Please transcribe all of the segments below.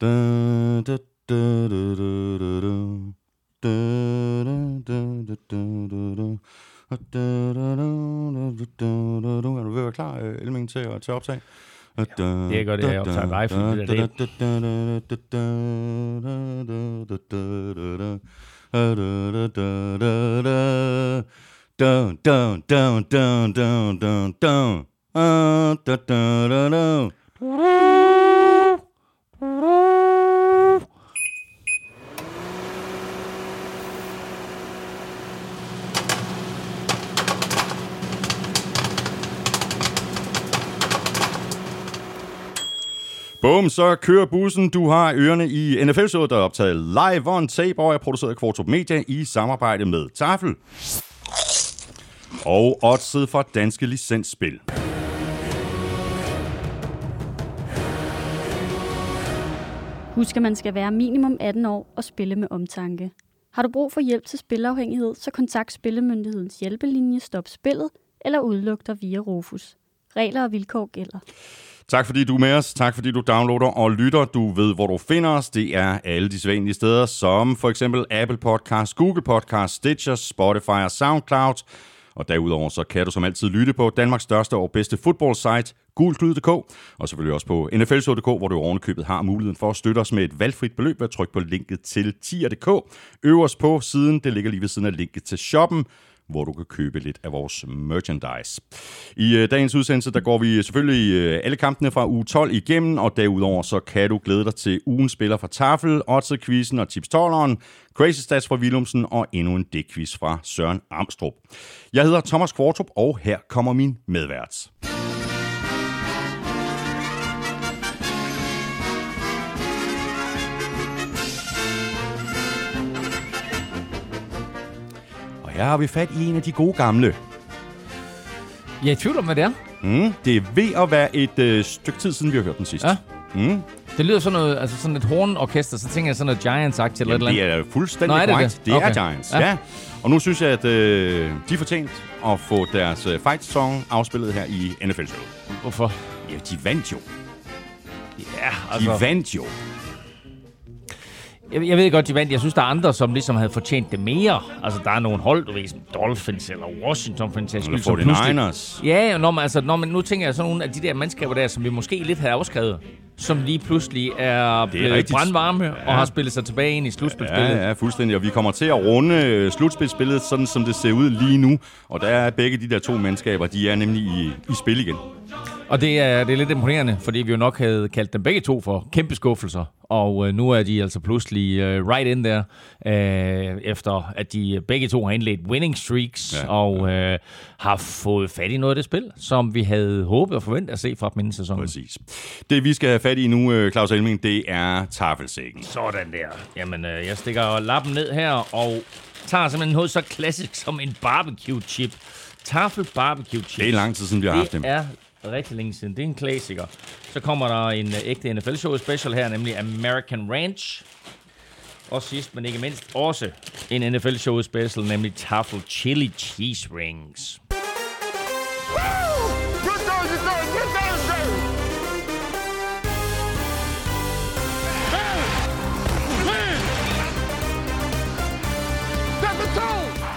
Da, da, da, da, da, da, da. Er du ved at være klar, øh, Elming, til at, til at optage? det er godt, at jeg optager live, for det der, det- Down, down, down, down, down, down, down. Ah, da, da, da, da. Bum, så kører bussen. Du har ørerne i NFL-showet, der er optaget live on tape og er produceret af Kvartrup Media i samarbejde med Tafel. Og oddset for danske licensspil. Husk, at man skal være minimum 18 år og spille med omtanke. Har du brug for hjælp til spilafhængighed, så kontakt Spillemyndighedens hjælpelinje Stop Spillet eller udluk dig via Rufus. Regler og vilkår gælder. Tak fordi du er med os. Tak fordi du downloader og lytter. Du ved, hvor du finder os. Det er alle de sædvanlige steder, som for eksempel Apple Podcast, Google Podcast, Stitcher, Spotify og SoundCloud. Og derudover så kan du som altid lytte på Danmarks største og bedste fodboldsite, gulklyd.dk, og selvfølgelig også på nflshow.dk, hvor du ovenikøbet har muligheden for at støtte os med et valgfrit beløb ved at trykke på linket til tier.dk. Øverst på siden, det ligger lige ved siden af linket til shoppen, hvor du kan købe lidt af vores merchandise. I øh, dagens udsendelse, der går vi øh, selvfølgelig øh, alle kampene fra uge 12 igennem, og derudover så kan du glæde dig til ugens spiller fra Tafel, Otze-quizzen og tips Crazy Stats fra Willumsen og endnu en dækquiz fra Søren Amstrup. Jeg hedder Thomas Kvartrup, og her kommer min medvært. Her har vi fat i en af de gode gamle. Jeg er i tvivl om, hvad det er. Mm, det er ved at være et øh, stykke tid siden, vi har hørt den sidst. Ja. Mm, Det lyder sådan noget, altså sådan et hornorkester, så tænker jeg sådan noget Giants-agtigt eller et eller andet. det er fuldstændig Nå, er det korrekt. det? Det er Okay. Giants, Ja. ja. Og nu synes jeg, at øh, de er fortjent at få deres øh, fight-song afspillet her i NFL-showet. Hvorfor? Ja, de vandt jo. Ja, De altså, vandt jo. Jeg, jeg ved godt, de vandt. Jeg synes, der er andre, som ligesom havde fortjent det mere. Altså, der er nogle hold, du ved, som Dolphins eller Washington for en sags skyld, som pludselig... 49ers. Ja, og når man, altså, når man, nu tænker jeg sådan nogle af de der mandskaber der, som vi måske lidt havde afskrevet, som lige pludselig er, blevet rigtigt. brandvarme ja. Ja. og har spillet sig tilbage ind i slutspilsspillet. Ja, ja, fuldstændig. Og vi kommer til at runde øh, slutspilsspillet, sådan som det ser ud lige nu. Og der er begge de der to mandskaber, de er nemlig i, i spil igen. Og det er, det er lidt imponerende, fordi vi jo nok havde kaldt dem begge to for kæmpe skuffelser. Og øh, nu er de altså pludselig øh, right in der, øh, efter at de begge to har indledt winning streaks, ja, Ja, og øh, har fået fat i noget af det spil, som vi havde håbet og forventet at se fra dem inden sæsonen. Præcis. Det vi skal have fat i nu, øh, Claus Elming, det er tafelsækken. Sådan der. Jamen, øh, jeg stikker lappen ned her og tager simpelthen noget så klassisk som en barbecue chip. Tafel barbecue chip. Det er lang tid siden, vi har haft dem. Det er rigtig længe siden. Det er en klassiker. Så kommer der en øh, ægte NFL-show special her, nemlig American Ranch. Og sidst, men ikke mindst, også en NFL-show special, nemlig Tafel Chili Cheese Rings. Woo!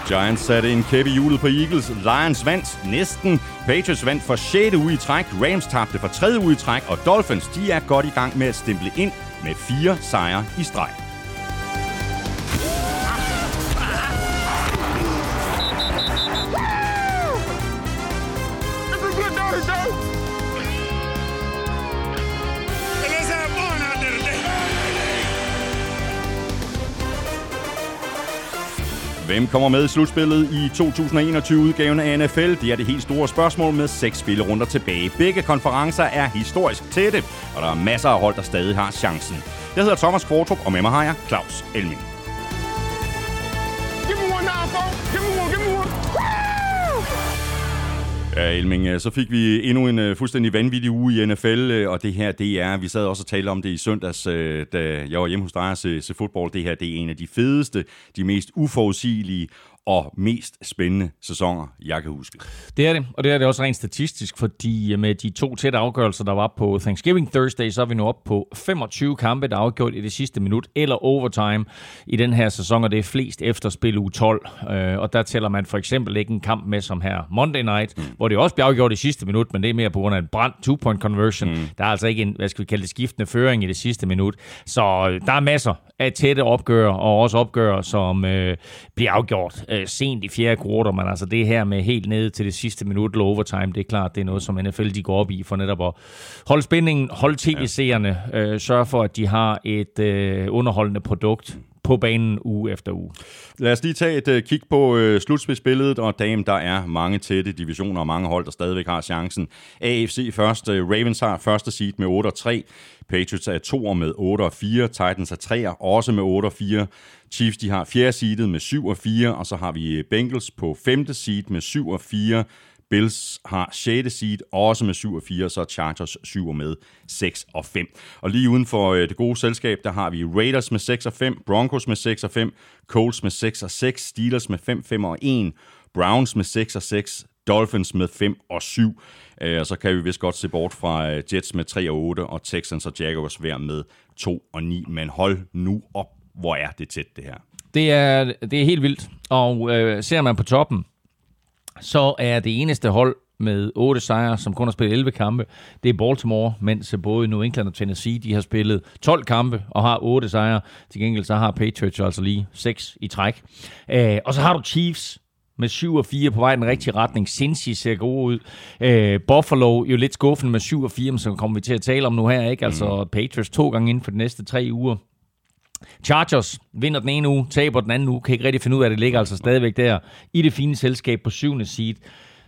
Giants satte en kæppe i hjulet på Eagles. Lions vandt næsten. Patriots vandt for 6. uge i træk. Rams tabte for 3. uge i træk. Og Dolphins, de er godt i gang med at stemple ind med fire sejre i streg. Hvem kommer med i slutspillet i 2021-udgaven af NFL? Det er det helt store spørgsmål med seks spillerunder tilbage. Begge konferencer er historisk tætte, og der er masser af hold, der stadig har chancen. Jeg hedder Thomas Kvartrup, og med mig har jeg Claus Elming. Ja, Elming, øh, så fik vi endnu en øh, fuldstændig vanvittig uge i NFL, øh, og det her, det er, vi sad også og talte om det i søndags, da jeg var hjemme hos dig og se, se fodbold. Det her, det er en af de fedeste, de mest uforudsigelige og mest spændende sæsoner, jeg kan huske. Det er det, og det er det også rent statistisk, fordi med de to tætte afgørelser, der var på Thanksgiving Thursday, så er vi nu op på 25 kampe, der er afgjort i det sidste minut, eller overtime i den her sæson, og det er flest efter spil u 12. Øh, og der tæller man for eksempel ikke en kamp med som her Monday Night, mm. hvor det også bliver afgjort i sidste minut, men det er mere på grund af en brand two-point conversion. Mm. Der er altså ikke en, hvad skal vi kalde det, skiftende føring i det sidste minut. Så øh, der er masser af tætte opgør, og også opgør, som øh, bliver afgjort øh, sent i fjerde kvartal, men altså det her med helt ned til det sidste minut eller overtime, det er klart, det er noget, som NFL de går op i for netop at holde spændingen, holde tv-seerne, øh, sørge for, at de har et øh, underholdende produkt på banen uge efter uge. Lad os lige tage et uh, kig på uh, slutspidsbilledet, og dame, der er mange tætte divisioner og mange hold, der stadigvæk har chancen. AFC først, uh, Ravens har første seed med 8 og 3, Patriots er 2 med 8 og 4, Titans er 3 også med 8 og 4, Chiefs de har fjerde seedet med 7 og 4, og så har vi Bengals på femte seed med 7 og 4, Bills har 6. seed, også med 7 og 4, så Chargers 7 med 6 og 5. Og lige uden for øh, det gode selskab, der har vi Raiders med 6 og 5, Broncos med 6 og 5, Colts med 6 og 6, Steelers med 5, 5 og 1, Browns med 6 og 6, Dolphins med 5 og 7. Øh, og så kan vi vist godt se bort fra øh, Jets med 3 og 8, og Texans og Jaguars hver med 2 og 9. Men hold nu op, hvor er det tæt det her. Det er, det er helt vildt. Og øh, ser man på toppen, så er det eneste hold med 8 sejre, som kun har spillet 11 kampe, det er Baltimore, mens både New England og Tennessee, de har spillet 12 kampe og har 8 sejre. Til gengæld så har Patriots altså lige 6 i træk. Øh, og så har du Chiefs, med 7 og 4 på vej i den rigtige retning. Cincy ser god ud. Øh, Buffalo jo lidt skuffende med 7 og 4, men så kommer vi til at tale om nu her, ikke? Altså mm. Patriots to gange inden for de næste tre uger. Chargers vinder den ene uge, taber den anden uge, kan ikke rigtig finde ud af, at det ligger altså stadigvæk der i det fine selskab på syvende seed.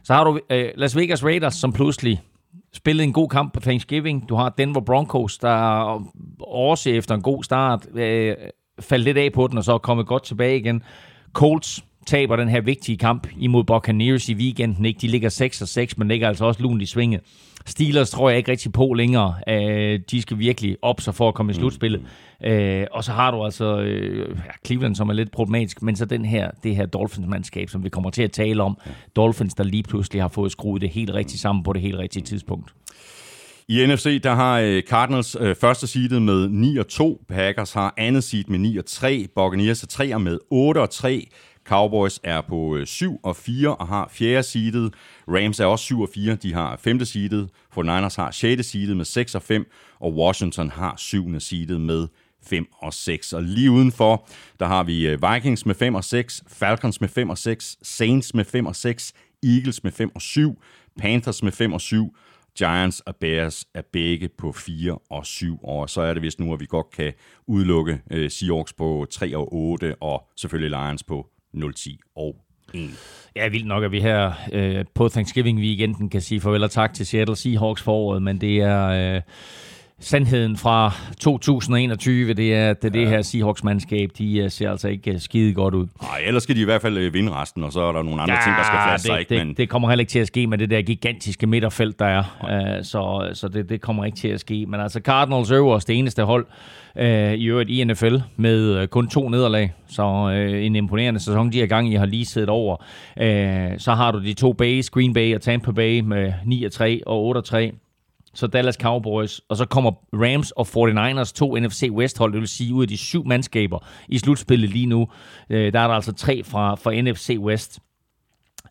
Så har du øh, Las Vegas Raiders, som pludselig spillede en god kamp på Thanksgiving. Du har Denver Broncos, der også efter en god start øh, faldt lidt af på den, og så er kommet godt tilbage igen. Colts taber den her vigtige kamp imod Buccaneers i weekenden. Ikke? De ligger 6 og 6, men ligger altså også lunt i svinget. Steelers tror jeg ikke rigtig på længere. Uh, de skal virkelig op sig for at komme i slutspillet. Uh, og så har du altså ja, Cleveland, som er lidt problematisk, men så den her, det her Dolphins-mandskab, som vi kommer til at tale om. Dolphins, der lige pludselig har fået skruet det helt rigtigt sammen på det helt rigtige tidspunkt. I NFC, der har Cardinals øh, første seedet med 9 og 2, Packers har andet seed med 9 og 3, Buccaneers er 3 med 8 og 3, Cowboys er på øh, 7 og 4 og har fjerde seedet. Rams er også 7 og 4, de har femte seedet. 49ers har 6. seedet med 6 og 5, og Washington har 7. seedet med 5 og 6. Og lige udenfor, der har vi øh, Vikings med 5 og 6, Falcons med 5 og 6, Saints med 5 og 6, Eagles med 5 og 7, Panthers med 5 og 7, Giants og Bears er begge på 4 og 7, år. så er det vist nu, at vi godt kan udelukke uh, Seahawks på 3 og 8, og selvfølgelig Lions på 010 og 1. Ja, vildt nok, at vi her øh, på Thanksgiving weekenden kan sige farvel og tak til Seattle Seahawks foråret, men det er... Øh, sandheden fra 2021, det er, at det, ja. det her Seahawks-mandskab, de uh, ser altså ikke uh, skide godt ud. Nej, ellers skal de i hvert fald uh, vinde resten, og så er der nogle andre ja, ting, der skal flaske sig. Ikke, det, men... det kommer heller ikke til at ske med det der gigantiske midterfelt, der er. Uh, så så det, det kommer ikke til at ske. Men altså Cardinals øverst, det eneste hold uh, i øvrigt i NFL med uh, kun to nederlag. Så uh, en imponerende sæson, de her gange, I har lige siddet over. Uh, så har du de to Bays, Green Bay og Tampa Bay med 9-3 og 8-3 så Dallas Cowboys, og så kommer Rams og 49ers, to NFC West-hold, det vil sige ud af de syv mandskaber i slutspillet lige nu, øh, der er der altså tre fra, fra NFC West.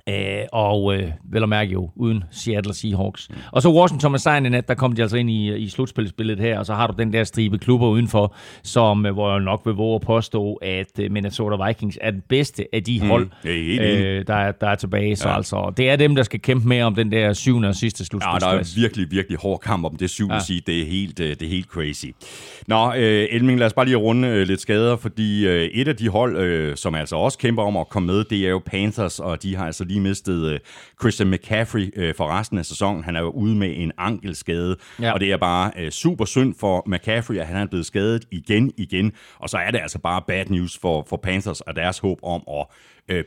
Øh, og øh, vel at mærke jo, uden Seattle Seahawks. Og så Washington med sejren i nat, der kom de altså ind i, i slutspilsbilledet her, og så har du den der stribe klubber udenfor, som, øh, hvor jeg nok vil våge at påstå, at øh, Minnesota Vikings er den bedste af de mm, hold, øh, der, er, der er tilbage. Så ja. altså, det er dem, der skal kæmpe med om den der syvende og sidste slutspilsplads. Ja, der er virkelig, virkelig hård kamp om det syvende ja. sige. Det er helt, det er helt crazy. Nå, øh, Elming, lad os bare lige runde øh, lidt skader, fordi øh, et af de hold, øh, som altså også kæmper om at komme med, det er jo Panthers, og de har altså lige mistet uh, Christian McCaffrey uh, for resten af sæsonen. Han er jo ude med en ankelskade, ja. og det er bare uh, super synd for McCaffrey, at han er blevet skadet igen igen. Og så er det altså bare bad news for, for Panthers og deres håb om at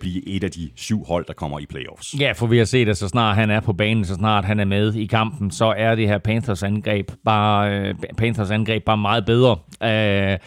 blive et af de syv hold, der kommer i playoffs. Ja, for vi har set, at så snart han er på banen, så snart han er med i kampen, så er det her Panthers angreb bare, uh, Panthers angreb bare meget bedre. Uh,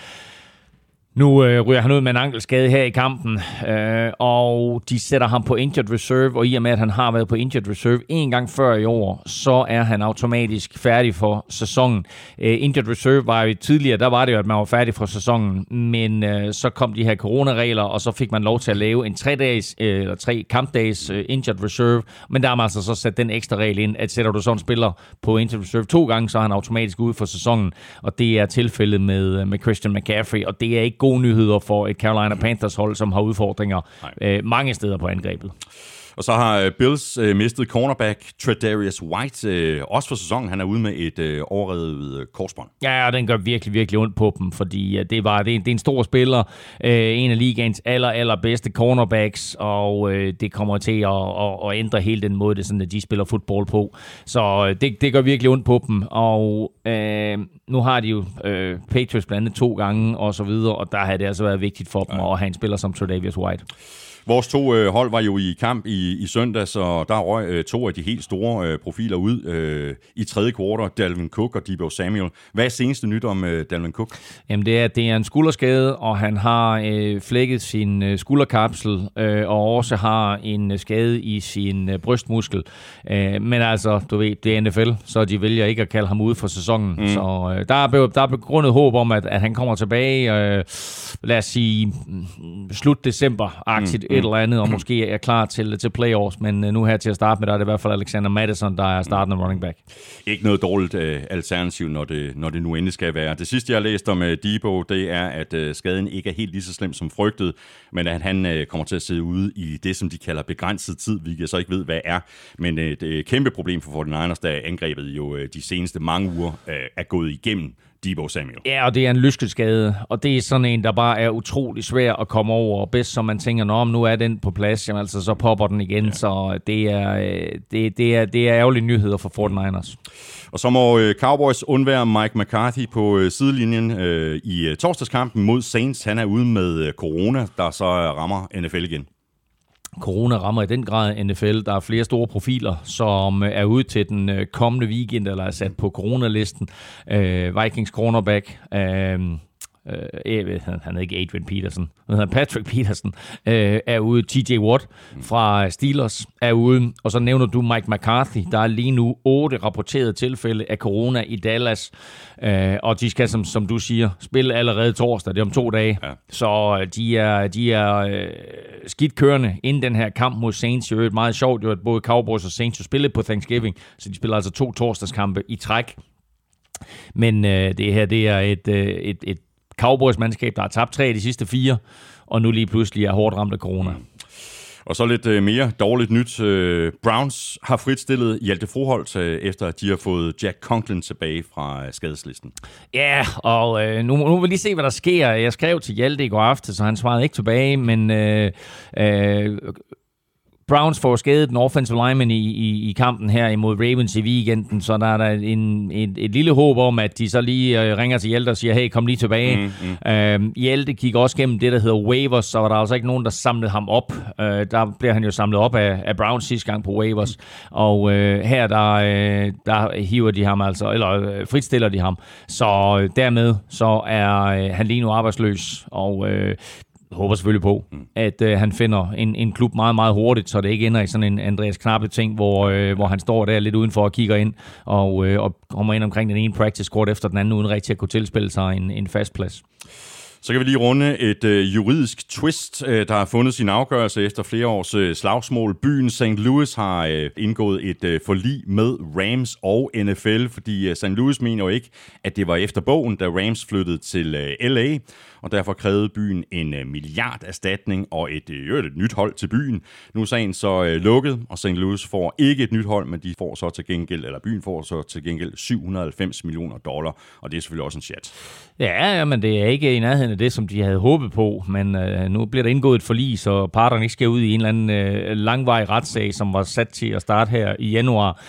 nu øh, ryger han ud med en ankelskade her i kampen, øh, og de sætter ham på injured reserve, og i og med, at han har været på injured reserve en gang før i år, så er han automatisk færdig for sæsonen. Øh, injured reserve var jo tidligere, der var det jo, at man var færdig for sæsonen, men øh, så kom de her coronaregler, og så fik man lov til at lave en tre dages øh, eller tre kampdages øh, injured reserve, men der har man altså så sat den ekstra regel ind, at sætter du sådan en spiller på injured reserve to gange, så er han automatisk ude for sæsonen, og det er tilfældet med, øh, med Christian McCaffrey, og det er ikke gode nyheder for et Carolina Panthers hold, som har udfordringer øh, mange steder på angrebet. Og så har øh, Bills øh, mistet cornerback Tredarius White, øh, også for sæsonen. Han er ude med et øh, overrevet øh, korsbånd. Ja, og den gør virkelig, virkelig ondt på dem, fordi øh, det, var, det, er, det er en stor spiller, øh, en af ligaens aller, aller bedste cornerbacks, og øh, det kommer til at, at, at ændre hele den måde, det sådan, at de spiller fodbold på. Så øh, det, det gør virkelig ondt på dem, og øh, nu har de jo øh, Patriots blandt andet to gange, og så videre, og der har det altså været vigtigt for dem ja. at have en spiller som Tredavious White. Vores to øh, hold var jo i kamp i, i søndag, så der røg øh, to af de helt store øh, profiler ud øh, i tredje kvartal. Dalvin Cook og Debo Samuel. Hvad er seneste nyt om øh, Dalvin Cook? Jamen det er, det er en skulderskade, og han har øh, flækket sin øh, skulderkapsel, øh, og også har en øh, skade i sin øh, brystmuskel. Øh, men altså, du ved, det er NFL, så de vælger ikke at kalde ham ud for sæsonen. Mm. Så øh, der, er, der er begrundet håb om, at, at han kommer tilbage, øh, lad os sige, mm, slut december-agtigt, mm et eller andet, og måske er klar til, til playoffs, men øh, nu her til at starte med, der er det i hvert fald Alexander Madison, der er startende running back. Ikke noget dårligt uh, alternativ, når det, når det nu endelig skal være. Det sidste, jeg har læst om uh, Debo, det er, at uh, skaden ikke er helt lige så slem som frygtet, men at han uh, kommer til at sidde ude i det, som de kalder begrænset tid, vi jeg så ikke ved, hvad er. Men det er et kæmpe problem for 49ers, da angrebet jo uh, de seneste mange uger uh, er gået igennem Debo Samuel. Ja, og det er en lyskeskade, og det er sådan en, der bare er utrolig svær at komme over, og bedst som man tænker, nå, nu er den på plads, jamen, altså, så popper den igen, ja. så det er, øh, det, det, er, det er ærgerlige nyheder for 49ers. Og så må øh, Cowboys undvære Mike McCarthy på øh, sidelinjen i torsdagskampen mod Saints. Han er ude med corona, der så rammer NFL igen. Corona rammer i den grad NFL. Der er flere store profiler, som øh, er ude til den øh, kommende weekend, eller er sat på coronalisten. Uh, Vikings cornerback, uh, øh, han er ikke Adrian Peterson, han Patrick Peterson, øh, er ude. TJ Watt fra Steelers er ude. Og så nævner du Mike McCarthy. Der er lige nu otte rapporterede tilfælde af corona i Dallas. Øh, og de skal, som, som du siger, spille allerede torsdag. Det er om to dage. Ja. Så øh, de er, de er øh, skidt kørende inden den her kamp mod Saints. Det er meget sjovt, jo, at både Cowboys og Saints jo spillede på Thanksgiving. Så de spiller altså to torsdagskampe i træk. Men øh, det her, det er et, øh, et, et Cowboys-mandskab, der har tabt tre af de sidste fire, og nu lige pludselig er hårdt ramt af corona. Mm. Og så lidt øh, mere dårligt nyt. Øh, Browns har fritstillet Hjalte Froholt, øh, efter at de har fået Jack Conklin tilbage fra skadeslisten. Ja, og øh, nu, nu vil vi lige se, hvad der sker. Jeg skrev til Hjalte i går aften, så han svarede ikke tilbage, men øh, øh, Browns får skadet den offensive lineman i, i, i kampen her imod Ravens i weekenden, så der er der en, et, et lille håb om, at de så lige øh, ringer til Hjelte og siger, hey, kom lige tilbage. Mm, mm. Øhm, Hjelte kigger også gennem det, der hedder waivers, så var der altså ikke nogen, der samlede ham op. Øh, der bliver han jo samlet op af, af Browns sidste gang på waivers, og øh, her der, øh, der hiver de ham altså, eller øh, fritstiller de ham. Så øh, dermed så er øh, han lige nu arbejdsløs, og øh, håber selvfølgelig på, mm. at øh, han finder en, en klub meget, meget hurtigt, så det ikke ender i sådan en Andreas Knappe ting, hvor, øh, hvor han står der lidt udenfor og kigger ind, og, øh, og kommer ind omkring den ene practice court efter den anden, uden rigtig at kunne tilspille sig en, en fast plads. Så kan vi lige runde et øh, juridisk twist, øh, der har fundet sin afgørelse efter flere års øh, slagsmål. Byen St. Louis har øh, indgået et øh, forlig med Rams og NFL, fordi øh, St. Louis mener jo ikke, at det var efter bogen, da Rams flyttede til øh, LA og derfor krævede byen en øh, milliard erstatning og et, øh, et nyt hold til byen. Nu er sagen så øh, lukket, og St. Louis får ikke et nyt hold, men de får så til gengæld, eller byen får så til gengæld 790 millioner dollar, og det er selvfølgelig også en chat. Ja, men det er ikke i nærheden af det, som de havde håbet på, men øh, nu bliver der indgået et forlig, så parterne ikke skal ud i en eller anden øh, langvarig retssag, som var sat til at starte her i januar.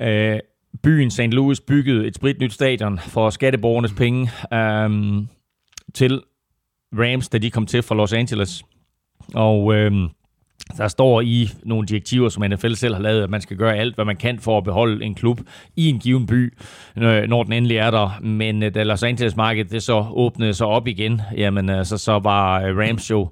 Øh, byen St. Louis byggede et spritnyt stadion for skatteborgernes penge. Øh, til Rams, da de kom til fra Los Angeles. Og øh, der står i nogle direktiver, som NFL selv har lavet, at man skal gøre alt, hvad man kan for at beholde en klub i en given by, når den endelig er der. Men øh, da Los Angeles-markedet det så åbnede sig op igen, jamen altså, så var øh, Rams jo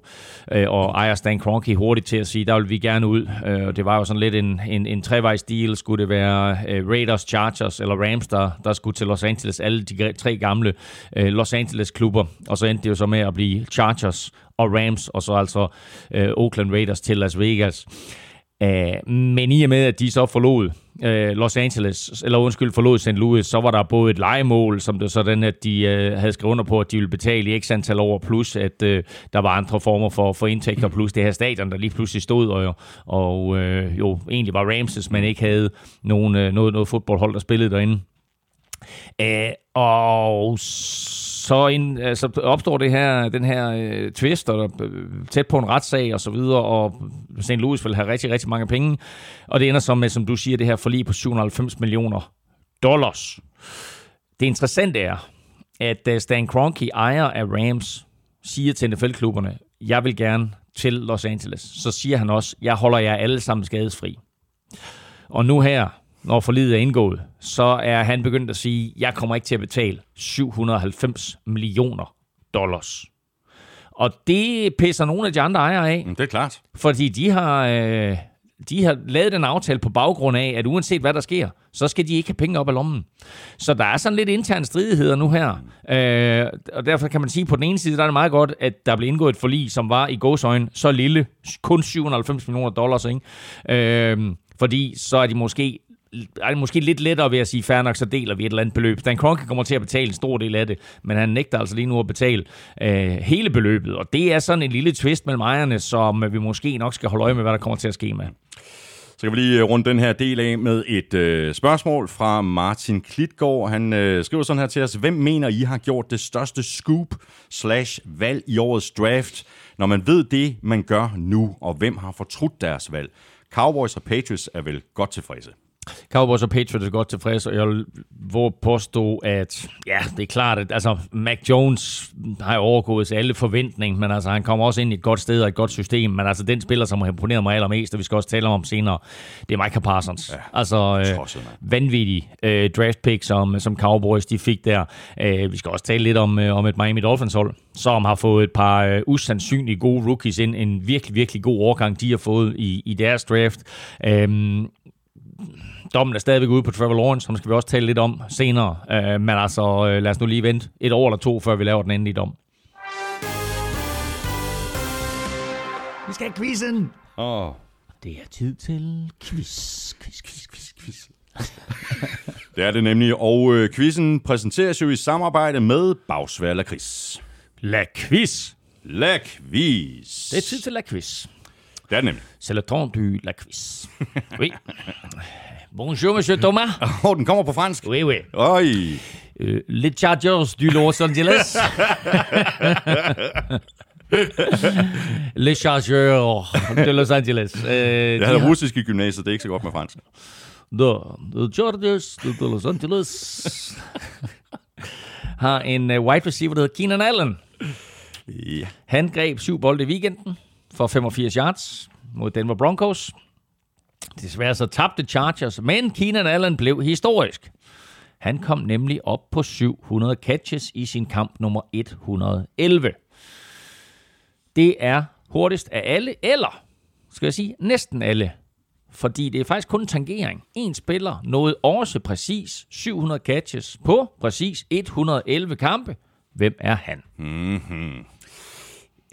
og ejer Stan Kroenke hurtigt til at sige, der vil vi gerne ud. Og det var jo sådan lidt en, en, en trevejs deal. Skulle det være Raiders, Chargers eller Rams, der, der skulle til Los Angeles, alle de tre gamle Los Angeles-klubber. Og så endte det jo så med at blive Chargers og Rams, og så altså øh, Oakland Raiders til Las Vegas. Æh, men i og med, at de så forlod øh, Los Angeles, eller undskyld, forlod St. Louis, så var der både et legemål, som det sådan, at de øh, havde skrevet under på, at de ville betale i x antal år, plus at øh, der var andre former for, for indtægter, plus det her stadion, der lige pludselig stod, og, og øh, jo egentlig var Ramses, men ikke havde nogen, øh, noget, noget fodboldhold, der spillede derinde. Æh, og så en, så opstår det her, den her øh, twist, og øh, tæt på en retssag og så videre, og St. Louis vil have rigtig, rigtig mange penge. Og det ender så med, som du siger, det her forlig på 790 millioner dollars. Det interessante er, at øh, Stan Kroenke, ejer af Rams, siger til NFL-klubberne, jeg vil gerne til Los Angeles. Så siger han også, jeg holder jer alle sammen skadesfri. Og nu her, når forlidet er indgået, så er han begyndt at sige, jeg kommer ikke til at betale 790 millioner dollars. Og det pisser nogle af de andre ejere af. Det er klart. Fordi de har, øh, de har lavet den aftale på baggrund af, at uanset hvad der sker, så skal de ikke have penge op af lommen. Så der er sådan lidt interne stridigheder nu her. Øh, og derfor kan man sige, at på den ene side, der er det meget godt, at der blev indgået et forlig, som var i godsøjne så lille, kun 790 millioner dollars. Ikke? Øh, fordi så er de måske er det måske lidt lettere ved at sige, fair nok, så deler vi et eller andet beløb. Dan Kroenke kommer til at betale en stor del af det, men han nægter altså lige nu at betale øh, hele beløbet. Og det er sådan en lille twist mellem ejerne, som vi måske nok skal holde øje med, hvad der kommer til at ske med. Så kan vi lige øh, runde den her del af med et øh, spørgsmål fra Martin Klitgaard. Han øh, skriver sådan her til os. Hvem mener I har gjort det største scoop slash valg i årets draft, når man ved det, man gør nu, og hvem har fortrudt deres valg? Cowboys og Patriots er vel godt tilfredse. Cowboys og Patriots er godt tilfredse, og jeg vil påstå, at ja, det er klart, at altså, Mac Jones har overgået til alle forventninger, men altså, han kommer også ind i et godt sted og et godt system, men altså, den spiller, som har imponeret mig allermest, og vi skal også tale om senere, det er Micah Parsons. Ja, altså, øh, vanvittig øh, draft pick, som, som Cowboys de fik der. Øh, vi skal også tale lidt om, øh, om et Miami Dolphins hold, som har fået et par øh, usandsynligt gode rookies ind, en virkelig, virkelig god overgang, de har fået i, i deres draft. Øh, dommen er stadigvæk ude på Trevor Lawrence, som skal vi også tale lidt om senere. Uh, men altså, uh, lad os nu lige vente et år eller to, før vi laver den endelige dom. Vi skal have quizzen! Åh. Oh. Det er tid til quiz, quiz, quiz, quiz, quiz. det er det nemlig, og øh, quizzen præsenteres jo i samarbejde med Bagsvær La Quiz. La Quiz! La Quiz! Det er tid til La Quiz. Det er det nemlig. C'est le temps du La Quiz. Oui. Bonjour, monsieur Thomas. Åh, oh, den kommer på fransk. Oui, oui. Oj. Uh, les Chargers du Los Angeles. les Chargers de Los Angeles. Uh, jeg havde russisk i gymnasiet, det er ikke så godt med fransk. The, the Chargers de Los Angeles har en uh, wide receiver, der hedder Keenan Allen. Ja. Han greb syv bolde i weekenden for 85 yards mod Denver Broncos. Desværre så tabte Chargers, men Keenan Allen blev historisk. Han kom nemlig op på 700 catches i sin kamp nummer 111. Det er hurtigst af alle, eller skal jeg sige næsten alle. Fordi det er faktisk kun tangering. En spiller nåede også præcis 700 catches på præcis 111 kampe. Hvem er han? Mm-hmm.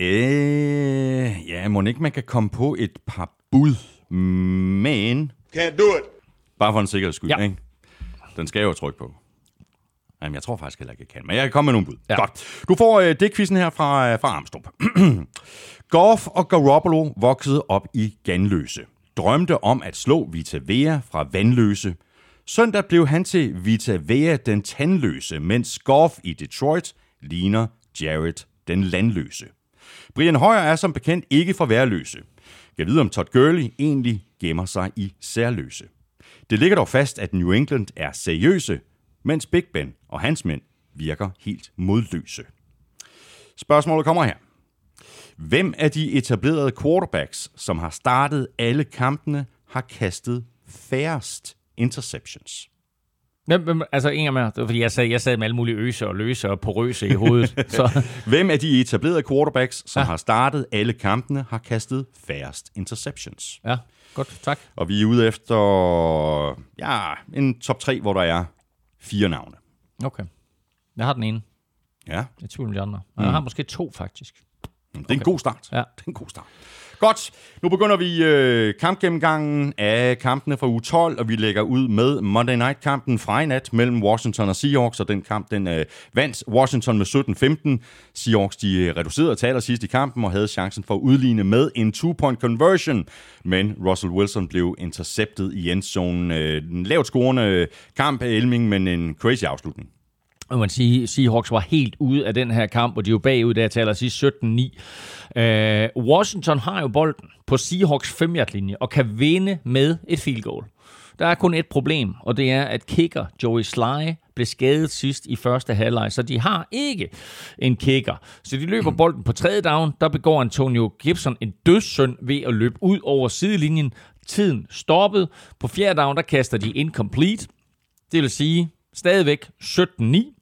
Øh, ja, må ikke man kan komme på et par bud, men... Can't do it. Bare for en sikkerheds skyld, ja. ikke? Den skal jeg jo trykke på. Jamen, jeg tror faktisk heller ikke, jeg kan. Men jeg kan komme med nogle bud. Ja. Godt. Du får øh, det quizzen her fra, øh, fra Armstrong. Goff og Garoppolo voksede op i Ganløse. Drømte om at slå Vita Vea fra Vandløse. Søndag blev han til Vita Vea den tandløse, mens Goff i Detroit ligner Jared den landløse. Brian Højer er som bekendt ikke for værløse. Jeg ved, om Todd Gurley egentlig gemmer sig i særløse. Det ligger dog fast, at New England er seriøse, mens Big Ben og hans mænd virker helt modløse. Spørgsmålet kommer her. Hvem af de etablerede quarterbacks, som har startet alle kampene, har kastet færrest interceptions? Hvem, altså en af fordi jeg sad, jeg sad med alle mulige øse og løse og porøse i hovedet. så, Hvem af de etablerede quarterbacks, som Ja. har startet alle kampene, har kastet færrest interceptions? ja, godt, tak. Og vi er ude efter ja, en top 3, hvor der er fire navne. Okay. Jeg har den ene. Ja, Jeg er tvivl om de andre. Mm. Jeg har måske to, faktisk. det er okay. en god start. Ja. Det er en god start. Godt, nu begynder vi øh, kampgennemgangen af kampene fra uge 12, og vi lægger ud med Monday Night-kampen fra i nat mellem Washington og Seahawks, og den kamp, den øh, vandt Washington med 17-15. Seahawks, de øh, reducerede taler sidst i kampen og havde chancen for at udligne med en two-point conversion, men Russell Wilson blev interceptet i endzonen. Øh, en lavt scorende øh, kamp af Elming, men en crazy afslutning. Og man sige, Seahawks var helt ude af den her kamp, og de er jo bagud der til allersidst 17-9. Øh, Washington har jo bolden på Seahawks 5 linje og kan vinde med et field goal. Der er kun et problem, og det er, at kicker Joey Sly blev skadet sidst i første halvleg, så de har ikke en kicker. Så de løber bolden på tredje down, der begår Antonio Gibson en dødssynd ved at løbe ud over sidelinjen. Tiden stoppet. På fjerde down, der kaster de incomplete. Det vil sige stadigvæk 17-9.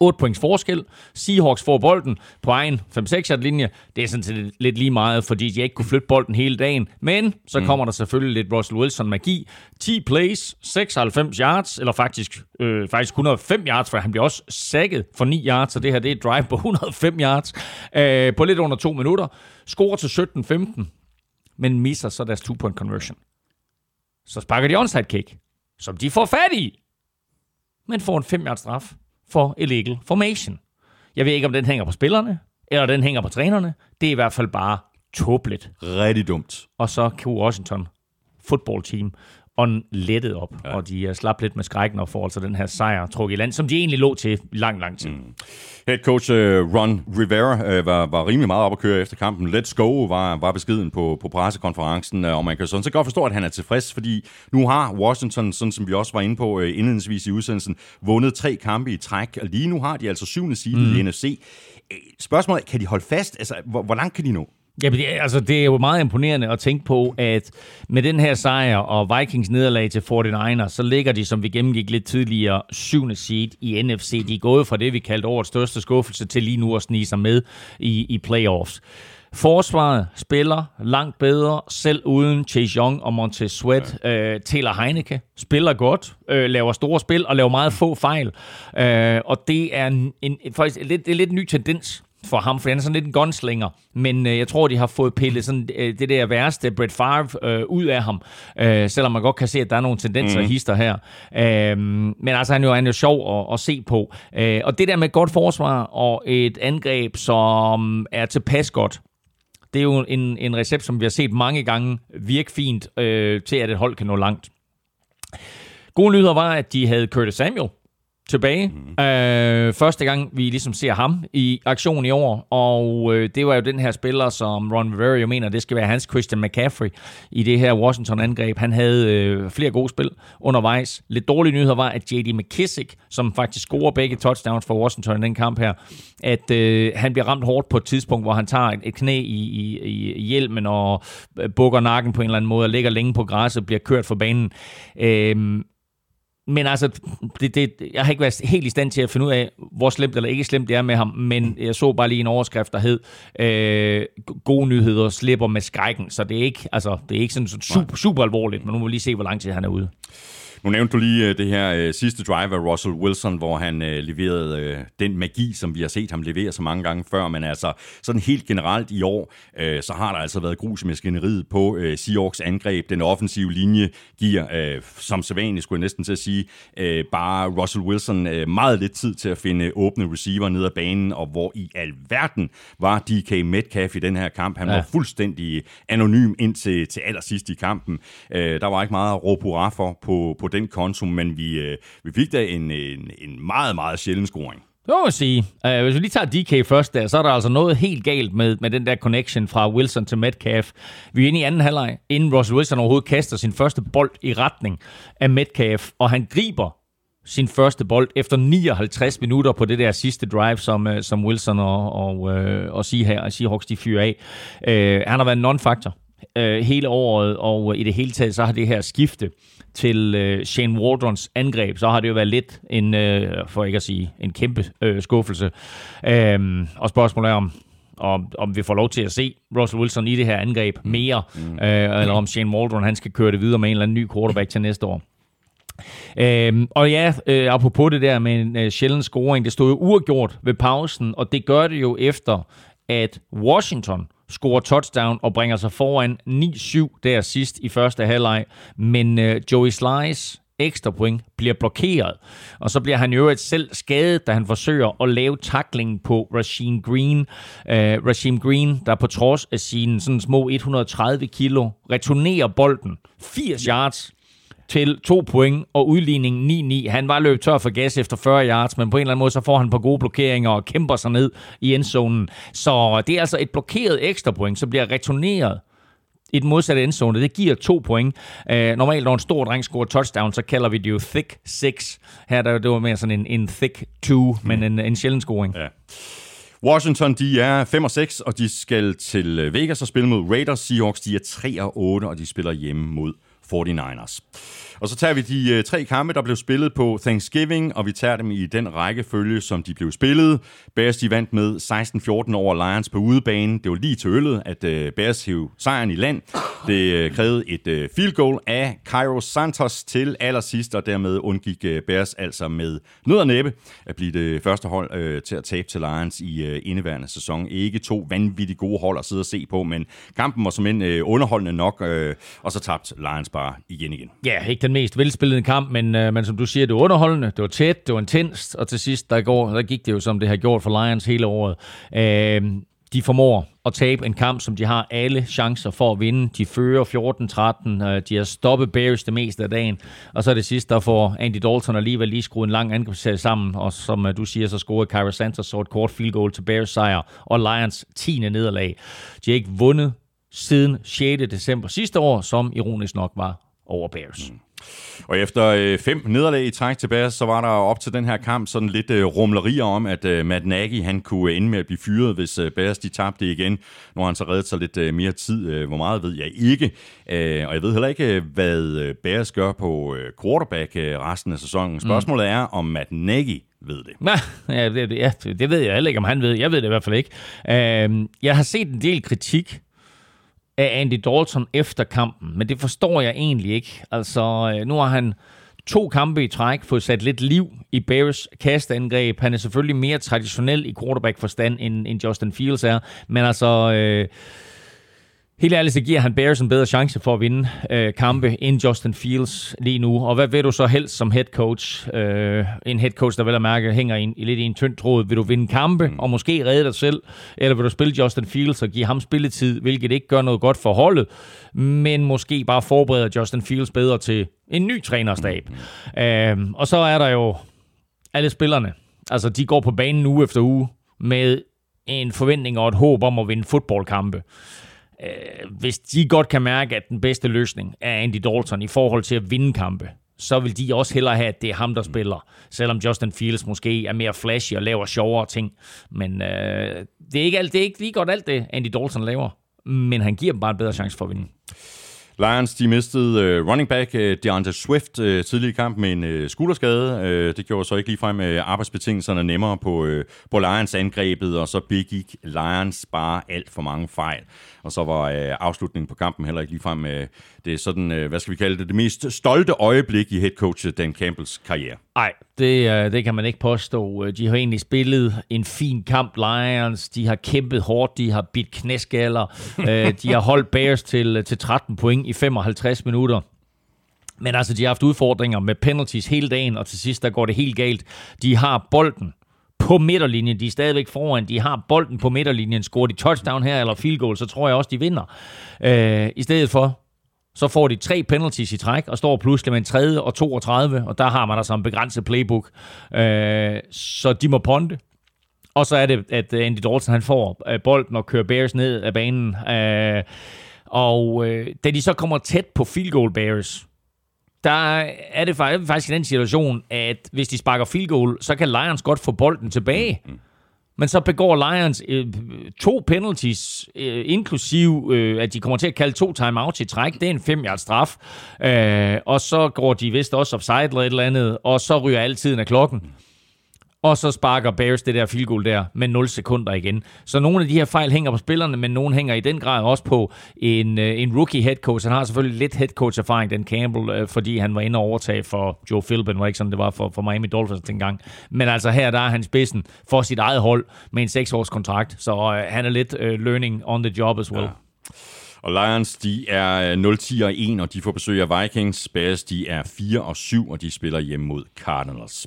8 points forskel. Seahawks får bolden på egen 5-6 linje. Det er sådan set lidt lige meget, fordi de ikke kunne flytte bolden hele dagen. Men så kommer der selvfølgelig lidt Russell Wilson magi. 10 plays, 96 yards, eller faktisk, øh, faktisk 105 yards, for han bliver også sækket for 9 yards, så det her det er et drive på 105 yards øh, på lidt under to minutter. Scorer til 17-15, men misser så deres two-point conversion. Så sparker de onside kick, som de får fat i men får en 5 yard straf for illegal formation. Jeg ved ikke, om den hænger på spillerne, eller den hænger på trænerne. Det er i hvert fald bare tåbeligt. Rigtig dumt. Og så kan Washington football team on lettet op, ja. og de uh, slap lidt med skrækken og får altså den her sejr trukket i land, som de egentlig lå til lang, lang tid. Mm. Head coach uh, Ron Rivera uh, var, var rimelig meget op at køre efter kampen. Let's go var, var beskeden på, på pressekonferencen, uh, og man kan sådan så godt forstå, at han er tilfreds, fordi nu har Washington, sådan som vi også var inde på uh, indledningsvis i udsendelsen, vundet tre kampe i træk, og lige nu har de altså syvende side mm. i NFC. Uh, Spørgsmålet kan de holde fast? Altså, hvor, hvor langt kan de nå? Ja, det, altså, det er jo meget imponerende at tænke på, at med den her sejr og Vikings nederlag til 49ers, så ligger de, som vi gennemgik lidt tidligere, syvende seed i NFC. De er gået fra det, vi kaldte årets største skuffelse, til lige nu at snige sig med i, i playoffs. Forsvaret spiller langt bedre, selv uden Chase Young og Montez Sweat. Ja. Øh, Taylor Heineke spiller godt, øh, laver store spil og laver meget få fejl. Øh, og det er en, en, faktisk lidt, det er lidt en ny tendens for ham, for han er sådan lidt en gunslinger. Men øh, jeg tror, de har fået pillet sådan, øh, det der værste Brett Favre øh, ud af ham. Øh, selvom man godt kan se, at der er nogle tendenser mm. hister her. Øh, men altså, han er jo, han er jo sjov at, at se på. Øh, og det der med godt forsvar og et angreb, som er tilpas godt, det er jo en, en recept, som vi har set mange gange virke fint øh, til, at et hold kan nå langt. Gode nyheder var, at de havde Curtis Samuel tilbage. Mm. Øh, første gang, vi ligesom ser ham i aktion i år, og øh, det var jo den her spiller, som Ron Rivera mener, det skal være hans Christian McCaffrey i det her Washington-angreb. Han havde øh, flere gode spil undervejs. Lidt dårlige nyheder var, at J.D. McKissick, som faktisk scorer begge touchdowns for Washington i den kamp her, at øh, han bliver ramt hårdt på et tidspunkt, hvor han tager et, et knæ i, i, i hjelmen og øh, bukker nakken på en eller anden måde og ligger længe på græsset og bliver kørt for banen. Øh, men altså, det, det, jeg har ikke været helt i stand til at finde ud af, hvor slemt eller ikke slemt det er med ham, men jeg så bare lige en overskrift, der hed, øh, gode nyheder slipper med skrækken, så det er ikke, altså, det er ikke sådan, sådan super, super alvorligt, men nu må vi lige se, hvor lang tid han er ude. Nu nævnte du lige øh, det her øh, sidste drive af Russell Wilson, hvor han øh, leverede øh, den magi, som vi har set ham levere så mange gange før, men altså sådan helt generelt i år, øh, så har der altså været grus i maskineriet på øh, Seahawks angreb. Den offensive linje giver, øh, som sædvanligt skulle jeg næsten til at sige, øh, bare Russell Wilson øh, meget lidt tid til at finde åbne receiver ned ad banen, og hvor i alverden var DK Metcalf i den her kamp. Han. Ja. var fuldstændig anonym indtil til allersidst i kampen. Øh, der var ikke meget at råbe hurra for på, på den konto, men vi, øh, vi fik da en, en, en meget, meget sjælden scoring. Det må man sige. Uh, hvis vi lige tager DK først der, så er der altså noget helt galt med, med den der connection fra Wilson til Metcalf. Vi er inde i anden halvleg, inden Russell Wilson overhovedet kaster sin første bold i retning af Metcalf, og han griber sin første bold efter 59 minutter på det der sidste drive, som, øh, som Wilson og, og, øh, og Seahawks de fyrer af. Uh, han har været en non-factor uh, hele året, og i det hele taget så har det her skifte til øh, Shane Waldrons angreb, så har det jo været lidt en, øh, for ikke at sige, en kæmpe øh, skuffelse. Øh, og spørgsmålet er om, om, om vi får lov til at se Russell Wilson i det her angreb mere, mm. øh, eller om Shane Waldron han skal køre det videre med en eller anden ny quarterback til næste år. Øhm, og ja, øh, apropos det der med en øh, sjælden scoring, det stod jo uafgjort ved pausen, og det gør det jo efter, at Washington scorer touchdown og bringer sig foran 9-7 der sidst i første halvleg. Men øh, Joey Slice ekstra point bliver blokeret. Og så bliver han jo et selv skadet, da han forsøger at lave tackling på Rasheen Green. Øh, uh, Rashim Green, der på trods af sine sådan små 130 kilo, returnerer bolden 80 yards til to point og udligning 9-9. Han var løbet tør for gas efter 40 yards, men på en eller anden måde så får han på gode blokeringer og kæmper sig ned i endzonen. Så det er altså et blokeret ekstra point, som bliver returneret i den modsatte endzone. Det giver to point. Uh, normalt, når en stor dreng scorer touchdown, så kalder vi det jo thick six. Her der, det var mere sådan en, en thick two, mm. men en, en sjælden scoring. Ja. Washington, de er 5 og 6, og de skal til øh, Vegas og spille mod Raiders. Seahawks, de er 3 og 8, og de spiller hjemme mod 49ers. Og så tager vi de øh, tre kampe, der blev spillet på Thanksgiving, og vi tager dem i den rækkefølge, som de blev spillet. Bears de vandt med 16-14 over Lions på udebane. Det var lige til øllet, at øh, Bears hæv sejren i land. Det øh, krævede et øh, field goal af Cairo Santos til allersidst, og dermed undgik øh, Bears altså med nød og næppe at blive det første hold øh, til at tabe til Lions i øh, indeværende sæson. Ikke to vanvittigt gode hold at sidde og se på, men kampen var som en øh, underholdende nok, øh, og så tabte Lions bare igen igen. Ja, ikke den mest velspillede kamp, men, øh, men som du siger, det var underholdende, det var tæt, det var intenst, og til sidst, der, går, der gik det jo, som det har gjort for Lions hele året. Øh, de formår at tabe en kamp, som de har alle chancer for at vinde. De fører 14-13. Øh, de har stoppet Bears det meste af dagen. Og så er det sidste, der får Andy Dalton alligevel lige skruet en lang angrebsserie sammen. Og som øh, du siger, så scorede Kyra Santos så et kort field goal til Bears sejr. Og Lions 10. nederlag. De har ikke vundet siden 6. december sidste år, som ironisk nok var over Bears. Mm. Og efter øh, fem nederlag i træk til Bears, så var der op til den her kamp sådan lidt øh, rumlerier om, at øh, Matt Nagy han kunne ende med at blive fyret, hvis øh, Bears de tabte igen. Nu har han så reddet sig lidt øh, mere tid. Øh, hvor meget ved jeg ikke. Øh, og jeg ved heller ikke, øh, hvad øh, Bears gør på øh, quarterback øh, resten af sæsonen. Mm. Spørgsmålet mm. er, om Matt Nagy ved det. Nej, ja, det, ja, det ved jeg heller ikke, om han ved. Jeg ved det i hvert fald ikke. Øh, jeg har set en del kritik af Andy Dalton efter kampen, men det forstår jeg egentlig ikke. Altså, øh, nu har han to kampe i træk fået sat lidt liv i Bears kastangreb. Han er selvfølgelig mere traditionel i quarterback-forstand, end, end Justin Fields er, men altså... Øh, Helt ærligt, så giver han Bears en bedre chance for at vinde øh, kampe end Justin Fields lige nu. Og hvad vil du så helst som head coach? Øh, en head coach, der vel at mærke hænger i, i lidt i en tynd tråd. Vil du vinde kampe mm. og måske redde dig selv? Eller vil du spille Justin Fields og give ham spilletid, hvilket ikke gør noget godt for holdet, men måske bare forbereder Justin Fields bedre til en ny trænerstab? Øh, og så er der jo alle spillerne. Altså, de går på banen uge efter uge med en forventning og et håb om at vinde fodboldkampe øh, hvis de godt kan mærke, at den bedste løsning er Andy Dalton i forhold til at vinde kampe, så vil de også hellere have, at det er ham, der spiller. Selvom Justin Fields måske er mere flashy og laver sjovere ting. Men øh, det, er ikke alt, det er ikke lige godt alt det, Andy Dalton laver. Men han giver dem bare en bedre chance for at vinde. Lions de mistede uh, running back uh, DeAndre Swift uh, tidligere i kamp med en uh, skulderskade. Uh, det gjorde så ikke ligefrem med uh, arbejdsbetingelserne nemmere på, uh, på Lions angrebet, og så begik Lions bare alt for mange fejl. Og så var uh, afslutningen på kampen heller ikke ligefrem uh, det er sådan, uh, hvad skal vi kalde det, det mest stolte øjeblik i head coach Dan Campbells karriere. Nej, det, uh, det kan man ikke påstå. De har egentlig spillet en fin kamp, Lions. De har kæmpet hårdt, de har bidt knæskaller. uh, de har holdt Bears til, til 13 point i 55 minutter. Men altså, de har haft udfordringer med penalties hele dagen, og til sidst, der går det helt galt. De har bolden på midterlinjen. De er stadigvæk foran. De har bolden på midterlinjen. Scorer de touchdown her eller field goal, så tror jeg også, de vinder. Øh, I stedet for, så får de tre penalties i træk, og står pludselig med en tredje og 32, og der har man altså en begrænset playbook. Øh, så de må ponde. Og så er det, at øh, Andy Dalton han får øh, bolden og kører Bears ned af banen. Øh, og øh, da de så kommer tæt på field goal Bears, der er det faktisk i den situation, at hvis de sparker field goal, så kan Lions godt få bolden tilbage. Mm. Men så begår Lions øh, to penalties, øh, inklusiv øh, at de kommer til at kalde to timeouts i træk. Det er en fem yard straf. Øh, og så går de vist også offside eller et eller andet, og så ryger altid af klokken. Og så sparker Bears det der field goal der med 0 sekunder igen. Så nogle af de her fejl hænger på spillerne, men nogle hænger i den grad også på en, øh, en rookie head coach. Han har selvfølgelig lidt head coach erfaring, den Campbell, øh, fordi han var inde og overtage for Joe Philbin, var ikke sådan det var for, for Miami Dolphins dengang. Men altså her der er han spidsen for sit eget hold med en 6 års kontrakt, så uh, han er lidt uh, learning on the job as well. Ja. Og Lions, de er øh, 0-10 og 1, og de får besøg af Vikings. Bears, de er 4 og 7, og de spiller hjemme mod Cardinals.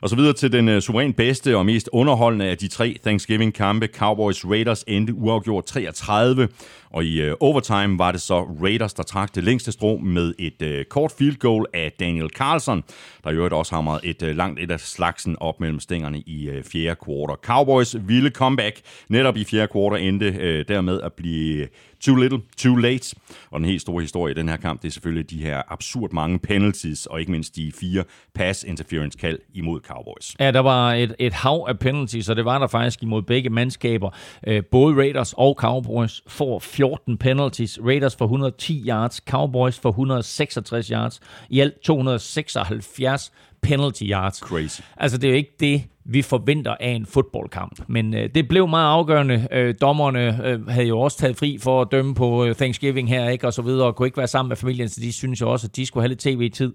Og så videre til den øh, uh, suveræn bedste og mest underholdende af de tre Thanksgiving-kampe. Cowboys Raiders endte uafgjort 33, og i øh, overtime var det så Raiders, der trak det længste strå med et øh, kort field goal af Daniel Carlson, der i øvrigt også hamrede et øh, langt et af slagsen op mellem stængerne i øh, fjerde kvartal. Cowboys ville comeback netop i fjerde kvartal endte øh, dermed at blive Too little, too late. Og den helt store historie i den her kamp, det er selvfølgelig de her absurd mange penalties, og ikke mindst de fire pass interference kald imod Cowboys. Ja, der var et, et hav af penalties, og det var der faktisk imod begge mandskaber. Øh, både Raiders og Cowboys får 14 penalties. Raiders for 110 yards, Cowboys for 166 yards. I alt 276 penalty yards. Crazy. Altså, det er jo ikke det, vi forventer af en fodboldkamp. Men øh, det blev meget afgørende. Øh, dommerne øh, havde jo også taget fri for at dømme på øh, Thanksgiving her, ikke, og så videre, og kunne ikke være sammen med familien, så de synes jo også, at de skulle have lidt tv-tid.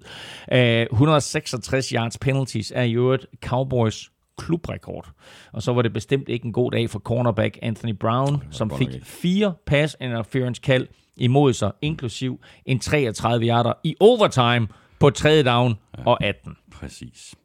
Øh, 166 yards penalties er i øvrigt Cowboys klubrekord. Og så var det bestemt ikke en god dag for cornerback Anthony Brown, som fik fire pass interference kald imod sig, inklusiv en 33 yarder i overtime på tredje down og 18. Præcis.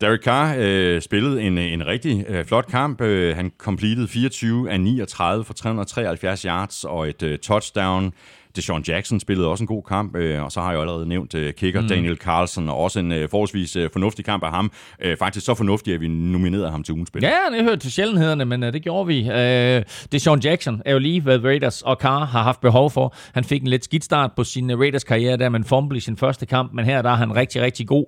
Derek Carr øh, spillede en, en rigtig øh, flot kamp. Øh, han completed 24 af 39 for 373 yards og et øh, touchdown. Deshaun Jackson spillede også en god kamp, øh, og så har jeg allerede nævnt øh, kicker mm. Daniel Carlson, og også en øh, forholdsvis øh, fornuftig kamp af ham. Øh, faktisk så fornuftig, at vi nominerede ham til ugens spil. Ja, det hørte til sjældenhederne, men øh, det gjorde vi. Øh, Deshaun Jackson er jo lige, hvad Raiders og Carr har haft behov for. Han fik en lidt skidt start på sin øh, Raiders-karriere, der man fumble i sin første kamp, men her der er han rigtig, rigtig god,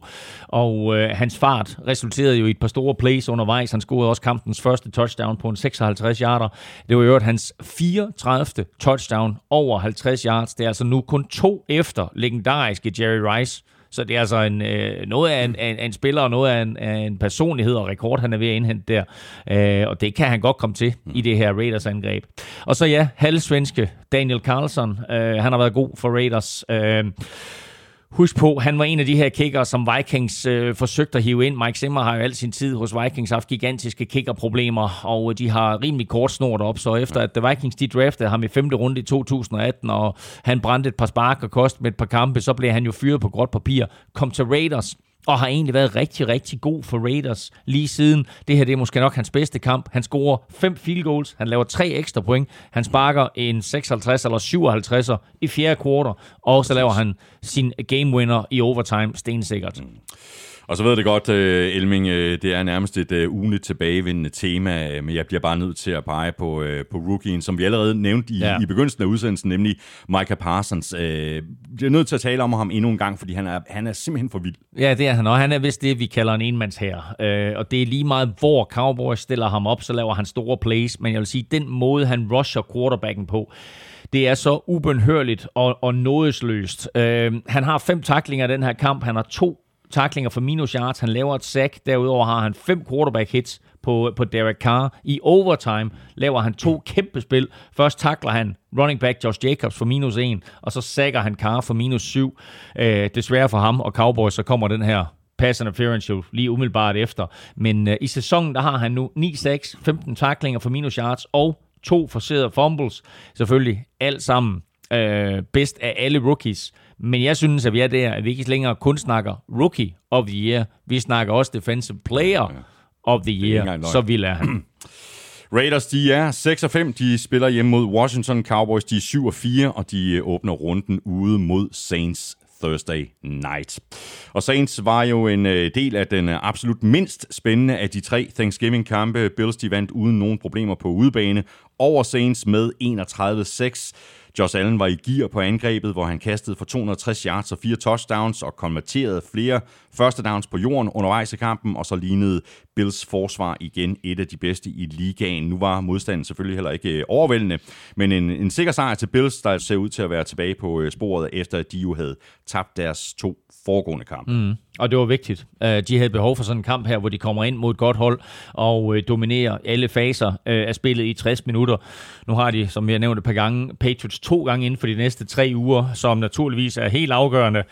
og øh, hans fart resulterede jo i et par store plays undervejs. Han scorede også kampens første touchdown på en 56 yarder. Det var jo hans 34. touchdown over 50 yards yards. Det er altså nu kun to efter legendariske Jerry Rice. Så det er altså en, øh, noget af en, en, en spiller og noget af en, af en personlighed og rekord, han er ved at indhente der. Øh, og det kan han godt komme til i det her Raiders-angreb. Og så ja, halvsvenske Daniel Carlson. Øh, han har været god for Raiders. Øh, Husk på, han var en af de her kicker, som Vikings øh, forsøgte at hive ind. Mike Zimmer har jo al sin tid hos Vikings haft gigantiske kickerproblemer, og øh, de har rimelig kort snort op. Så efter at The Vikings de draftede ham i femte runde i 2018, og han brændte et par spark og kost med et par kampe, så blev han jo fyret på gråt papir. Kom til Raiders, og har egentlig været rigtig, rigtig god for Raiders lige siden. Det her det er måske nok hans bedste kamp. Han scorer fem field goals, han laver tre ekstra point, han sparker en 56 eller 57 i fjerde kvartal, og så laver han sin game winner i overtime stensikkert. Mm. Og så ved jeg det godt, øh, Elming, øh, det er nærmest et øh, ugenligt tilbagevendende tema, men jeg bliver bare nødt til at pege på, på rookien, som vi allerede nævnte i, ja. i begyndelsen af udsendelsen, nemlig Micah Parsons. Jeg er nødt til at tale om ham endnu en gang, fordi han er, han er simpelthen for vild. Ja, det er han, og han er vist det, vi kalder en enmands her. Og det er lige meget, hvor Cowboys stiller ham op, så laver han store plays, men jeg vil sige, den måde, han rusher quarterbacken på, det er så ubenhørligt og, og nådesløst. Øh, han har fem taklinger i den her kamp. Han har to taklinger for minus yards. Han laver et sack. Derudover har han fem quarterback hits på, på Derek Carr. I overtime laver han to kæmpe spil. Først takler han running back Josh Jacobs for minus 1, og så sækker han Carr for minus 7. Øh, desværre for ham og Cowboys, så kommer den her pass interference jo lige umiddelbart efter. Men øh, i sæsonen, der har han nu 9-6, 15 taklinger for minus yards og to forserede fumbles. Selvfølgelig alt sammen øh, bedst af alle rookies. Men jeg synes, at vi er der, at vi ikke længere kun snakker Rookie of the Year. Vi snakker også Defensive Player of the Year. Så vil er han. Raiders, de er 6 og 5. De spiller hjemme mod Washington Cowboys. De er 7 og 4, og de øh, åbner runden ude mod Saints Thursday night. Og Saints var jo en øh, del af den øh, absolut mindst spændende af de tre Thanksgiving-kampe. Bills de vandt uden nogen problemer på udebane over Saints med 31-6. Josh Allen var i gear på angrebet, hvor han kastede for 260 yards og fire touchdowns og konverterede flere første downs på jorden undervejs i kampen, og så lignede Bills forsvar igen et af de bedste i ligaen. Nu var modstanden selvfølgelig heller ikke øh, overvældende, men en, en sikker sejr til Bills, der ser ud til at være tilbage på øh, sporet, efter at de jo havde tabt deres to foregående kampe. Mm. Og det var vigtigt. Øh, de havde behov for sådan en kamp her, hvor de kommer ind mod et godt hold og dominerer alle faser af spillet i 60 minutter. Nu har de, som jeg nævnte et par gange, Patriots to gange inden for de næste tre uger, som naturligvis er helt afgørende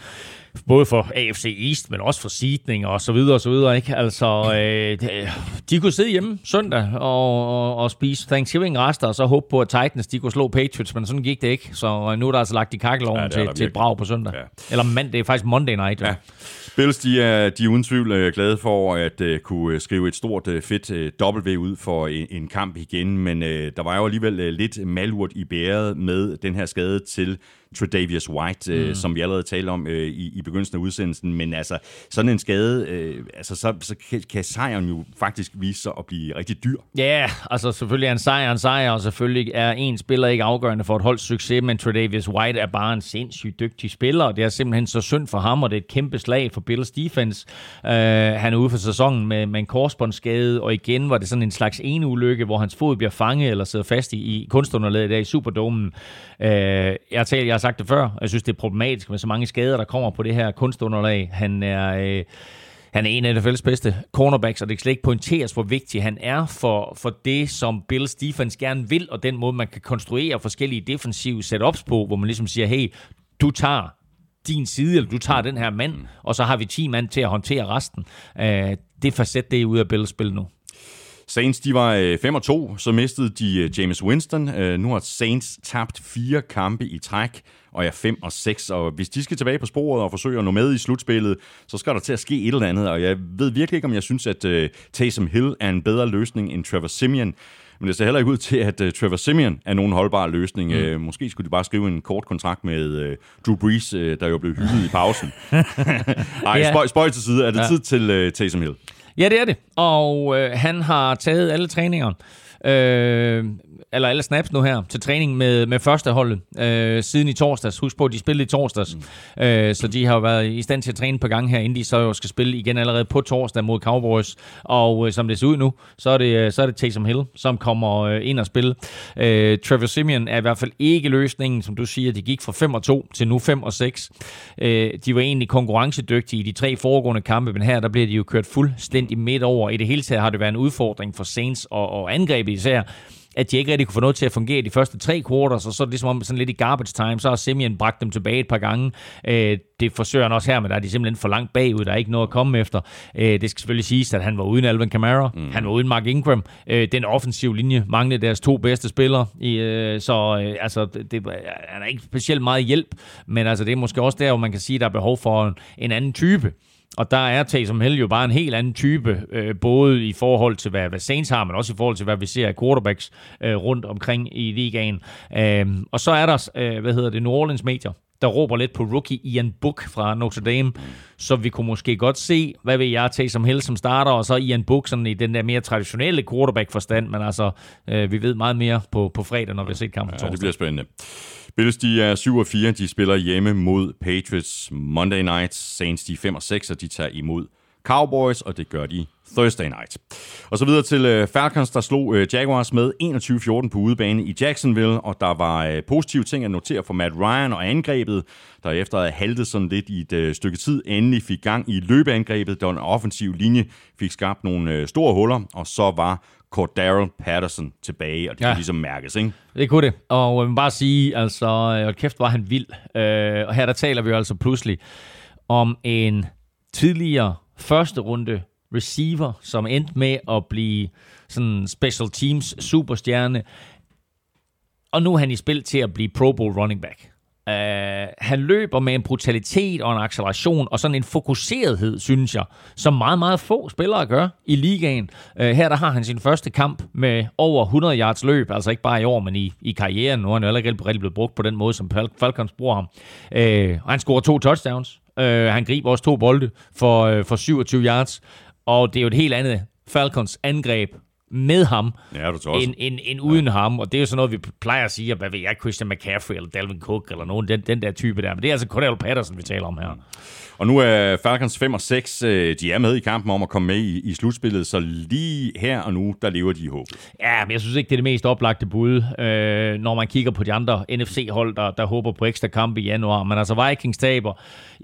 både for AFC East, men også for seedning og så videre og så videre. Ikke? Altså, øh, de kunne sidde hjemme søndag og, og, og spise Thanksgiving-rester, og så håbe på, at Titans de kunne slå Patriots, men sådan gik det ikke. Så nu er der altså lagt i kakkeloven ja, til, til et brag på søndag. Ja. Eller mand, det er faktisk Monday night. Ja. Bills, de er, de er uden tvivl øh, glade for at uh, kunne skrive et stort, uh, fedt uh, W ud for en, en kamp igen, men uh, der var jo alligevel uh, lidt malurt i bæret med den her skade til Tredavious White, øh, mm. som vi allerede talte om øh, i, i begyndelsen af udsendelsen. Men altså, sådan en skade, øh, altså, så, så kan, kan sejren jo faktisk vise sig at blive rigtig dyr. Ja, yeah, altså selvfølgelig er en sejr en sejr, og selvfølgelig er en spiller ikke afgørende for et holds succes, men Tredavious White er bare en sindssygt dygtig spiller, og det er simpelthen så synd for ham, og det er et kæmpe slag for Bills defense. Uh, han er ude for sæsonen med, med en korsbåndsskade, og igen var det sådan en slags ene ulykke, hvor hans fod bliver fanget eller sidder fast i, i kunstunderlaget der i Superdomen. Uh, jeg, taler, jeg sagt det før, jeg synes, det er problematisk med så mange skader, der kommer på det her kunstunderlag. Han er... Øh, han er en af NFL's bedste cornerbacks, og det kan slet ikke pointeres, hvor vigtig han er for, for det, som Bills defense gerne vil, og den måde, man kan konstruere forskellige defensive setups på, hvor man ligesom siger, hey, du tager din side, eller du tager den her mand, og så har vi 10 mand til at håndtere resten. Øh, det facet, det er ude af Bills spil nu. Saints, de var 5 øh, 2, så mistede de øh, James Winston. Øh, nu har Saints tabt fire kampe i træk, og er 5 og 6. Og hvis de skal tilbage på sporet og forsøge at nå med i slutspillet, så skal der til at ske et eller andet. Og jeg ved virkelig ikke, om jeg synes, at Taysom Hill er en bedre løsning end Trevor Simeon. Men det ser heller ikke ud til, at uh, Trevor Simeon er nogen holdbar løsning. Mm. Uh, måske skulle de bare skrive en kort kontrakt med uh, Drew Brees, uh, der jo blev hyldet i pausen. Ej, yeah. spøj, spøj til side. Er det ja. tid til uh, Taysom Hill? Ja, det er det. Og øh, han har taget alle træninger. Øh, eller alle snaps nu her, til træning med, med første holdet øh, siden i torsdags. Husk på, at de spillede i torsdags, mm. øh, så de har jo været i stand til at træne på gang her, inden de så jo skal spille igen allerede på torsdag mod Cowboys. Og øh, som det ser ud nu, så er det, så er det Taysom Hill, som kommer øh, ind og spille. Øh, Trevor Simeon er i hvert fald ikke løsningen, som du siger, de gik fra 5 og 2 til nu 5 og 6. Øh, de var egentlig konkurrencedygtige i de tre foregående kampe, men her der bliver de jo kørt fuldstændig midt over. I det hele taget har det været en udfordring for Saints og, og angrebet især, at de ikke rigtig kunne få noget til at fungere de første tre quarters, og så er det ligesom om sådan lidt i garbage time, så har Simeon bragt dem tilbage et par gange. Øh, det forsøger han også her, men der er de simpelthen for langt bagud, der er ikke noget at komme efter. Øh, det skal selvfølgelig siges, at han var uden Alvin Kamara, mm. han var uden Mark Ingram. Øh, den offensive linje manglede deres to bedste spillere, så altså, det, han er ikke specielt meget hjælp, men altså, det er måske også der, hvor man kan sige, at der er behov for en anden type. Og der er Taysom Hill jo bare en helt anden type, øh, både i forhold til, hvad, hvad Saints har, men også i forhold til, hvad vi ser af quarterbacks øh, rundt omkring i ligaen. Øh, og så er der, øh, hvad hedder det, New Orleans Major, der råber lidt på rookie Ian Book fra Notre Dame, så vi kunne måske godt se, hvad vil jeg tage som Hill som starter, og så Ian Book sådan i den der mere traditionelle quarterback-forstand, men altså, øh, vi ved meget mere på, på fredag, når vi har set kampen ja, det bliver spændende. Bills, de er 7 og 4. De spiller hjemme mod Patriots Monday night. Saints, de er 5 og 6, og de tager imod Cowboys, og det gør de Thursday night. Og så videre til uh, Falcons, der slog uh, Jaguars med 21-14 på udebane i Jacksonville, og der var uh, positive ting at notere for Matt Ryan og angrebet, der efter at haltet sådan lidt i et stykke tid, endelig fik gang i løbeangrebet, der en offensiv linje fik skabt nogle store huller, og så var Cordero Patterson tilbage, og det ja. kunne ligesom mærkes, ikke? Det kunne det, og jeg vil bare sige, altså, hold kæft, var han vild. Uh, og her der taler vi jo altså pludselig om en tidligere første runde receiver, som endte med at blive sådan special teams superstjerne. Og nu er han i spil til at blive Pro Bowl running back. Uh, han løber med en brutalitet og en acceleration og sådan en fokuserethed, synes jeg, som meget, meget få spillere gør i ligaen. Uh, her der har han sin første kamp med over 100 yards løb, altså ikke bare i år, men i, i karrieren. Nu er han jo allerede rigtig blevet brugt på den måde, som Falcons bruger ham. Uh, og han scorer to touchdowns. Uh, han griber også to bolde for, uh, for 27 yards. Og det er jo et helt andet Falcons angreb, med ham, Ja, du end, end, end uden ja. ham. Og det er jo sådan noget, vi plejer at sige, at hvad ved jeg, Christian McCaffrey eller Dalvin Cook eller nogen, den, den der type der. Men det er altså Cordell Patterson, vi taler om her. Og nu er Falcons 5 og 6, øh, de er med i kampen om at komme med i, i slutspillet, så lige her og nu, der lever de i håb. Ja, men jeg synes ikke, det er det mest oplagte bud, øh, når man kigger på de andre NFC-hold, der, der håber på ekstra kampe i januar. Men altså Vikings taber,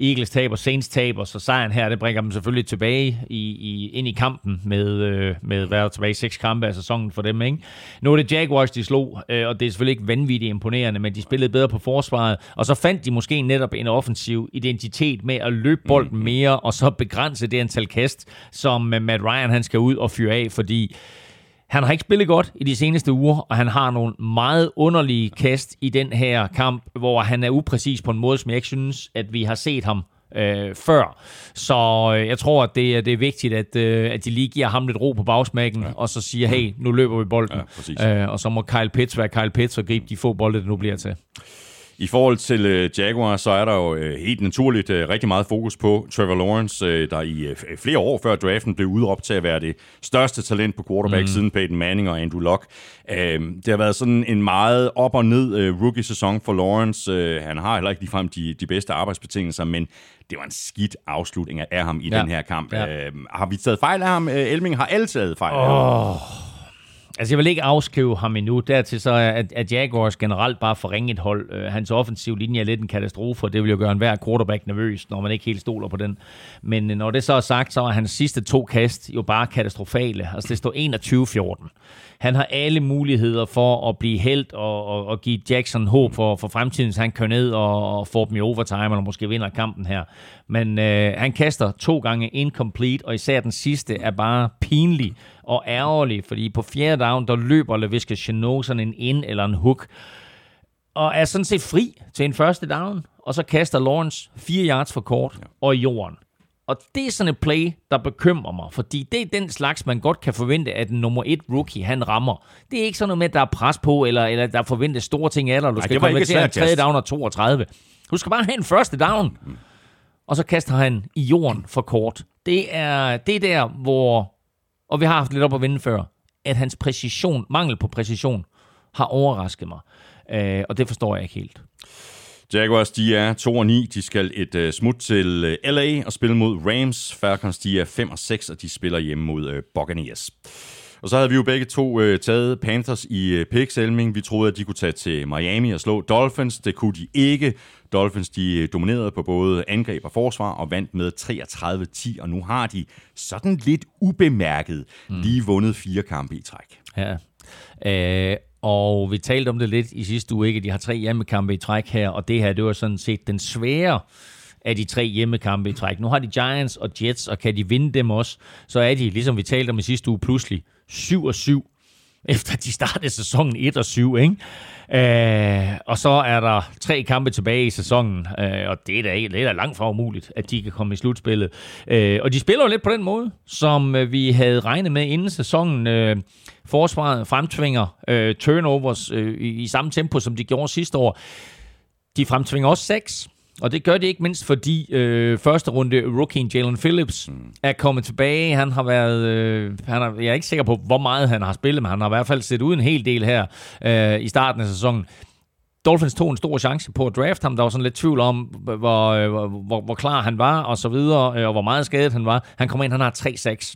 Eagles taber, Saints taber, så sejren her, det bringer dem selvfølgelig tilbage i, i, ind i kampen med, øh, med hvad er tilbage, seks kampe af sæsonen for dem. Ikke? Nu er det Jaguars, de slog, øh, og det er selvfølgelig ikke vanvittigt imponerende, men de spillede bedre på forsvaret, og så fandt de måske netop en offensiv identitet med at løbe bolden mere, og så begrænse det antal kast, som øh, Matt Ryan han skal ud og fyre af, fordi han har ikke spillet godt i de seneste uger, og han har nogle meget underlige kast i den her kamp, hvor han er upræcis på en måde, som jeg ikke synes, at vi har set ham øh, før. Så øh, jeg tror, at det, er- det er vigtigt, at, øh, at de lige giver ham lidt ro på bagsmækken, ja. og så siger, hey, nu løber vi bolden. Ja, præcis. øh, og så må Kyle Pitts være Kyle Pitts og gribe de få bolde, det nu bliver til. I forhold til øh, Jaguar, så er der jo øh, helt naturligt øh, rigtig meget fokus på Trevor Lawrence, øh, der i øh, flere år før draften blev udråbt til at være det største talent på quarterback mm. siden Peyton Manning og Andrew Luck. Øh, det har været sådan en meget op og ned øh, rookie-sæson for Lawrence. Øh, han har heller ikke ligefrem de, de bedste arbejdsbetingelser, men det var en skidt afslutning af- ham i Ja. den her kamp. Ja. Øh, har vi taget fejl af ham? Øh, Elming har alle taget fejl af ham. Altså, jeg vil ikke afskrive ham endnu. Dertil så er, at, at Jaguars generelt bare for ringet hold. Uh, hans offensiv linje er lidt en katastrofe, og det vil jo gøre enhver quarterback nervøs, når man ikke helt stoler på den. Men uh, når det så er sagt, så var hans sidste to kast jo bare katastrofale. Altså, det står 21-14. Han har alle muligheder for at blive held og, og, og give Jackson håb for, for fremtiden, så han kører ned og, og får dem i overtime, eller måske vinder kampen her. Men øh, han kaster to gange incomplete, og især den sidste er bare pinlig og ærgerlig, fordi på fjerde down, der løber LaVisca Chenot sådan en ind eller en hook, og er sådan set fri til en første down, og så kaster Lawrence fire yards for kort og i jorden. Og det er sådan et play, der bekymrer mig, fordi det er den slags, man godt kan forvente, at nummer et rookie, han rammer. Det er ikke sådan noget med, at der er pres på, eller, eller der forventes store ting af dig, du Nej, skal konvertere en tredje down og 32. Du skal bare have en første down. Og så kaster han i jorden for kort. Det er, det er der, hvor, og vi har haft lidt op at vinde før, at hans præcision, mangel på præcision, har overrasket mig. Øh, og det forstår jeg ikke helt. Jaguars, de er 2 og 9. De skal et uh, smut til øh, uh, LA og spille mod Rams. Falcons, de er 5 og 6, og de spiller hjemme mod uh, Buccaneers. Og så havde vi jo begge to uh, taget Panthers i uh, picks, Elming. Vi troede, at de kunne tage til Miami og slå Dolphins. Det kunne de ikke. Dolphins, de øh, dominerede på både angreb og forsvar og vandt med 33-10, og nu har de sådan lidt ubemærket lige vundet fire kampe i træk. Ja. Øh, og vi talte om det lidt i sidste uge, ikke? De har tre hjemmekampe i træk her, og det her, det var sådan set den svære af de tre hjemmekampe i træk. Nu har de Giants og Jets, og kan de vinde dem også, så er de, ligesom vi talte om i sidste uge, pludselig 7 og 7 efter de startede sæsonen 1 og 7, ikke? Øh, og så er der tre kampe tilbage i sæsonen, øh, og det er, da, det er da langt fra umuligt, at de kan komme i slutspillet. Øh, og de spiller jo lidt på den måde, som øh, vi havde regnet med inden sæsonen. Øh, forsvaret fremtvinger øh, turnovers øh, i, i samme tempo, som de gjorde sidste år. De fremtvinger også seks. Og det gør det ikke mindst, fordi øh, første runde rookie Jalen Phillips mm. er kommet tilbage. Han har været, øh, han er, jeg er ikke sikker på, hvor meget han har spillet, men han har i hvert fald set ud en hel del her øh, i starten af sæsonen. Dolphins tog en stor chance på at drafte ham. Der var sådan lidt tvivl om, hvor, øh, hvor, hvor, hvor klar han var, og så videre, øh, og hvor meget skadet han var. Han kommer ind, han har 3-6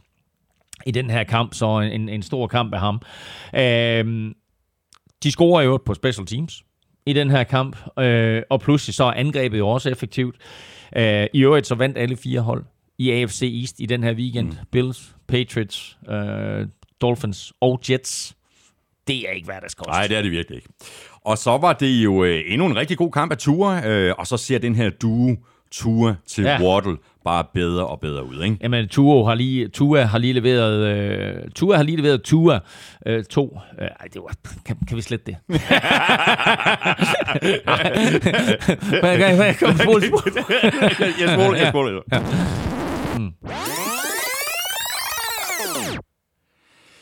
i den her kamp, så en, en stor kamp af ham. Øh, de scorer jo på special teams i den her kamp, øh, og pludselig så er angrebet jo også effektivt. Øh, I øvrigt så vandt alle fire hold i AFC East i den her weekend. Mm. Bills, Patriots, øh, Dolphins og Jets. Det er ikke hverdagskost. Nej, det er det virkelig ikke. Og så var det jo øh, endnu en rigtig god kamp af Tua, øh, og så ser den her duo Tua til ja. Waddle bare bedre og bedre ud, ikke? Jamen, Tua har lige, Tua har lige leveret, øh, Tua har lige leveret Tua øh, to. Øh, ej, det var, kan, kan vi slette det? hvad, hvad, hvad, kom, spol, spol. jeg spoler, jeg spoler.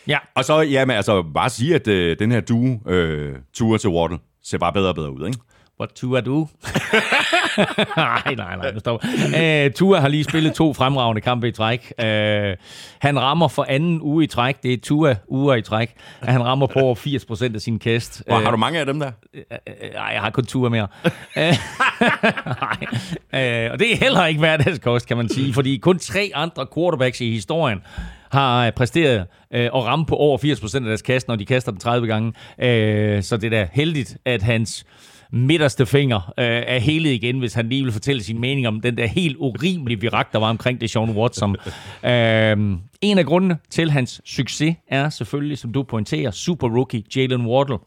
Ja, Og så, ja, men altså, bare sige, at øh, den her duo, øh, Tua til Waddle, ser bare bedre og bedre ud, ikke? What Tua do? nej, nej, nej, nu stopper. Uh, Tua har lige spillet to fremragende kampe i træk. Uh, han rammer for anden uge i træk. Det er Tua uger i træk. Han rammer på over 80% af sin kast. Hvor, har du mange af dem der? Nej, jeg har kun Tua mere. Nej. Uh, og det er heller ikke hverdagskost, kan man sige, fordi kun tre andre quarterbacks i historien har præsteret øh, at ramme på over 80% af deres kast, når de kaster den 30 gange. Øh, så det er da heldigt, at hans midterste finger øh, er helet igen, hvis han lige vil fortælle sin mening om den der helt urimelige virak, der var omkring det Sean Watson. øh, en af grundene til hans succes er selvfølgelig, som du pointerer, super rookie Jalen Wardle.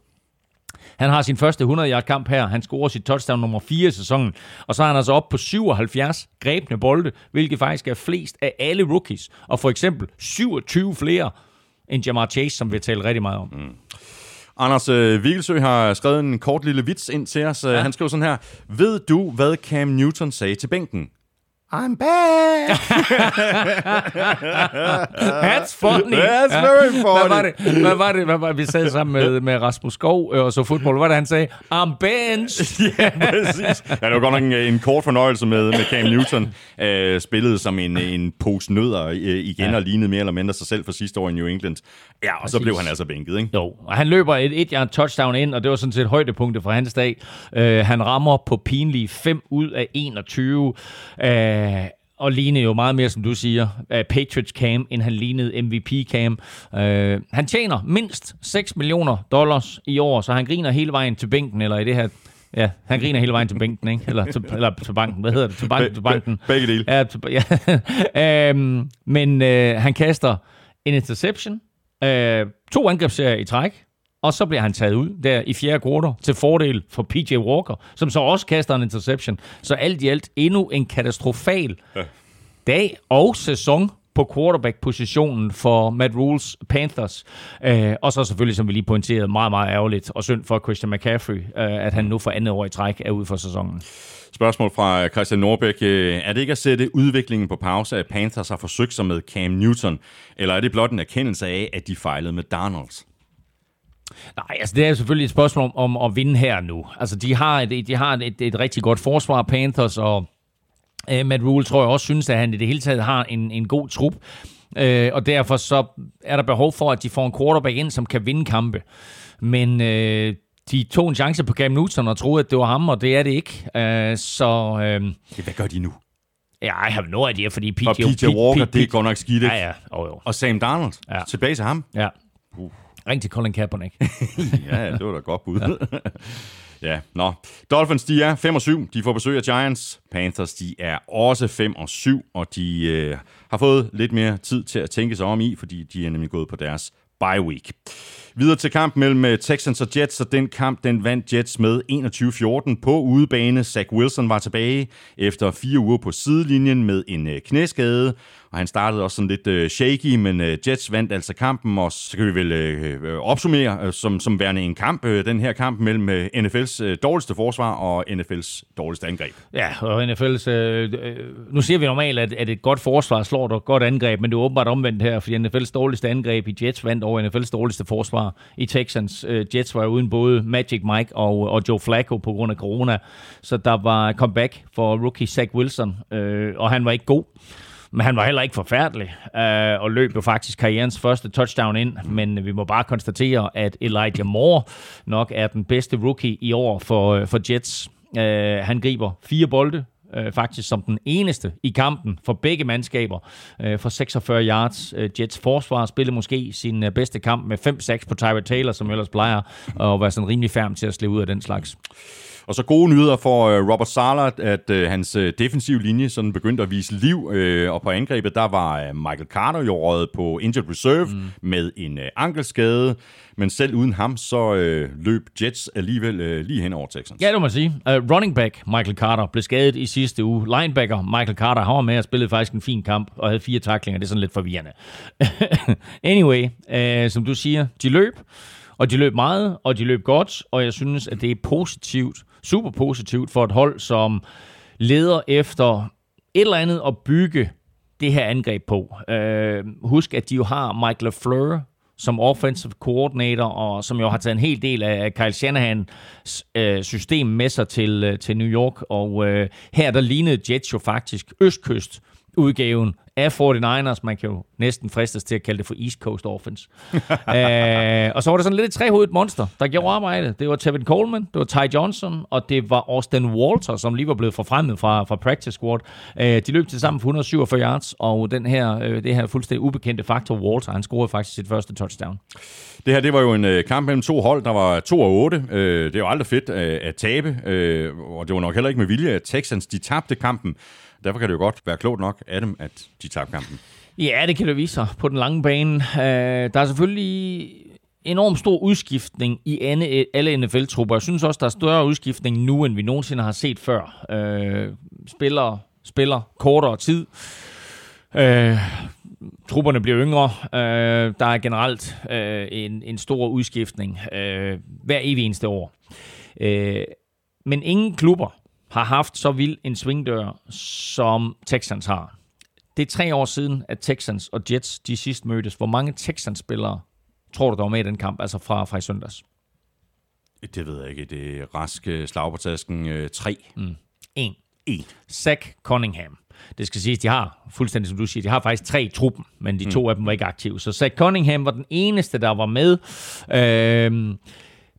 Han har sin første 100-yard kamp her. Han scorer sit touchdown nummer 4 i sæsonen. Og så er han altså op på 77 grebne bolde, hvilket faktisk er flest af alle rookies. Og for eksempel 27 flere end Jamar Chase, som vi talt rigtig meget om. Mm. Anders øh, Vigelsø har skrevet en kort lille vits ind til os. Ja. Han skriver sådan her. Ved du, hvad Cam Newton sagde til bænken? I'm back! That's funny. That's very funny. Hvad var det, hvad var det, hvad var det vi sad sammen med, med Rasmus Skov øh, og så fodbold? Hvad var det, han sagde? I'm bench. ja, præcis. Ja, det var godt nok en, en kort fornøjelse med, med Cam Newton. Uh, spillede som en, en pose nødder uh, igen ja. og lignede mere eller mindre sig selv for sidste år i New England. Ja, og præcis. så blev han altså bænket, ikke? Jo, og han løber et et yard touchdown ind, og det var sådan set højdepunktet for hans dag. Uh, han rammer på pinlige 5 ud af 21. Uh, og lignede jo meget mere, som du siger, uh, Patriots Cam, end han lignede MVP Cam. Uh, han tjener mindst 6 millioner dollars i år, så han griner hele vejen til bænken, eller i det her Ja, han griner hele vejen til bænken, ikke? Eller til, eller til banken. Hvad hedder det? Til, bank, til banken. Begge dele. Ja, til, ja. um, men uh, han kaster en interception, uh, to angrebsserier i træk, og så bliver han taget ud der i fjerde kvartal til fordel for PJ Walker, som så også kaster en interception. Så alt i alt endnu en katastrofal ja. dag og sæson på quarterback-positionen for Matt Rules Panthers. Øh, og så selvfølgelig, som vi lige pointerede, meget, meget ærgerligt og synd for Christian McCaffrey, øh, at han nu for andet år i træk er ude for sæsonen. Spørgsmål fra Christian Norbæk. Er det ikke at sætte udviklingen på pause, at Panthers har forsøgt sig med Cam Newton, eller er det blot en erkendelse af, at de fejlede med Donalds? Nej, altså det er selvfølgelig et spørgsmål om, om at vinde her nu. Altså de har et, de har et, et rigtig godt forsvar, Panthers, og øh, Matt Rule tror jeg også synes, at han i det hele taget har en, en god trup. Øh, og derfor så er der behov for, at de får en quarterback ind, som kan vinde kampe. Men øh, de tog en chance på Cam Newton og troede, at det var ham, og det er det ikke. Øh, så... Øh, Hvad gør de nu? Ja, jeg har no idea, fordi PJ, og PJ Walker, det går nok skidt, Ja, ja. Oh, jo. Og Sam Darnold, ja. tilbage til ham. Ja. Uh. Ring til Colin Kaepernick. ja, det var da godt bud. Ja. ja, nå. Dolphins, de er 5 og 7. De får besøg af Giants. Panthers, de er også 5 og 7, og de øh, har fået lidt mere tid til at tænke sig om i, fordi de er nemlig gået på deres bye week. Videre til kamp mellem øh, Texans og Jets, og den kamp, den vandt Jets med 21-14 på udebane. Zach Wilson var tilbage efter fire uger på sidelinjen med en øh, knæskade, og han startede også sådan lidt øh, shaky, men øh, Jets vandt altså kampen, og så kan vi vel øh, øh opsummere øh, som, som værende en kamp, øh, den her kamp mellem øh, NFL's øh, dårligste forsvar og NFL's dårligste angreb. Ja, og NFL's, øh, øh, nu siger vi normalt, at, at et godt forsvar slår et godt angreb, men det er åbenbart omvendt her, fordi NFL's dårligste angreb i Jets vandt over NFL's dårligste forsvar i Texans. Øh, Jets var uden både Magic Mike og, og Joe Flacco på grund af corona, så der var comeback for rookie Zach Wilson, øh, og han var ikke god. Men han var heller ikke forfærdelig, øh, og løb jo faktisk karrierens første touchdown ind, men vi må bare konstatere, at Elijah Moore nok er den bedste rookie i år for, øh, for Jets. Øh, han griber fire bolde, øh, faktisk som den eneste i kampen for begge mandskaber øh, for 46 yards. Øh, Jets forsvar spillede måske sin øh, bedste kamp med 5-6 på Tyra Taylor, som ellers plejer at være sådan rimelig færm til at slippe ud af den slags. Og så gode nyheder for uh, Robert Sala, at uh, hans uh, defensive linje sådan begyndte at vise liv, og på angrebet, der var Michael Carter jo på injured reserve mm. med en ankelskade, men selv uden ham, så løb Jets alligevel lige hen over Texans. Ja, det må man sige. Uh, running back Michael Carter blev skadet i sidste uge. Linebacker Michael Carter, han var med og spillede faktisk en fin kamp, og havde fire taklinger. Det er sådan lidt forvirrende. anyway, uh, som du siger, de løb, og de løb meget, og de løb godt, og jeg synes, at det er positivt super positivt for et hold, som leder efter et eller andet at bygge det her angreb på. Øh, husk, at de jo har Mike LaFleur som offensive coordinator, og som jo har taget en hel del af Kyle Shanahans øh, system med sig til, øh, til New York. Og øh, her der lignede Jets jo faktisk østkyst udgaven af 49ers. Man kan jo næsten fristes til at kalde det for East Coast Offense. Æh, og så var der sådan lidt et trehovedet monster, der gjorde arbejdet. Det var Tevin Coleman, det var Ty Johnson, og det var Austin Walter, som lige var blevet forfremmet fra, fra practice squad. Æh, de løb til sammen for 147 yards, og den her, øh, det her fuldstændig ubekendte faktor, Walter, han scorede faktisk sit første touchdown. Det her, det var jo en øh, kamp mellem to hold, der var 2 og 8. Øh, det er jo aldrig fedt øh, at tabe, øh, og det var nok heller ikke med vilje, at Texans de tabte kampen. Derfor kan det jo godt være klogt nok af dem, at de tabte kampen. Ja, det kan det vise sig på den lange bane. Øh, der er selvfølgelig enormt stor udskiftning i alle, NFL-trupper. Jeg synes også, der er større udskiftning nu, end vi nogensinde har set før. Øh, spiller, spiller kortere tid. Øh, trupperne bliver yngre. Øh, der er generelt øh, en, en stor udskiftning øh, hver evig eneste år. Øh, men ingen klubber har haft så vild en svingdør, som Texans har. Det er tre år siden, at Texans og Jets de sidst mødtes. Hvor mange Texans-spillere tror du, der var med i den kamp, altså fra, fra i søndags? Det ved jeg ikke. Det er raske slag på tasken. Øh, tre. Mm. En. En. Zach Cunningham. Det skal siges, de har, fuldstændig som du siger, de har faktisk tre i truppen, men de to mm. af dem var ikke aktive. Så Zach Cunningham var den eneste, der var med. Øh,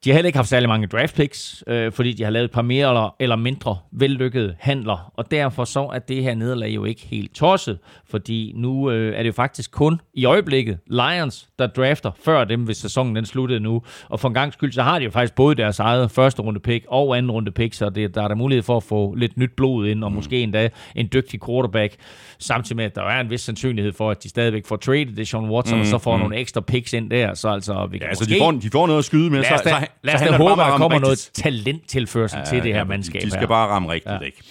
de har heller ikke haft særlig mange draft picks, øh, fordi de har lavet et par mere eller, eller mindre vellykkede handler, og derfor så er det her nederlag jo ikke helt tosset, fordi nu øh, er det jo faktisk kun i øjeblikket Lions, der drafter før dem, hvis sæsonen den sluttede nu, og for en gang skyld, så har de jo faktisk både deres eget første runde pick og anden runde pick, så det, der er der mulighed for at få lidt nyt blod ind, og mm. måske endda en dygtig quarterback, samtidig med, at der er en vis sandsynlighed for, at de stadigvæk får traded det Sean Watson, mm. og så får mm. nogle ekstra picks ind der, så altså... Vi kan ja, altså de får, de får noget at skyde med, så, så, Lad os da håbe, at der kommer noget talenttilførsel ja, til det her ja, mandskab. De skal her. bare ramme rigtigt, ja. ikke?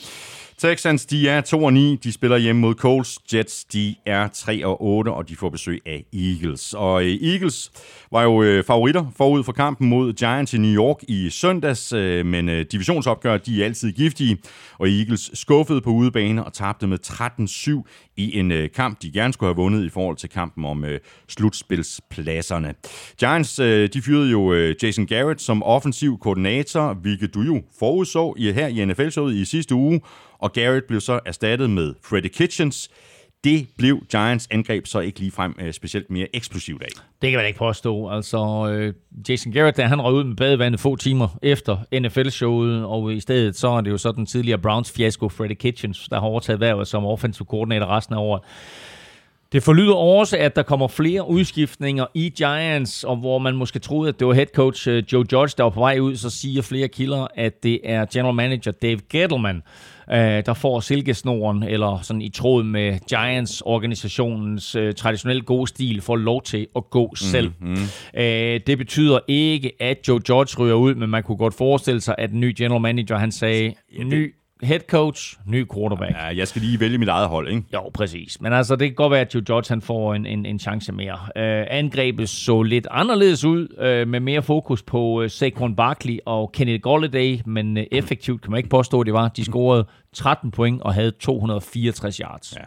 Texans, de er 2 og 9. De spiller hjemme mod Colts. Jets, de er 3 og 8, og de får besøg af Eagles. Og øh, Eagles var jo øh, favoritter forud for kampen mod Giants i New York i søndags, øh, men divisionsopgør, de er altid giftige, og Eagles skuffede på udebane og tabte med 13-7 i en kamp, de gerne skulle have vundet i forhold til kampen om slutspilspladserne. Giants, de fyrede jo Jason Garrett som offensiv koordinator, hvilket du jo forudså her i NFL-showet i sidste uge, og Garrett blev så erstattet med Freddie Kitchens. Det blev Giants angreb så ikke ligefrem øh, specielt mere eksplosivt af. Det kan man ikke påstå. Altså, øh, Jason Garrett, der, han røg ud med badevandet få timer efter NFL-showet, og i stedet så er det jo så den tidligere Browns-fiasko Freddie Kitchens, der har overtaget værvet som offensive koordinator resten af året. Det forlyder også, at der kommer flere udskiftninger i Giants, og hvor man måske troede, at det var head coach øh, Joe Judge, der var på vej ud, så siger flere kilder, at det er general manager Dave Gettleman, øh, der får silkesnoren, eller sådan i tråd med Giants-organisationens øh, traditionelt gode stil, får lov til at gå mm, selv. Mm. Øh, det betyder ikke, at Joe Judge ryger ud, men man kunne godt forestille sig, at den nye general manager, han sagde, ny head coach, ny quarterback. Ja, jeg skal lige vælge mit eget hold, ikke? Jo, præcis. Men altså, det kan godt være, at Joe Judge han får en, en, en chance mere. Uh, angrebet så lidt anderledes ud, uh, med mere fokus på uh, Saquon Barkley og Kenneth Golladay, men uh, effektivt kan man ikke påstå, at det var. De scorede 13 point og havde 264 yards. Ja.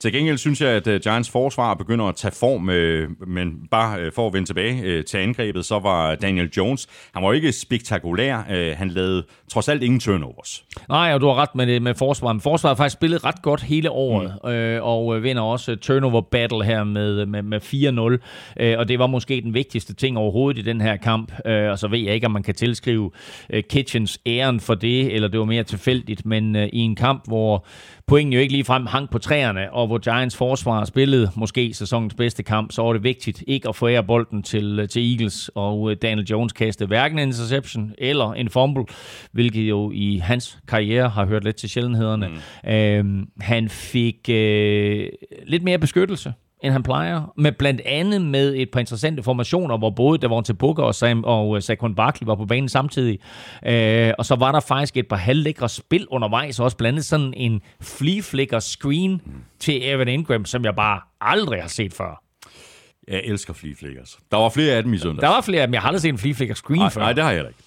Til gengæld synes jeg, at uh, Giants forsvar begynder at tage form, uh, men bare uh, for at vende tilbage til angrebet, så var Daniel Jones, han var ikke spektakulær. Han lavede trods alt ingen turnovers. Nej, og du har ret med det med forsvaret. Men forsvaret har faktisk spillet ret godt hele året, mm. øh, og vinder også turnover battle her med, med, med 4-0. Øh, og det var måske den vigtigste ting overhovedet i den her kamp. Øh, og så ved jeg ikke, om man kan tilskrive øh, Kitchens æren for det, eller det var mere tilfældigt, men øh, i en kamp, hvor pointen jo ikke lige frem hang på træerne, og hvor Giants forsvar spillede måske sæsonens bedste kamp, så var det vigtigt ikke at forære bolden til, til Eagles, og øh, Daniel Jones kastede hverken en interception eller en fumble, hvilket jo i hans karriere har hørt lidt til sjældenhederne. Mm. Øhm, han fik øh, lidt mere beskyttelse end han plejer, med blandt andet med et par interessante formationer, hvor både Davante Booker og, Sam, og øh, Saquon Barkley var på banen samtidig. Øh, og så var der faktisk et par halvlækre spil undervejs, og også blandet sådan en flea flicker screen til Evan Ingram, som jeg bare aldrig har set før. Jeg elsker flea flickers. Der var flere af dem i søndag. Der var flere af dem. Jeg har aldrig set en flea flicker screen nej, før. Nej, det har jeg ikke.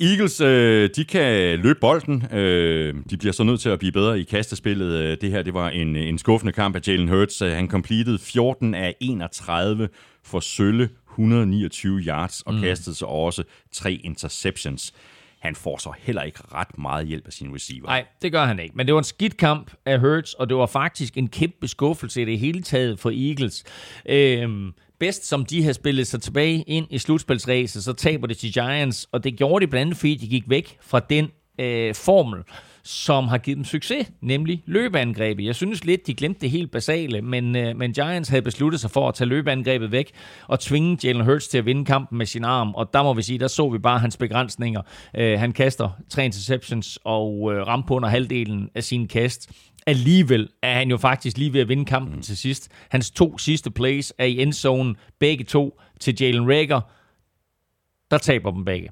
Eagles, øh, de kan løbe bolden. Øh, de bliver så nødt til at blive bedre i kastespillet. Øh, det her, det var en, en skuffende kamp af Jalen Hurts. Han completed 14 af 31 for sølle 129 yards og mm. kastede så også tre interceptions. Han får så heller ikke ret meget hjælp af sin receiver. Nej, det gør han ikke. Men det var en skidt kamp af Hurts, og det var faktisk en kæmpe skuffelse i det hele taget for Eagles. Øhm, bedst som de har spillet sig tilbage ind i slutspilsræset, så taber det til Giants, og det gjorde de blandt andet, fordi de gik væk fra den øh, formel, som har givet dem succes, nemlig løbeangrebet. Jeg synes lidt, de glemte det helt basale, men, øh, men Giants havde besluttet sig for at tage løbeangrebet væk og tvinge Jalen Hurts til at vinde kampen med sin arm, og der må vi sige, der så vi bare hans begrænsninger. Øh, han kaster tre interceptions og øh, ramte på under halvdelen af sin kast. Alligevel er han jo faktisk lige ved at vinde kampen mm. til sidst. Hans to sidste plays er i endzone, begge to til Jalen Rager, der taber dem begge.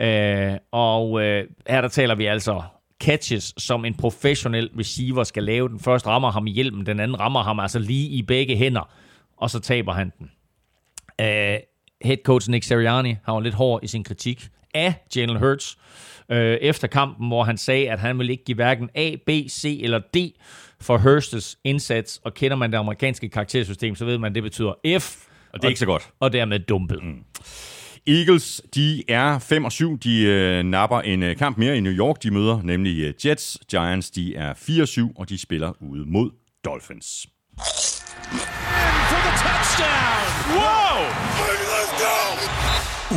Øh, og øh, her der taler vi altså catches, som en professionel receiver skal lave. Den første rammer ham i hjelmen, den anden rammer ham altså lige i begge hænder, og så taber han den. Uh, head coach Nick Sirianni har jo lidt hård i sin kritik af Jalen Hurts uh, efter kampen, hvor han sagde, at han vil ikke give hverken A, B, C eller D for Hursts indsats, og kender man det amerikanske karaktersystem, så ved man, at det betyder F. Og det er ikke så godt. Og dermed dumpet. Mm. Eagles, de er 5 og 7. De øh, napper en øh, kamp mere i New York. De møder nemlig øh, Jets. Giants, de er 4 og 7, og de spiller ude mod Dolphins. Wow!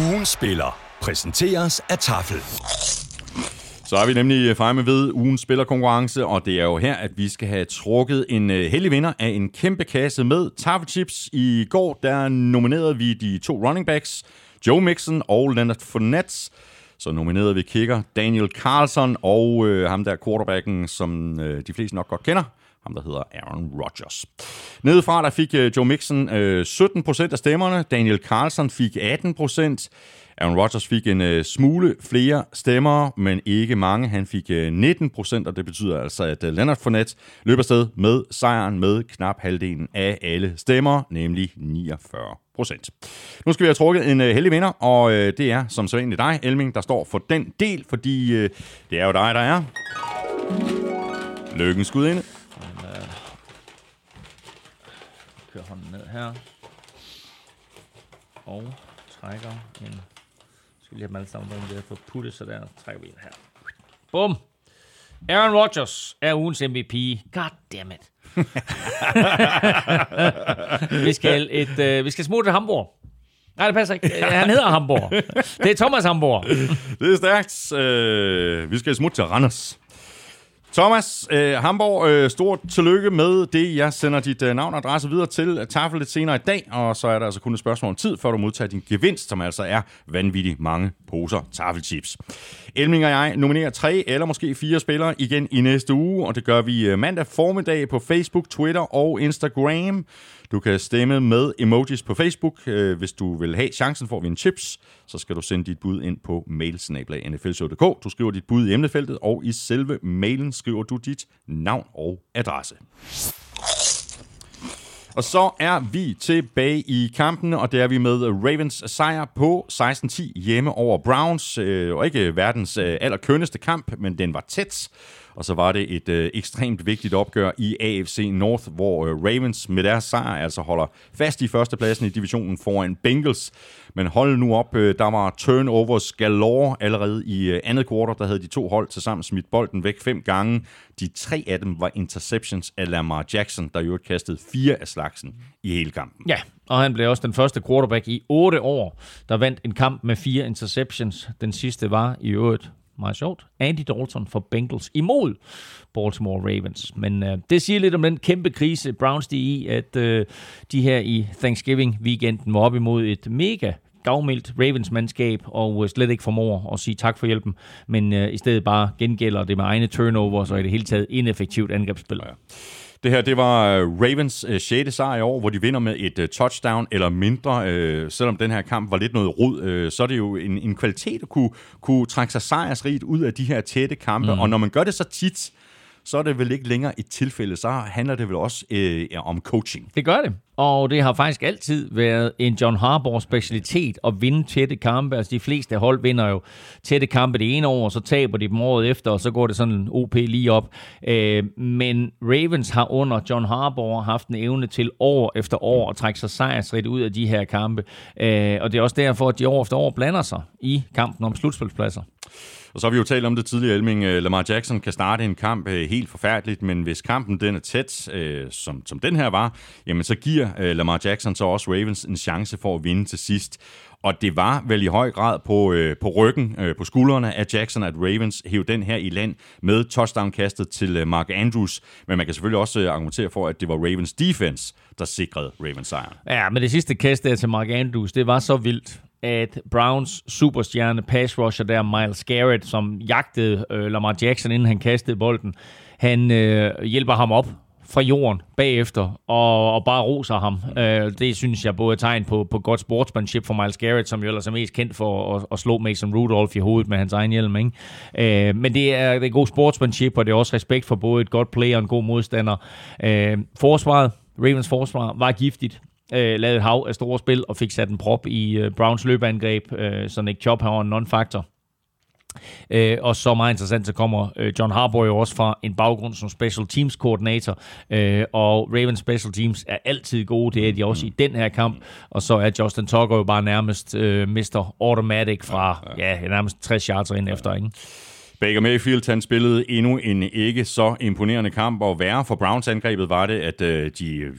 Ugen spiller præsenteres af Tafel. Så er vi nemlig fremme ved ugens spillerkonkurrence, og det er jo her, at vi skal have trukket en øh, heldig vinder af en kæmpe kasse med taffelchips. I går der nominerede vi de to running backs, Joe Mixon og Leonard Fournette. Så nominerede vi kicker Daniel Carlson og øh, ham der quarterbacken, som øh, de fleste nok godt kender, ham der hedder Aaron Rodgers. Nedefra der fik øh, Joe Mixon øh, 17% af stemmerne, Daniel Carlson fik 18%, Aaron Rodgers fik en øh, smule flere stemmer, men ikke mange. Han fik øh, 19 procent, og det betyder altså, at øh, Leonard Fournette løber sted med sejren med knap halvdelen af alle stemmer, nemlig 49 procent. Nu skal vi have trukket en øh, heldig vinder, og øh, det er som sædvanligt dig, Elming, der står for den del, fordi øh, det er jo dig, der er. Lykken skud ind. Kører hånden ned her. Og trækker en... Skal lige have dem alle sammen, hvor vi har puttet, så der trækker vi en her. Bum! Aaron Rodgers er ugens MVP. God damn it. vi, skal et, uh, vi skal smutte til Hamburg. Nej, det passer ikke. Øh, han hedder Hamburg. Det er Thomas Hamburg. Det er stærkt. Øh, vi skal smutte til Randers. Thomas øh, Hamborg, øh, stort tillykke med det. Jeg sender dit øh, navn og adresse videre til Tafel lidt senere i dag, og så er der altså kun et spørgsmål om tid, før du modtager din gevinst, som altså er vanvittigt mange poser tafelchips. Elming og jeg nominerer tre eller måske fire spillere igen i næste uge, og det gør vi øh, mandag formiddag på Facebook, Twitter og Instagram. Du kan stemme med emojis på Facebook. Øh, hvis du vil have chancen for at vinde chips, så skal du sende dit bud ind på mailsnablag.nflshow.dk. Du skriver dit bud i emnefeltet, og i selve mailen skriver du dit navn og adresse. Og så er vi tilbage i kampen, og det er vi med Ravens sejr på 16-10 hjemme over Browns. Øh, og ikke verdens øh, allerkønneste kamp, men den var tæt. Og så var det et øh, ekstremt vigtigt opgør i AFC North, hvor øh, Ravens med deres sejr altså holder fast i førstepladsen i divisionen foran Bengals. Men hold nu op, øh, der var turnovers galore allerede i øh, andet kvartal. Der havde de to hold tilsammen smidt bolden væk fem gange. De tre af dem var interceptions af Lamar Jackson, der jo kastede fire af slagsen i hele kampen. Ja, og han blev også den første quarterback i otte år, der vandt en kamp med fire interceptions. Den sidste var i øvrigt meget sjovt, Andy Dalton for Bengals imod Baltimore Ravens. Men øh, det siger lidt om den kæmpe krise, Browns de i, at øh, de her i Thanksgiving-weekenden var op imod et mega gavmildt Ravens-mandskab, og øh, slet ikke formår at sige tak for hjælpen, men øh, i stedet bare gengælder det med egne turnovers og i det hele taget ineffektivt angrebsspil. Ja. Det her, det var øh, Ravens 6. sejr i år, hvor de vinder med et touchdown eller mindre. selvom den her kamp var lidt noget rod, så er det jo en, en kvalitet at kunne, kunne trække sig sejrsrigt ud af de her tætte kampe. Mm. Og når man gør det så tit, så er det vel ikke længere et tilfælde. Så handler det vel også øh, om coaching. Det gør det og det har faktisk altid været en John Harbaugh specialitet at vinde tætte kampe. Altså de fleste hold vinder jo tætte kampe det ene år, og så taber de dem året efter, og så går det sådan en OP lige op. Øh, men Ravens har under John Harbaugh haft en evne til år efter år at trække sig sejrsrigt ud af de her kampe. Øh, og det er også derfor, at de år efter år blander sig i kampen om slutspilspladser. Og så har vi jo talt om det tidligere, Elming. Øh, Lamar Jackson kan starte en kamp øh, helt forfærdeligt, men hvis kampen den er tæt, øh, som, som den her var, jamen så giver Lamar Jackson så også Ravens en chance for at vinde til sidst. Og det var vel i høj grad på, øh, på ryggen, øh, på skuldrene af Jackson, at Ravens hævde den her i land med touchdown-kastet til øh, Mark Andrews. Men man kan selvfølgelig også øh, argumentere for, at det var Ravens defense, der sikrede Ravens sejren. Ja, men det sidste kast der til Mark Andrews, det var så vildt, at Browns superstjerne pass rusher der, Miles Garrett, som jagtede øh, Lamar Jackson, inden han kastede bolden, han øh, hjælper ham op fra jorden bagefter og, og bare roser ham. Øh, det synes jeg både er tegn på, på godt sportsmanship for Miles Garrett, som jo ellers er mest kendt for at, at slå Mason Rudolph i hovedet med hans egen hjelm. Ikke? Øh, men det er, det er god sportsmanship, og det er også respekt for både et godt play og en god modstander. Øh, forsvaret, Ravens forsvar, var giftigt øh, lavede et hav af store spil og fik sat en prop i øh, Browns løbeangreb, øh, så Nick Chubb har en non-factor. Øh, og så meget interessant, så kommer øh, John Harbaugh jo også fra en baggrund som special teams koordinator, øh, og Ravens special teams er altid gode, det er de også i den her kamp, og så er Justin Tucker jo bare nærmest øh, Mr. Automatic fra ja, nærmest 60 yards ind efter, ikke? Baker Mayfield han spillede endnu en ikke så imponerende kamp, og værre for Browns angrebet var det, at øh, de,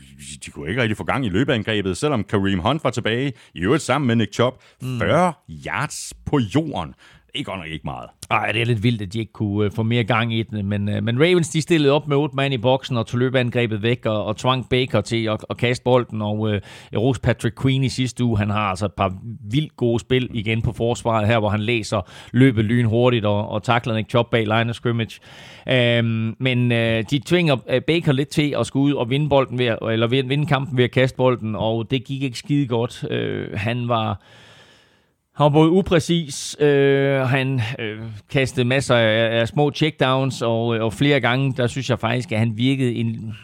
de kunne ikke rigtig få gang i løbeangrebet, selvom Kareem Hunt var tilbage, i øvrigt sammen med Nick Chubb, 40 yards på jorden. Det er godt nok ikke meget. Nej, det er lidt vildt, at de ikke kunne øh, få mere gang i den. Men, øh, men Ravens, de stillede op med otte mand i boksen og tog løbeangrebet væk og, og tvang Baker til at, at kaste bolden. Og øh, Rose Patrick Queen i sidste uge, han har altså et par vildt gode spil igen på forsvaret her, hvor han læser løbet lyn hurtigt og, og takler Nick Chop bag line of scrimmage. Øhm, men øh, de tvinger øh, Baker lidt til at skulle ud og vinde bolden ved, eller vinde kampen ved at kaste bolden, og det gik ikke skide godt. Øh, han var han var både upræcis, øh, han øh, kastede masser af, af små checkdowns, og, og flere gange, der synes jeg faktisk, at han virkede en...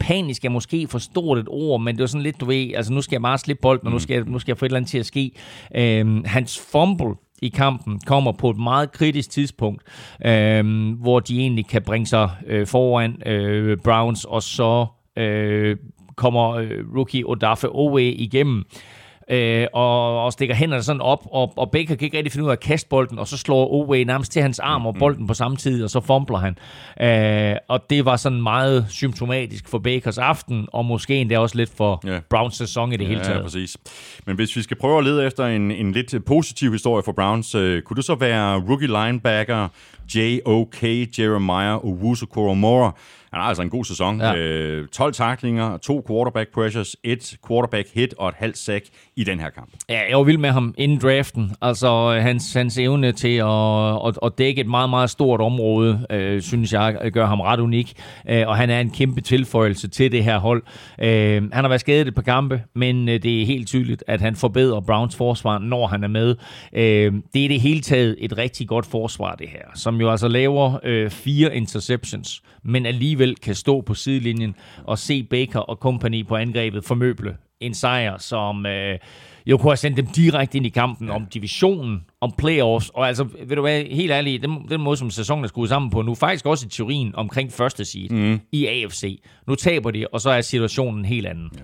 Panisk er måske for stort et ord, men det var sådan lidt, du ved, altså nu skal jeg bare slippe bolden, og nu skal, jeg, nu skal jeg få et eller andet til at ske. Øh, hans fumble i kampen kommer på et meget kritisk tidspunkt, øh, hvor de egentlig kan bringe sig øh, foran øh, Browns, og så øh, kommer øh, rookie Odafe Owe igennem øh, og, og stikker hænderne sådan op, og, og Baker kan ikke rigtig finde ud af at kaste bolden, og så slår Owe nærmest til hans arm og bolden på samme tid, og så fumbler han. Øh, og det var sådan meget symptomatisk for Bakers aften, og måske endda også lidt for ja. Browns sæson i det ja, hele taget. Ja, præcis. Men hvis vi skal prøve at lede efter en, en lidt positiv historie for Browns, øh, kunne det så være rookie linebacker J.O.K. Jeremiah Owusu-Koromora, han har altså en god sæson. Ja. Øh, 12 taklinger, to quarterback pressures, et quarterback hit og et halvt sack i den her kamp. Ja, jeg var vild med ham inden draften. Altså øh, hans, hans evne til at, at, at dække et meget, meget stort område, øh, synes jeg øh, gør ham ret unik. Øh, og han er en kæmpe tilføjelse til det her hold. Øh, han har været skadet et par kampe, men øh, det er helt tydeligt, at han forbedrer Browns forsvar, når han er med. Øh, det er det hele taget et rigtig godt forsvar, det her. Som jo altså laver øh, fire interceptions, men alligevel kan stå på sidelinjen og se Baker og company på angrebet formøble en sejr, som øh, jo kunne have sendt dem direkte ind i kampen ja. om divisionen, om playoffs, og altså, ved du hvad, helt ærligt, den, den måde, som sæsonen er skruet sammen på nu, faktisk også i teorien omkring første seed mm. i AFC. Nu taber de, og så er situationen helt anden. Ja.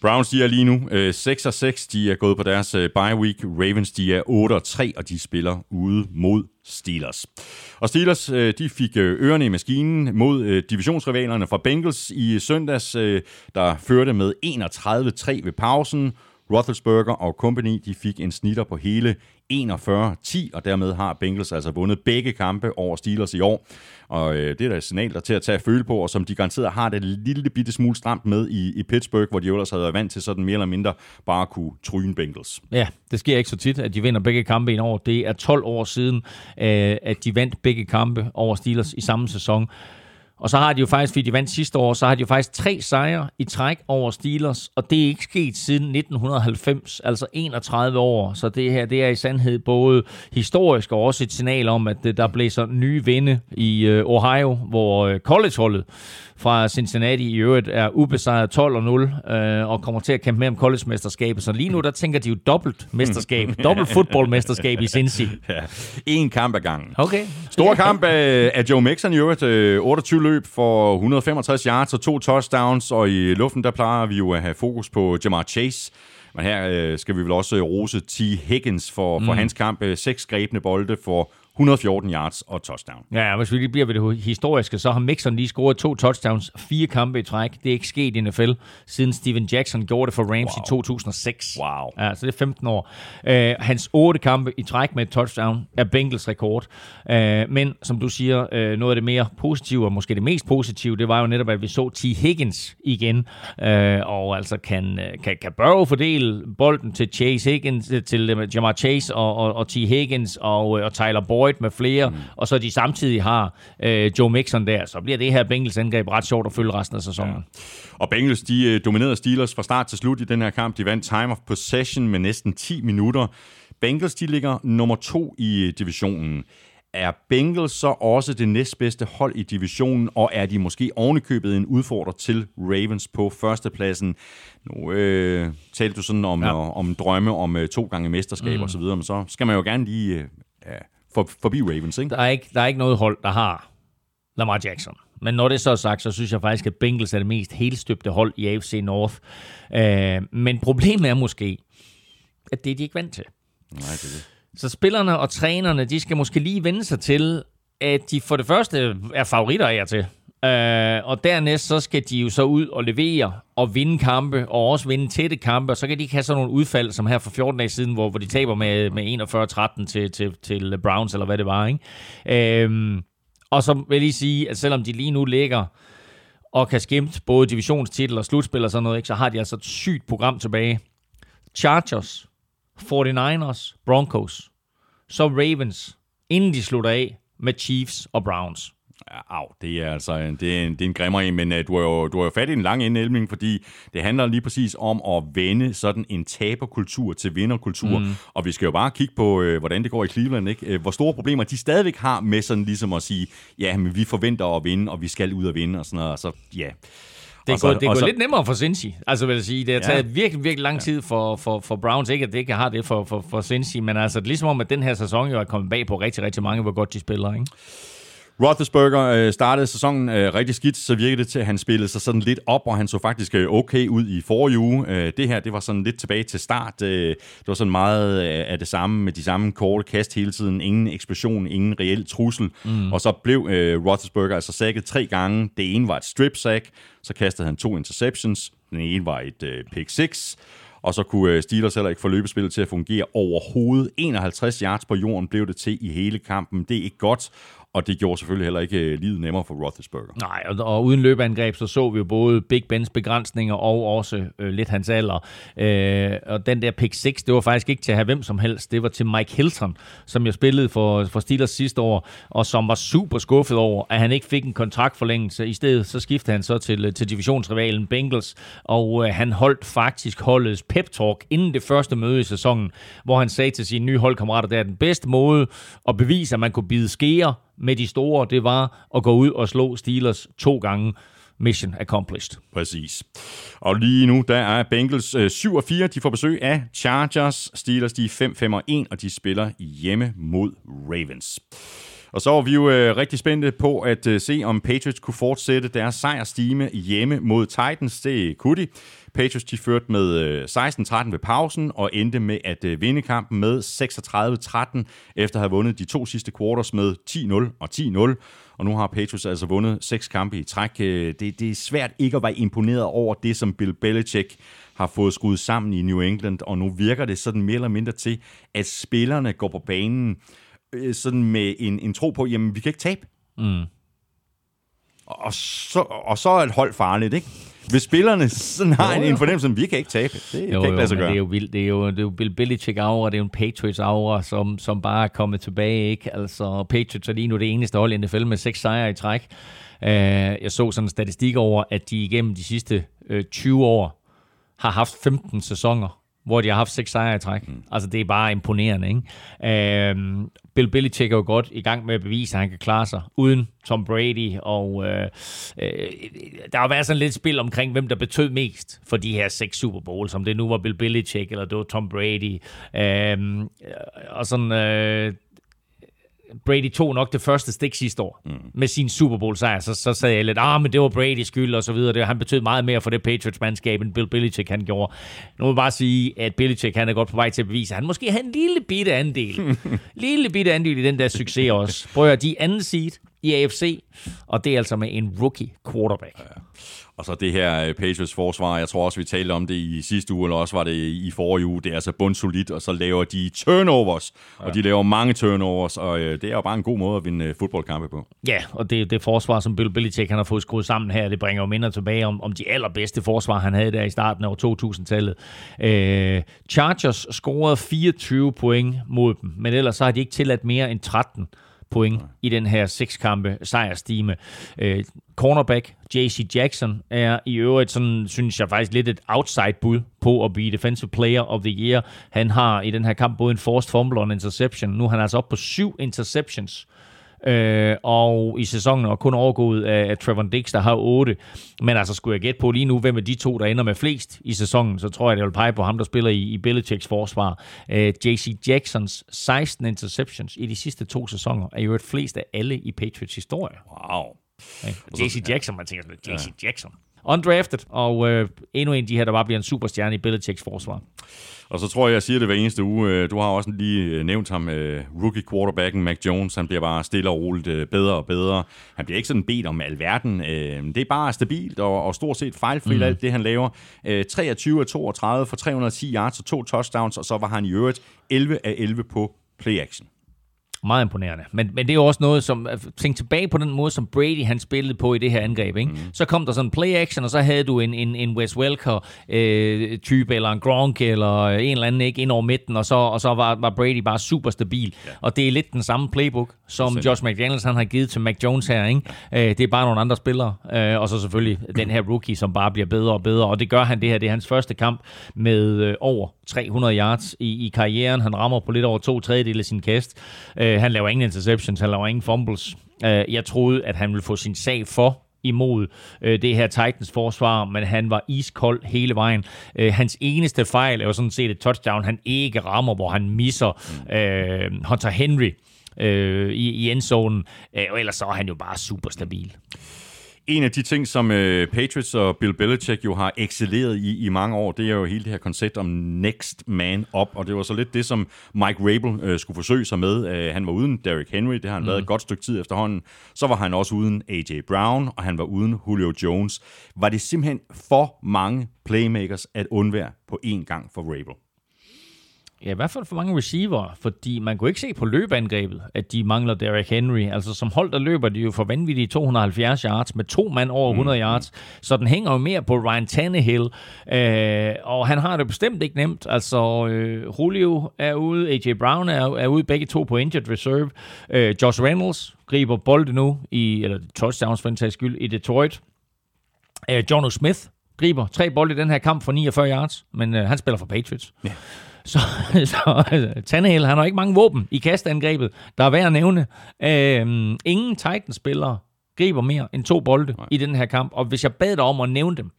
Browns, de er lige nu øh, 6 og 6. De er gået på deres øh, bye week. Ravens, de er 8 og 3, og de spiller ude mod Steelers. Og Steelers, øh, de fik øh, ørerne i maskinen mod øh, divisionsrivalerne fra Bengals i søndags, øh, der førte med 31-3 ved pausen. Roethlisberger og company de fik en snitter på hele 41-10, og dermed har Bengals altså vundet begge kampe over Steelers i år. Og øh, det er da et signal, der til at tage føle på, og som de garanteret har det lille bitte smule stramt med i, i Pittsburgh, hvor de ellers havde været vant til sådan mere eller mindre bare at kunne tryne Bengals. Ja, det sker ikke så tit, at de vinder begge kampe i en år. Det er 12 år siden, øh, at de vandt begge kampe over Steelers i samme sæson. Og så har de jo faktisk, fordi de vandt sidste år, så har de jo faktisk tre sejre i træk over Steelers, og det er ikke sket siden 1990, altså 31 år. Så det her, det er i sandhed både historisk og også et signal om, at øh, der blæser nye vinde i øh, Ohio, hvor øh, collegeholdet fra Cincinnati i øvrigt er ubesejret 12 og 0 øh, og kommer til at kæmpe med om college-mesterskabet. Så lige nu, der tænker de jo dobbelt mesterskab, dobbelt fodboldmesterskab i Cincy. Ja. En kamp ad gangen. Okay. Stor kamp af, af Joe Mixon i øvrigt. Øh, 28 løb for 165 yards og to touchdowns, og i luften, der plejer vi jo at have fokus på Jamar Chase. Men her øh, skal vi vel også rose T. Higgins for, for mm. hans kamp. Øh, seks grebne bolde for 114 yards og touchdown. Ja, hvis vi lige bliver ved det historiske, så har Mixon lige scoret to touchdowns, fire kampe i træk. Det er ikke sket i NFL, siden Steven Jackson gjorde det for Rams wow. i 2006. Wow. Ja, så det er 15 år. Uh, hans otte kampe i træk med et touchdown er Bengals rekord. Uh, men som du siger, uh, noget af det mere positive, og måske det mest positive, det var jo netop, at vi så T. Higgins igen. Uh, og altså kan, kan, kan Burrow fordele bolden til Chase Higgins, til Jamar Chase og, og, og T. Higgins og, og Tyler Boyd Boyd med flere, mm. og så de samtidig har øh, Joe Mixon der, så bliver det her Bengals angreb ret sjovt at følge resten af sæsonen. Ja. Og Bengals, de øh, dominerede Steelers fra start til slut i den her kamp. De vandt time of possession med næsten 10 minutter. Bengals, de ligger nummer to i øh, divisionen. Er Bengals så også det næstbedste hold i divisionen, og er de måske ovenikøbet en udfordrer til Ravens på førstepladsen? Nu øh, talte du sådan om, ja. om drømme om øh, to gange mesterskab mm. og så videre, men så skal man jo gerne lige øh, for, forbi Ravens, ikke? Der er ikke, der er ikke noget hold, der har Lamar Jackson. Men når det så er sagt, så synes jeg faktisk, at Bengals er det mest helstøbte hold i AFC North. Uh, men problemet er måske, at det er de ikke vant til. Nej, det er det. Så spillerne og trænerne, de skal måske lige vende sig til, at de for det første er favoritter af jer til. Øh, og dernæst så skal de jo så ud og levere og vinde kampe, og også vinde tætte kampe, og så kan de ikke have sådan nogle udfald, som her for 14 dage siden, hvor, hvor de taber med, med 41-13 til, til, til Browns, eller hvad det var. Ikke? Øh, og så vil jeg lige sige, at selvom de lige nu ligger og kan skimte både divisionstitel og slutspil og sådan noget, ikke, så har de altså et sygt program tilbage. Chargers, 49ers, Broncos, så Ravens, inden de slutter af med Chiefs og Browns. Au, det er altså en, det er en, det er en grimmer en, men uh, du har jo, du har jo fat i en lang indælmning, fordi det handler lige præcis om at vende sådan en taberkultur til vinderkultur. Mm. Og vi skal jo bare kigge på, uh, hvordan det går i Cleveland, ikke? Uh, hvor store problemer de stadigvæk har med sådan ligesom at sige, ja, men vi forventer at vinde, og vi skal ud og vinde, og sådan noget. Og så, ja, det er, så, gået, det er så, lidt nemmere for Cincy, altså vil jeg sige. Det har taget ja. virkelig, virkelig lang tid for, for, for Browns. Ikke at det ikke har det for, for, for Cincy, men altså det er ligesom om, at den her sæson jo er kommet bag på rigtig, rigtig mange, hvor godt de spiller. Ikke? Roethlisberger øh, startede sæsonen øh, rigtig skidt, så virkede det til, at han spillede sig sådan lidt op, og han så faktisk øh, okay ud i forrige uge. Øh, det her, det var sådan lidt tilbage til start. Øh, det var sådan meget øh, af det samme, med de samme korte kast hele tiden. Ingen eksplosion, ingen reel trussel. Mm. Og så blev øh, Roethlisberger altså sækket tre gange. Det ene var et strip sack, så kastede han to interceptions. Den ene var et øh, pick six og så kunne Steelers heller ikke få løbespillet til at fungere overhovedet. 51 yards på jorden blev det til i hele kampen. Det er ikke godt, og det gjorde selvfølgelig heller ikke øh, livet nemmere for Roethlisberger. Nej, og, og uden løbeangreb, så så vi jo både Big Bens begrænsninger og også øh, lidt hans alder. Øh, og den der pick 6, det var faktisk ikke til at have hvem som helst. Det var til Mike Hilton, som jeg spillede for, for Steelers sidste år, og som var super skuffet over, at han ikke fik en kontraktforlængelse. I stedet så skiftede han så til, øh, til divisionsrivalen Bengals, og øh, han holdt faktisk holdets pep-talk inden det første møde i sæsonen, hvor han sagde til sine nye holdkammerater, det er den bedste måde at bevise, at man kunne bide skære med de store, det var at gå ud og slå Steelers to gange. Mission accomplished. Præcis. Og lige nu, der er Bengals øh, 7 og 4. De får besøg af Chargers. Steelers, de er 5, 5 og 1, og de spiller hjemme mod Ravens. Og så var vi jo øh, rigtig spændte på at øh, se, om Patriots kunne fortsætte deres sejrstime hjemme mod Titans. Det kunne de. Patriots de førte med øh, 16-13 ved pausen og endte med at øh, vinde kampen med 36-13 efter at have vundet de to sidste quarters med 10-0 og 10-0. Og nu har Patriots altså vundet seks kampe i træk. Øh, det, det er svært ikke at være imponeret over det, som Bill Belichick har fået skudt sammen i New England, og nu virker det sådan mere eller mindre til, at spillerne går på banen øh, sådan med en, en tro på, jamen vi kan ikke tabe. Mm. Og, så, og så er et hold farligt, ikke? Hvis spillerne sådan har en, en fornemmelse, at vi kan ikke tabe, det jo, kan ikke lade sig gøre. Det er jo vildt. Det er jo, det er jo Bill Belichick aura, det er jo en Patriots aura, som, som bare er kommet tilbage, ikke? Altså, Patriots er lige nu det eneste hold i NFL med seks sejre i træk. Øh, jeg så sådan en statistik over, at de igennem de sidste øh, 20 år har haft 15 sæsoner, hvor de har haft seks sejre i træk. Mm. Altså, det er bare imponerende, ikke? Øhm, Bill Belichick er jo godt i gang med at bevise, at han kan klare sig uden Tom Brady, og øh, øh, der har været sådan lidt spil omkring, hvem der betød mest for de her seks Super Bowls, om det nu var Bill Belichick, eller det var Tom Brady. Øhm, og sådan... Øh, Brady tog nok det første stik sidste år mm. med sin Super Bowl sejr, så, så sagde jeg lidt, ah, men det var Brady skyld og så videre. Det, han betød meget mere for det Patriots-mandskab, end Bill Belichick han gjorde. Nu må jeg bare sige, at Belichick han er godt på vej til at bevise, at han måske har en lille bitte andel. lille bitte andel i den der succes også. Prøv at de anden seed i AFC, og det er altså med en rookie quarterback. Ja. Og så det her øh, Patriots forsvar, jeg tror også, vi talte om det i sidste uge, eller også var det i forrige uge, det er altså bundsolidt, og så laver de turnovers, ja. og de laver mange turnovers, og øh, det er jo bare en god måde at vinde øh, fodboldkampe på. Ja, og det, det forsvar, som Bill Belichick han har fået skruet sammen her, det bringer jo minder tilbage om, om de allerbedste forsvar, han havde der i starten af 2000-tallet. Øh, Chargers scorede 24 point mod dem, men ellers så har de ikke tilladt mere end 13 point i den her seks kampe sejrstime. Øh, cornerback JC Jackson er i øvrigt sådan, synes jeg faktisk lidt et outside bud på at blive defensive player of the year. Han har i den her kamp både en forced fumble og en interception. Nu er han altså op på syv interceptions øh, og i sæsonen er kun overgået af, af Trevor Dix, der har 8. Men altså, skulle jeg gætte på lige nu, hvem er de to, der ender med flest i sæsonen, så tror jeg, det vil pege på ham, der spiller i, i Belichicks forsvar. Øh, JC Jacksons 16 interceptions i de sidste to sæsoner er jo et flest af alle i Patriots historie. Wow. Okay. JC Jackson, man tænker sådan, JC Jackson. Undrafted, og øh, endnu en af de her, der bare bliver en superstjerne i Belichicks forsvar. Og så tror jeg, jeg siger det hver eneste uge. Øh, du har også lige øh, nævnt ham, øh, rookie quarterbacken Mac Jones. Han bliver bare stille og roligt bedre og bedre. Han bliver ikke sådan bedt om alverden. Det er bare stabilt og, og stort set fejlfrit mm. alt det, han laver. 23 af 32 for 310 yards og to touchdowns, og så var han i øvrigt 11 af 11 på play action. Meget imponerende. Men, men det er jo også noget, som... Tænk tilbage på den måde, som Brady han spillede på i det her angreb. Ikke? Mm. Så kom der sådan en play-action, og så havde du en, en, en Wes Welker-type, øh, eller en Gronk, eller en eller anden ikke ind over midten, og så, og så var, var Brady bare super stabil. Ja. Og det er lidt den samme playbook, som Josh McDaniels han har givet til Mac Jones her. Ikke? Øh, det er bare nogle andre spillere. Øh, og så selvfølgelig den her rookie, som bare bliver bedre og bedre. Og det gør han det her. Det er hans første kamp med øh, over 300 yards i, i karrieren. Han rammer på lidt over to tredjedel af sin kast. Øh, Øh, han laver ingen interceptions, han laver ingen fumbles. Øh, jeg troede, at han ville få sin sag for imod øh, det her Titans forsvar, men han var iskold hele vejen. Øh, hans eneste fejl er jo sådan set et touchdown, han ikke rammer, hvor han misser øh, Hunter Henry øh, i, i endzonen. Øh, og ellers så er han jo bare super stabil. En af de ting, som øh, Patriots og Bill Belichick jo har excelleret i i mange år, det er jo hele det her koncept om next man up, og det var så lidt det, som Mike Rabel øh, skulle forsøge sig med. Øh, han var uden Derrick Henry, det har han mm. været et godt stykke tid efterhånden. Så var han også uden A.J. Brown, og han var uden Julio Jones. Var det simpelthen for mange playmakers at undvære på én gang for Rabel? Ja, i hvert fald for mange receiver, fordi man kunne ikke se på løbeangrebet, at de mangler Derrick Henry. Altså som hold, der løber de jo for vanvittige 270 yards med to mand over 100 mm. yards, så den hænger jo mere på Ryan Tannehill, øh, og han har det bestemt ikke nemt. Altså øh, Julio er ude, A.J. Brown er, er ude, begge to på injured reserve. Øh, Josh Reynolds griber bolden nu, i, eller touchdowns for en tages skyld, i Detroit. Øh, John Smith griber tre bolde i den her kamp for 49 yards, men øh, han spiller for Patriots. Ja. Så, så altså, Tannehill, han har ikke mange våben i kastangrebet, der er værd at nævne. Øhm, ingen Titans-spillere griber mere end to bolde Nej. i den her kamp, og hvis jeg bad dig om at nævne dem,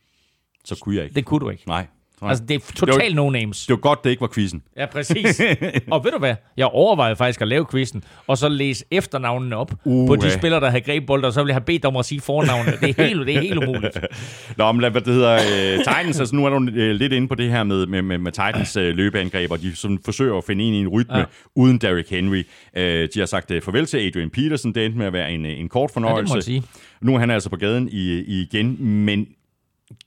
så kunne jeg ikke. Det kunne du ikke. Nej. Altså, det er totalt no-names. Det var godt, det ikke var quizzen. Ja, præcis. og ved du hvad? Jeg overvejede faktisk at lave quizzen, og så læse efternavnene op uh, på de spillere, der havde grebet bolden, og så ville jeg have bedt om at sige fornavnene. Det er helt, det er helt umuligt. Nå, men hvad det hedder, uh, Titans, altså nu er du uh, lidt inde på det her med, med, med, med Titans uh, løbeangreb, og de sådan, forsøger at finde ind i en rytme ja. uden Derrick Henry. Uh, de har sagt uh, farvel til Adrian Peterson, det endte med at være en, en kort fornøjelse. Ja, det må sige. Nu er han altså på gaden i, i igen, men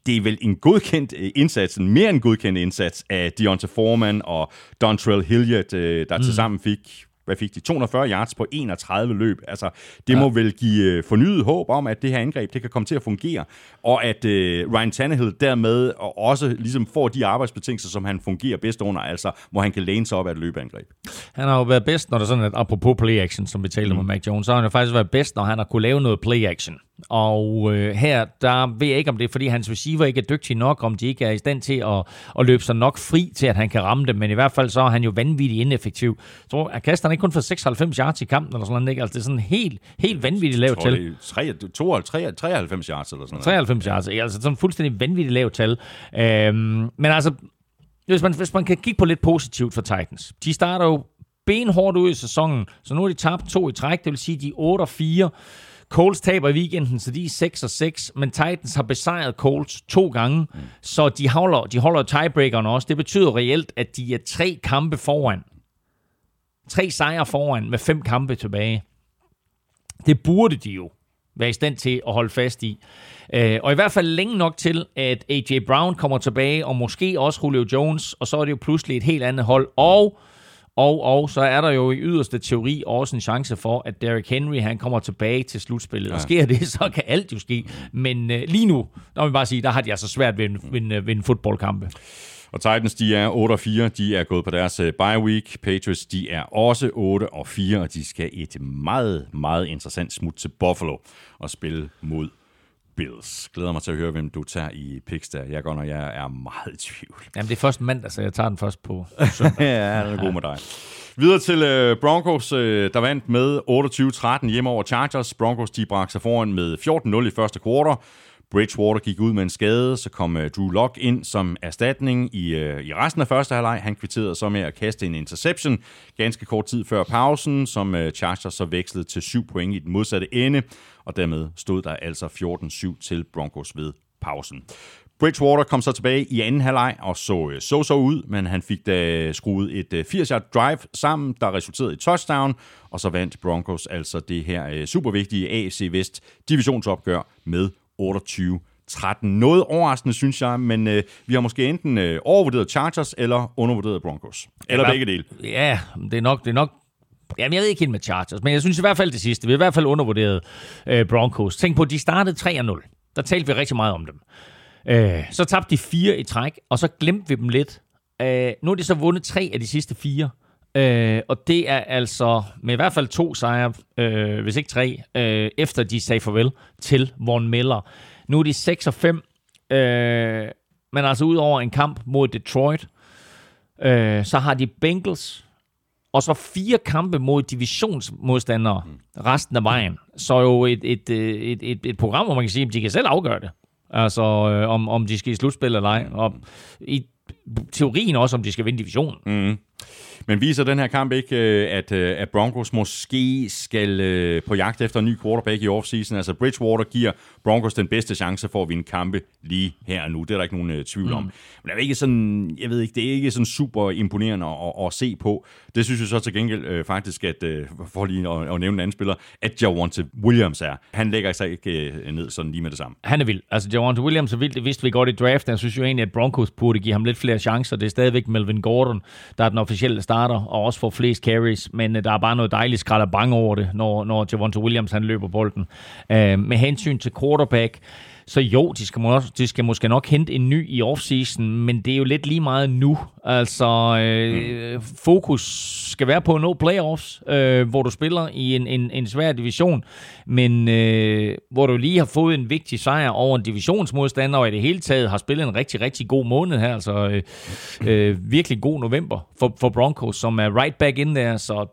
det er vel en godkendt øh, indsats, en mere end godkendt indsats af Deontay Foreman og Dontrell Hilliard, øh, der mm. tilsammen fik hvad fik de? 240 yards på 31 løb. Altså, det ja. må vel give øh, fornyet håb om, at det her angreb, det kan komme til at fungere, og at uh, Ryan Tannehill dermed også ligesom får de arbejdsbetingelser, som han fungerer bedst under, altså hvor han kan læne sig op af et løbeangreb. Han har jo været bedst, når der sådan et, apropos play action, som vi talte mm. med Mac Jones, så har han jo faktisk været bedst, når han har kunne lave noget play action Og øh, her, der ved jeg ikke, om det er, fordi hans receiver ikke er dygtig nok, om de ikke er i stand til at, at løbe sig nok fri til, at han kan ramme dem. Men i hvert fald så er han jo vanvittigt ineffektiv. Jeg tror, at kaster han ikke kun for 96 yards i kampen, eller sådan noget. Ikke? Altså, det er sådan helt, helt vanvittigt lavt tal. det er 3, 93 yards eller sådan noget. 93 yards, ikke? altså sådan fuldstændig vanvittigt lavt tal. Øhm, men altså, hvis man, hvis man kan kigge på lidt positivt for Titans. De starter jo benhårdt ud i sæsonen, så nu har de tabt to i træk, det vil sige, de er 8 og 4. Colts taber i weekenden, så de er 6 og 6, men Titans har besejret Colts to gange, mm. så de holder, de holder tiebreakerne også. Det betyder reelt, at de er tre kampe foran. Tre sejre foran med fem kampe tilbage. Det burde de jo være i stand til at holde fast i. Øh, og i hvert fald længe nok til, at A.J. Brown kommer tilbage, og måske også Julio Jones, og så er det jo pludselig et helt andet hold. Og og, og så er der jo i yderste teori også en chance for, at Derrick Henry han kommer tilbage til slutspillet. Ja. Og sker det, så kan alt jo ske. Men øh, lige nu, der må vi bare sige, der har de altså svært ved en, ved en, ved en fodboldkampe. Og Titans, de er 8 og 4. De er gået på deres uh, bye week. Patriots, de er også 8 og 4, og de skal et meget, meget interessant smut til Buffalo og spille mod Bills. Glæder mig til at høre, hvem du tager i picks der. Jeg går, når jeg er meget i tvivl. Jamen, det er først mandag, så jeg tager den først på søndag. ja, den er god med dig. Videre til uh, Broncos, uh, der vandt med 28-13 hjemme over Chargers. Broncos, de bragte sig foran med 14-0 i første kvartal. Bridgewater gik ud med en skade, så kom uh, Drew Lock ind som erstatning i, øh, i resten af første halvleg. Han kvitterede så med at kaste en interception ganske kort tid før pausen, som øh, Chargers så vekslede til 7 point i den modsatte ende, og dermed stod der altså 14-7 til Broncos ved pausen. Bridgewater kom så tilbage i anden halvleg og så så, så ud, men han fik da skruet et 80-yard drive sammen, der resulterede i touchdown, og så vandt Broncos altså det her super vigtige AFC Vest divisionsopgør med 28 13. Noget overraskende, synes jeg, men øh, vi har måske enten øh, overvurderet Chargers eller undervurderet Broncos. Eller ja, begge dele. Ja, det er nok, det er nok Jamen, jeg ved ikke helt med Chargers, men jeg synes i hvert fald det sidste. Vi har i hvert fald undervurderet øh, Broncos. Tænk på, at de startede 3-0. Der talte vi rigtig meget om dem. Øh, så tabte de fire i træk, og så glemte vi dem lidt. Øh, nu har de så vundet tre af de sidste fire. Øh, og det er altså med i hvert fald to sejre, øh, hvis ikke tre, øh, efter de sagde farvel til Von Miller. Nu er de 6 og 5, øh, men altså ud over en kamp mod Detroit, øh, så har de Bengals, og så fire kampe mod divisionsmodstandere resten af vejen. Så jo et, et, et, et, et program, hvor man kan sige, at de kan selv afgøre det. Altså, øh, om, om de skal i slutspil eller ej. Og i teorien også, om de skal vinde divisionen. Mm. Men viser den her kamp ikke, øh, at, øh, at Broncos måske skal øh, på jagt efter en ny quarterback i offseason? Altså Bridgewater giver Broncos den bedste chance for at vinde kampe lige her og nu. Det er der ikke nogen tvivl om. Mm. Men det er ikke sådan, jeg ved ikke, det er ikke sådan super imponerende at, at se på. Det synes jeg så til gengæld øh, faktisk, at øh, for lige at, at nævne en anden spiller, at Javante Williams er. Han lægger sig ikke øh, ned sådan lige med det samme. Han er vild. Altså Javante Williams er vild, det vidste vi godt i draften. Jeg synes jo egentlig, at Broncos burde give ham lidt flere chancer. Det er stadigvæk Melvin Gordon, der er den officielle starter, og også får flest carries, men øh, der er bare noget dejligt skrald bange over det, når, når Javonte Williams han løber bolden. Øh, med hensyn til quarterback, så jo, de skal, må, de skal måske nok hente en ny i offseason, men det er jo lidt lige meget nu. Altså, øh, mm. fokus skal være på at nå playoffs, øh, hvor du spiller i en, en, en svær division, men øh, hvor du lige har fået en vigtig sejr over en divisionsmodstander, og i det hele taget har spillet en rigtig, rigtig god måned her, altså øh, øh, virkelig god november for, for Broncos, som er right back in der, så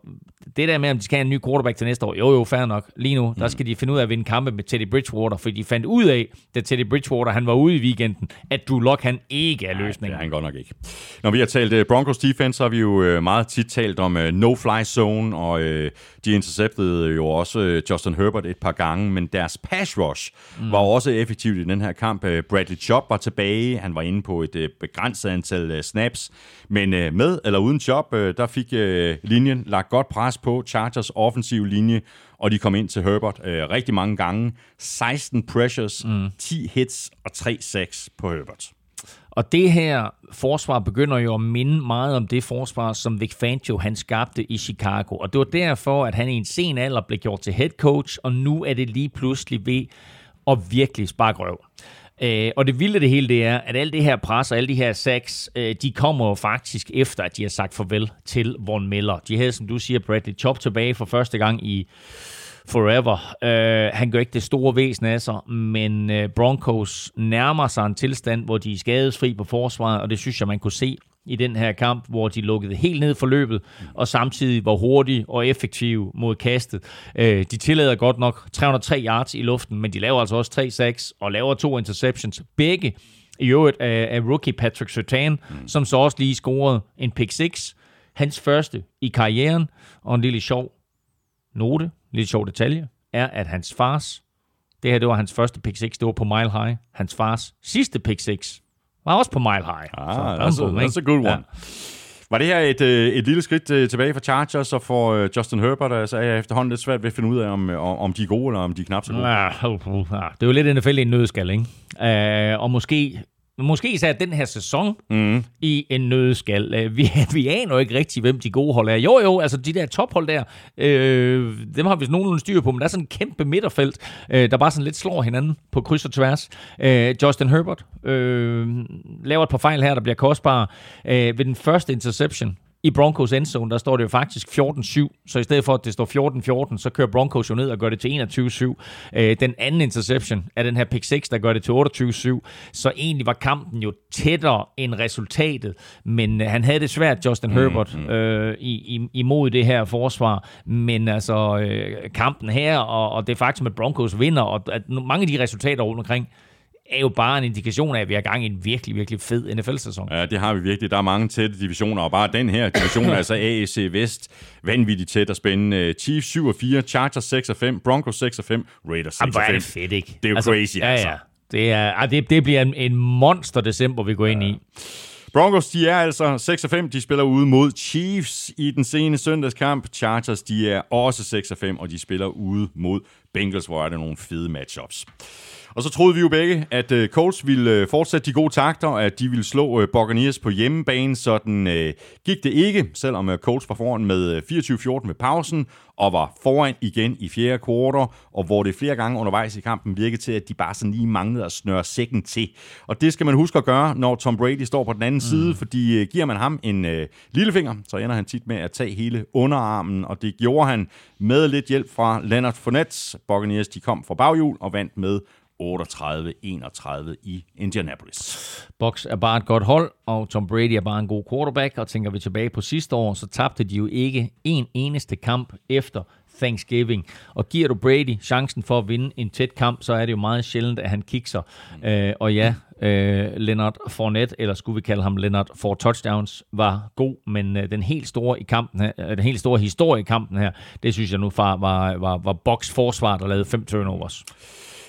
det der med, om de skal have en ny quarterback til næste år, jo jo, fair nok. Lige nu, mm. der skal de finde ud af at vinde kampe med Teddy Bridgewater, for de fandt ud af, da Teddy Bridgewater han var ude i weekenden, at Drew Lock han ikke er løsningen. Nej, det er han godt nok ikke. Når vi har talt uh, Broncos defense, så har vi jo uh, meget tit talt om uh, no-fly zone, og uh, de interceptede jo også uh, Justin Herbert et par gange, men deres pass rush mm. var også effektivt i den her kamp. Uh, Bradley Chop var tilbage, han var inde på et uh, begrænset antal snaps, men med eller uden uh, der fik linjen lagt godt pres på Chargers offensiv linje, og de kom ind til Herbert øh, rigtig mange gange. 16 pressures, mm. 10 hits og 3 sacks på Herbert. Og det her forsvar begynder jo at minde meget om det forsvar, som Vic Fangio han skabte i Chicago. Og det var derfor, at han i en sen alder blev gjort til head coach, og nu er det lige pludselig ved at virkelig sparke røv. Øh, og det vilde det hele, det er, at alle det her pres og alle de her sacks, øh, de kommer jo faktisk efter, at de har sagt farvel til Von Miller. De havde, som du siger, Bradley Chop tilbage for første gang i forever. Uh, han gør ikke det store væsen af sig, men uh, Broncos nærmer sig en tilstand, hvor de er skadesfri på forsvaret, og det synes jeg, man kunne se i den her kamp, hvor de lukkede helt ned for løbet, og samtidig var hurtige og effektive mod kastet. Øh, de tillader godt nok 303 yards i luften, men de laver altså også 3-6 og laver to interceptions. Begge i øvrigt af, af rookie Patrick Sertan, mm. som så også lige scorede en pick 6. Hans første i karrieren, og en lille sjov note, lille sjov detalje, er, at hans fars, det her det var hans første pick 6, det var på Mile High. Hans fars sidste pick 6 var også på Mile High. Ah, så, that's, a, that's a good one. Ja. Var det her et, øh, et lille skridt øh, tilbage for Chargers og for øh, Justin Herbert? Altså er jeg efterhånden lidt svært ved at finde ud af, om, om de er gode, eller om de er knap så gode. Ja, det er jo lidt NFL i en nødskal, ikke? Uh, og måske Måske især den her sæson mm. i en nødskal. Øh, vi, vi aner jo ikke rigtig, hvem de gode hold er. Jo, jo, altså de der tophold der, øh, dem har vi nogenlunde styr på, men der er sådan en kæmpe midterfelt, øh, der bare sådan lidt slår hinanden på kryds og tværs. Øh, Justin Herbert øh, laver et par fejl her, der bliver kostbare. Øh, ved den første interception, i Broncos endzone, der står det jo faktisk 14-7, så i stedet for, at det står 14-14, så kører Broncos jo ned og gør det til 21-7. Øh, den anden interception er den her pick 6, der gør det til 28-7, så egentlig var kampen jo tættere end resultatet, men øh, han havde det svært, Justin mm, Herbert, mm. Øh, i, i, imod det her forsvar, men altså øh, kampen her, og, og det faktum, at Broncos vinder, og at mange af de resultater rundt omkring, er jo bare en indikation af, at vi har gang i en virkelig, virkelig fed NFL-sæson. Ja, det har vi virkelig. Der er mange tætte divisioner, og bare den her division, altså AAC Vest, vanvittigt tæt og spændende. Chiefs 7 og 4, Chargers 6 og 5, Broncos 6 og 5, Raiders 6 og 5. det fedt, ikke? Det er jo altså, crazy, ja, altså. Ja. Det, er, ah, det, det bliver en, en monster december, vi går ja. ind i. Broncos, de er altså 6 og 5. De spiller ude mod Chiefs i den sene søndagskamp. Chargers, de er også 6 og 5, og de spiller ude mod Bengals, hvor er der nogle fede matchups. Og så troede vi jo begge, at uh, Colts ville uh, fortsætte de gode takter, og at de ville slå uh, Buccaneers på hjemmebane. Sådan uh, gik det ikke, selvom uh, Colts var foran med uh, 24-14 ved pausen, og var foran igen i fjerde kvartal, og hvor det flere gange undervejs i kampen virkede til, at de bare sådan lige manglede at snøre sækken til. Og det skal man huske at gøre, når Tom Brady står på den anden mm. side, fordi uh, giver man ham en uh, lillefinger, så ender han tit med at tage hele underarmen, og det gjorde han med lidt hjælp fra Leonard Fournette. Buccaneers de kom fra baghjul og vandt med 38-31 i Indianapolis. Box er bare et godt hold, og Tom Brady er bare en god quarterback, og tænker vi tilbage på sidste år, så tabte de jo ikke en eneste kamp efter Thanksgiving. Og giver du Brady chancen for at vinde en tæt kamp, så er det jo meget sjældent, at han kikser. Mm. Øh, og ja, øh, Leonard Fournette, eller skulle vi kalde ham Leonard for touchdowns, var god, men øh, den helt store i kampen her, øh, den helt store historie i kampen her, det synes jeg nu far var, var, var Box forsvar, der lavede fem turnovers.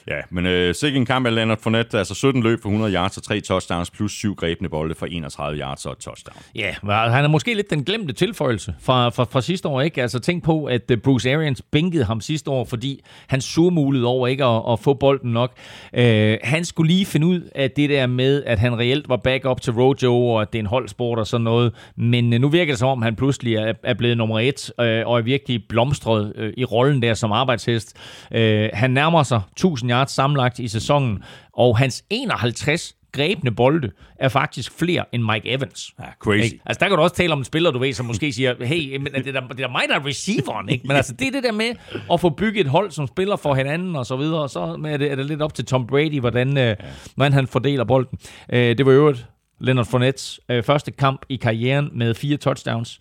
Ja, men øh, sikke en kamp af Leonard Fournette, altså 17 løb for 100 yards og 3 touchdowns, plus 7 grebne bolde for 31 yards og et touchdown. Ja, han er måske lidt den glemte tilføjelse fra, fra, fra sidste år, ikke? Altså tænk på, at øh, Bruce Arians bænkede ham sidste år, fordi han så over ikke at, at få bolden nok. Øh, han skulle lige finde ud af det der med, at han reelt var backup til Rojo, og at det er en holdsport og sådan noget. Men øh, nu virker det som om, han pludselig er, er blevet nummer et, øh, og er virkelig blomstret øh, i rollen der som arbejdshest. Øh, han nærmer sig 1000 yards sammenlagt i sæsonen, og hans 51 grebne bolde er faktisk flere end Mike Evans. Ja, crazy. Ikke? Altså, der kan du også tale om en spiller, du ved, som måske siger, hey, men det, er der, det er mig, der er receiveren, ikke? Men altså, det er det der med at få bygget et hold, som spiller for hinanden og så videre, og så er det, er det lidt op til Tom Brady, hvordan, øh, ja. hvordan han fordeler bolden. Øh, det var jo Leonard Fournettes øh, første kamp i karrieren med fire touchdowns.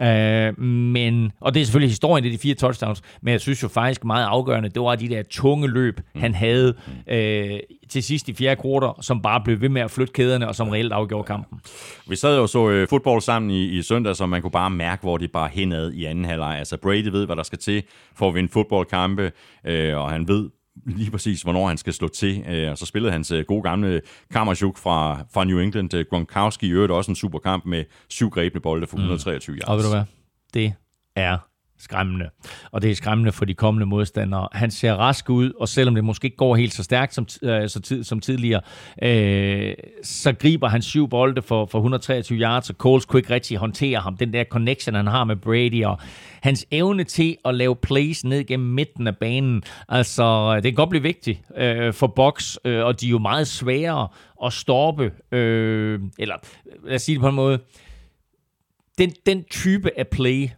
Uh, men, og det er selvfølgelig historien, det er de fire touchdowns, men jeg synes jo faktisk meget afgørende, det var de der tunge løb, mm. han havde uh, til sidst i fjerde kvartal, som bare blev ved med at flytte kæderne, og som reelt afgjorde kampen. Vi sad jo så uh, fodbold sammen i, i søndag, så man kunne bare mærke, hvor det bare henad i anden halvleg. Altså Brady ved, hvad der skal til for at vinde fodboldkampe, uh, og han ved lige præcis, hvornår han skal slå til. Øh, og så spillede hans øh, gode gamle Kammerchuk fra, fra New England, øh, Gronkowski, i øvrigt også en super kamp med syv grebne bolde for 123 mm. yards. Og ved du hvad? Det er skræmmende. Og det er skræmmende for de kommende modstandere. Han ser rask ud, og selvom det måske ikke går helt så stærkt som, øh, så tid, som tidligere, øh, så griber han syv bolde for, for 123 yards, og Coles kunne ikke rigtig håndtere ham. Den der connection, han har med Brady, og hans evne til at lave plays ned gennem midten af banen. Altså, det kan godt blive vigtigt øh, for Box, øh, og de er jo meget sværere at stoppe, øh, eller lad os sige det på en måde, den, den type af play,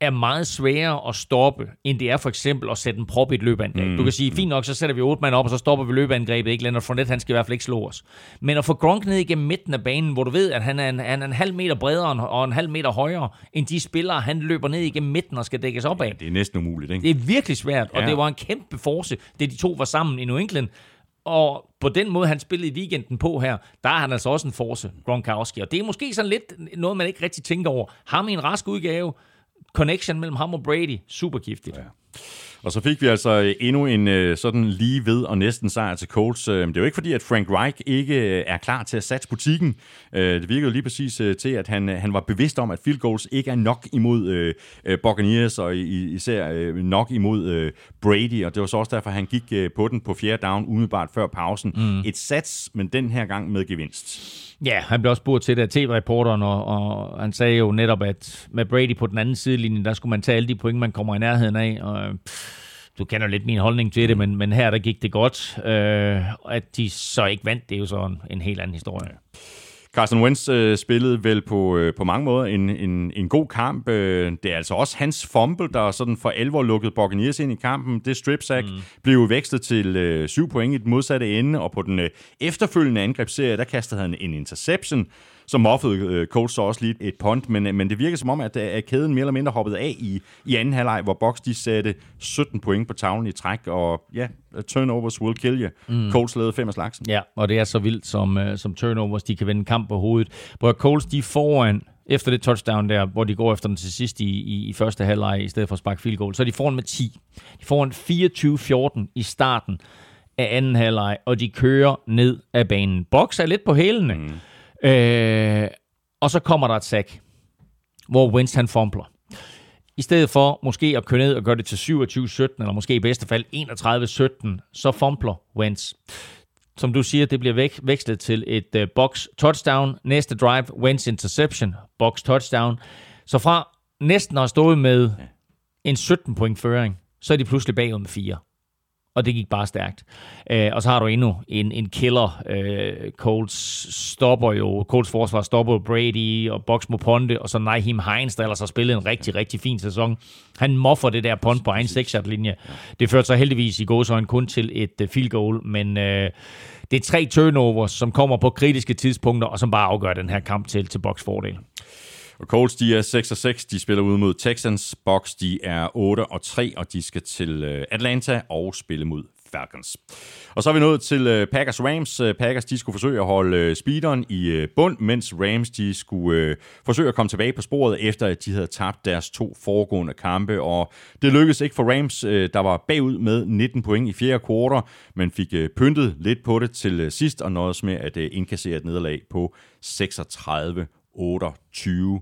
er meget sværere at stoppe, end det er for eksempel at sætte en prop i et løbeangreb. Mm. Du kan sige, fint nok, så sætter vi otte mand op, og så stopper vi løbeangrebet. Ikke? Leonard Fournette, han skal i hvert fald ikke slå os. Men at få Gronk ned igennem midten af banen, hvor du ved, at han er en, han er en halv meter bredere og en halv meter højere, end de spillere, han løber ned igennem midten og skal dækkes op af. Ja, det er næsten umuligt, ikke? Det er virkelig svært, og ja. det var en kæmpe force, det de to var sammen i New England. Og på den måde, han spillede i weekenden på her, der er han altså også en force, Gronkowski. Og det er måske sådan lidt noget, man ikke rigtig tænker over. Ham i en rask udgave, connection mellem ham og Brady, super giftigt. Ja. Og så fik vi altså øh, endnu en øh, sådan lige ved og næsten sejr til Colts. Øh, det er jo ikke fordi, at Frank Reich ikke er klar til at satse butikken. Det virkede jo lige præcis til, at han, han var bevidst om, at field goals ikke er nok imod Buccaneers, og især nok imod Brady. Og det var så også derfor, han gik på den på fjerde down umiddelbart før pausen. Mm. Et sats, men den her gang med gevinst. Ja, han blev også spurgt til det af tv-reporteren, og, og han sagde jo netop, at med Brady på den anden sidelinje, der skulle man tage alle de point, man kommer i nærheden af. Og, du kender lidt min holdning til det, men, men her der gik det godt. Øh, at de så ikke vandt, det er jo så en, en helt anden historie. Carson Wentz øh, spillede vel på, øh, på mange måder en, en, en god kamp. Øh, det er altså også hans fumble, der sådan for alvor lukkede Buccaneers ind i kampen. Det strip sack mm. blev vekslet til øh, syv point i den modsatte ende, og på den øh, efterfølgende angrebsserie, der kastede han en interception så moffede øh, Colts så også lige et punt, men, øh, men det virker som om, at, øh, at kæden mere eller mindre hoppede af i, i anden halvleg, hvor Box de satte 17 point på tavlen i træk, og ja, turnovers will kill you. Mm. Colts lavede fem af slagsen. Ja, og det er så vildt, som, som turnovers, de kan vende kamp på hovedet. Hvor Colts, de foran efter det touchdown der, hvor de går efter den til sidst i, i, i første halvleg, i stedet for at sparke field goal, så er de foran med 10. De får en 24-14 i starten af anden halvleg, og de kører ned af banen. Box er lidt på hælene. Mm. Øh, og så kommer der et sack, hvor Wentz han fumbler. I stedet for måske at køre ned og gøre det til 27-17, eller måske i bedste fald 31-17, så fumbler Wentz. Som du siger, det bliver væk, vekslet til et uh, box touchdown. Næste drive, Wentz interception, box touchdown. Så fra næsten at have stået med en 17 point føring, så er de pludselig bagud med 4 og det gik bare stærkt. Øh, og så har du endnu en, en killer. Øh, Colts stopper jo, Colts forsvar stopper Brady og Box Moponte, og så Naheem Hines, der ellers har spillet en rigtig, rigtig fin sæson. Han moffer det der punt på egen 6 linje Det førte så heldigvis i gåsøjne kun til et uh, field goal, men øh, det er tre turnovers, som kommer på kritiske tidspunkter, og som bare afgør den her kamp til, til Box fordel. Og Colts, de er 6 og 6. De spiller ud mod Texans. Bucks, de er 8 og 3, og de skal til øh, Atlanta og spille mod Falcons. Og så er vi nået til øh, Packers Rams. Øh, Packers de skulle forsøge at holde speederen i bund, mens Rams de skulle forsøge at komme tilbage på sporet, efter at de havde tabt deres to foregående kampe. Og det lykkedes ikke for Rams, der var bagud med 19 point i fjerde kvartal, men fik pyntet lidt på det til sidst og nåede med at indkassere et nederlag på 36 28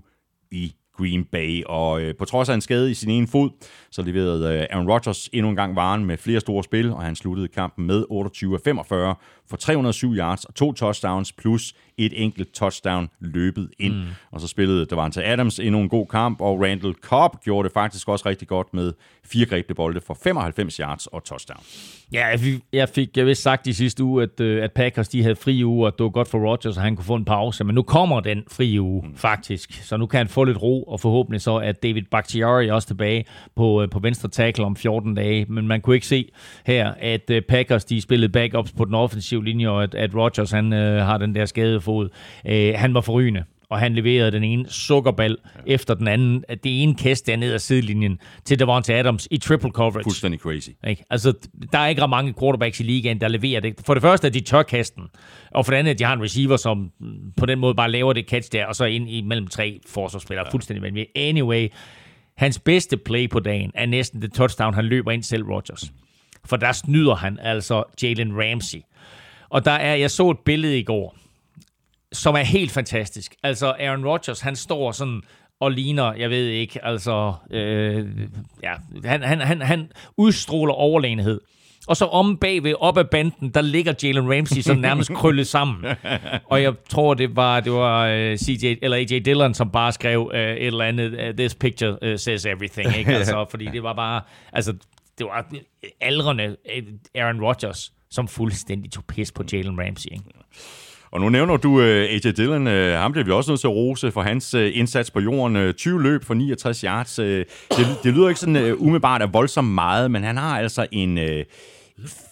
i Green Bay. Og øh, på trods af en skade i sin ene fod, så leverede øh, Aaron Rodgers endnu en gang varen med flere store spil, og han sluttede kampen med 28 45 for 307 yards og to touchdowns, plus et enkelt touchdown løbet ind. Mm. Og så spillede Davante Adams endnu en god kamp, og Randall Cobb gjorde det faktisk også rigtig godt med fire grebne bolde for 95 yards og touchdown. Ja, jeg fik, jeg fik jeg vist sagt i sidste uge, at, øh, at Packers de havde fri uge, og det var godt for Rodgers, at han kunne få en pause. Men nu kommer den fri uge, mm. faktisk. Så nu kan han få lidt ro, og forhåbentlig så er David Bakhtiari også tilbage på, øh, på venstre tackle om 14 dage. Men man kunne ikke se her, at øh, Packers de spillede backups på den offensive linje, og at, at Rodgers han, øh, har den der skadede fod. Øh, han var forrygende og han leverede den ene sukkerball ja. efter den anden. Det ene kast der ned ad sidelinjen til Devonta Adams i triple coverage. Fuldstændig crazy. Ikke? Altså, der er ikke ret mange quarterbacks i ligaen, der leverer det. For det første er de tør kasten, og for det andet, at de har en receiver, som på den måde bare laver det catch der, og så ind i mellem tre forsvarsspillere. Ja. Fuldstændig vanvittigt. Anyway, hans bedste play på dagen er næsten det touchdown, han løber ind selv, Rodgers. For der snyder han altså Jalen Ramsey. Og der er, jeg så et billede i går, som er helt fantastisk. Altså Aaron Rodgers, han står sådan og ligner, jeg ved ikke, altså, øh, ja, han, han, han, han udstråler overlegenhed. Og så om bagved, op ad banden, der ligger Jalen Ramsey sådan nærmest krøllet sammen. Og jeg tror, det var, det var uh, øh, CJ, eller AJ Dillon, som bare skrev uh, et eller andet, uh, this picture uh, says everything, ikke? Altså, fordi det var bare, altså, det var aldrende Aaron Rodgers, som fuldstændig tog pis på Jalen Ramsey, ikke? Og nu nævner du øh, uh, AJ Dillon. Uh, ham bliver vi også nødt til at rose for hans uh, indsats på jorden. Uh, 20 løb for 69 yards. Uh, det, det lyder ikke sådan uh, umiddelbart af voldsomt meget, men han har altså en... Uh,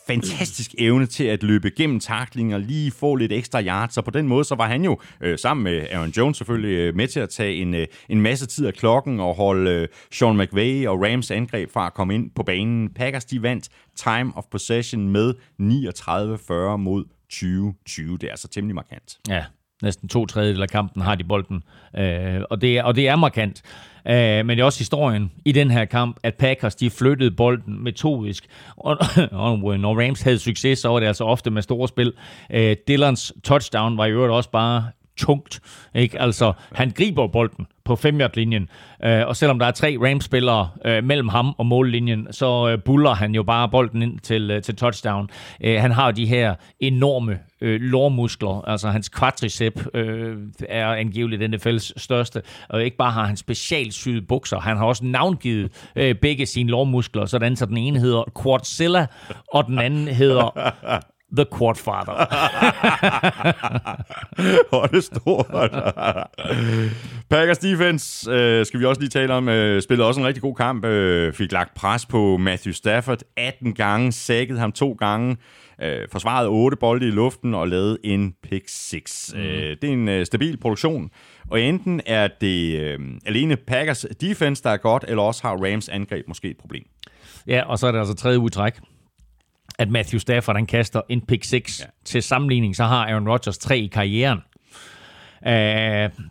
fantastisk evne til at løbe gennem taklinger, lige få lidt ekstra yards, så på den måde så var han jo øh, sammen med Aaron Jones selvfølgelig øh, med til at tage en, øh, en masse tid af klokken og holde øh, Sean McVay og Rams angreb fra at komme ind på banen. Packers de vandt time of possession med 39-40 mod 2020. Det er altså temmelig markant. Ja, næsten to tredjedel af kampen har de bolden, øh, og, det er, og det er markant. Øh, men det er også historien i den her kamp, at Packers de flyttede bolden metodisk, og, og når Rams havde succes, så var det altså ofte med store spil. Øh, Dillons touchdown var i øvrigt også bare tungt. Ikke? Altså, han griber bolden på 5 linjen øh, og selvom der er tre Rams-spillere øh, mellem ham og mållinjen, så øh, buller han jo bare bolden ind til, øh, til touchdown. Øh, han har jo de her enorme øh, lårmuskler, altså hans quadricep øh, er angiveligt NFL's største, og ikke bare har han specialsyede bukser, han har også navngivet øh, begge sine lårmuskler, sådan så den ene hedder Quadzilla, og den anden hedder The Quadfather. Hvor det stort. Packers defense, øh, skal vi også lige tale om, øh, spillede også en rigtig god kamp. Øh, fik lagt pres på Matthew Stafford 18 gange, sækkede ham to gange, øh, forsvarede otte bolde i luften og lavede en pick 6. Mm. Øh, det er en øh, stabil produktion. Og enten er det øh, alene Packers defense, der er godt, eller også har Rams angreb måske et problem. Ja, og så er det altså tredje udtræk, at Matthew Stafford han kaster en pick 6. Ja. Til sammenligning, så har Aaron Rodgers tre i karrieren. Uh,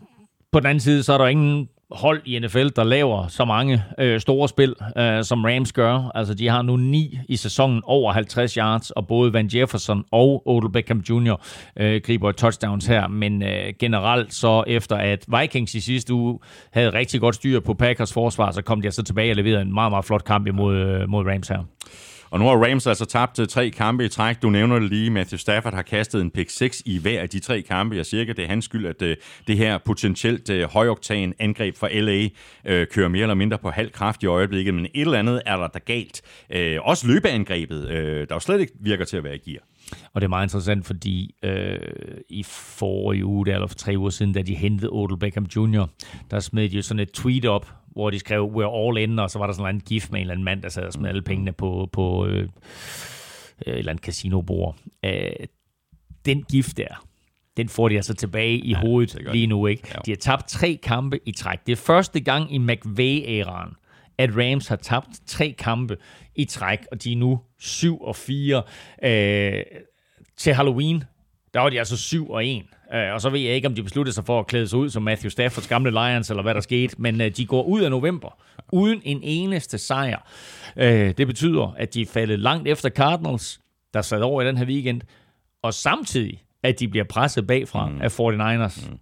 på den anden side, så er der ingen hold i NFL, der laver så mange øh, store spil, øh, som Rams gør. Altså, de har nu ni i sæsonen over 50 yards, og både Van Jefferson og Odell Beckham Jr. Øh, griber touchdowns her. Men øh, generelt så efter, at Vikings i sidste uge havde rigtig godt styr på Packers forsvar, så kom de altså tilbage og leverede en meget, meget flot kamp imod øh, mod Rams her. Og nu har Rams altså tabt øh, tre kampe i træk. Du nævner det lige, Matthew Stafford har kastet en pick 6 i hver af de tre kampe. Jeg siger at det er hans skyld, at øh, det her potentielt øh, højoktan angreb fra LA kører mere eller mindre på halv kraft i øjeblikket, men et eller andet er der der galt. Også løbeangrebet, der jo slet ikke virker til at være i gear. Og det er meget interessant, fordi øh, i forrige uge, eller for tre uger siden, da de hentede Odell Beckham Jr., der smed de jo sådan et tweet op, hvor de skrev, we're all in, og så var der sådan en gift med en eller anden mand, der sad og smed alle pengene på, på øh, et eller andet casinobord. Øh, den gift der, den får de altså tilbage i ja, hovedet lige nu. ikke. Ja. De har tabt tre kampe i træk. Det er første gang i McVay-æraen, at Rams har tabt tre kampe i træk, og de er nu 7 og 4. Øh, til Halloween, der var de altså 7 og 1. Øh, og så ved jeg ikke, om de besluttede sig for at klæde sig ud som Matthew Staffords gamle Lions, eller hvad der skete, men øh, de går ud af november uden en eneste sejr. Øh, det betyder, at de er faldet langt efter Cardinals, der sad over i den her weekend, og samtidig, at de bliver presset bagfra mm. af 49ers. Mm.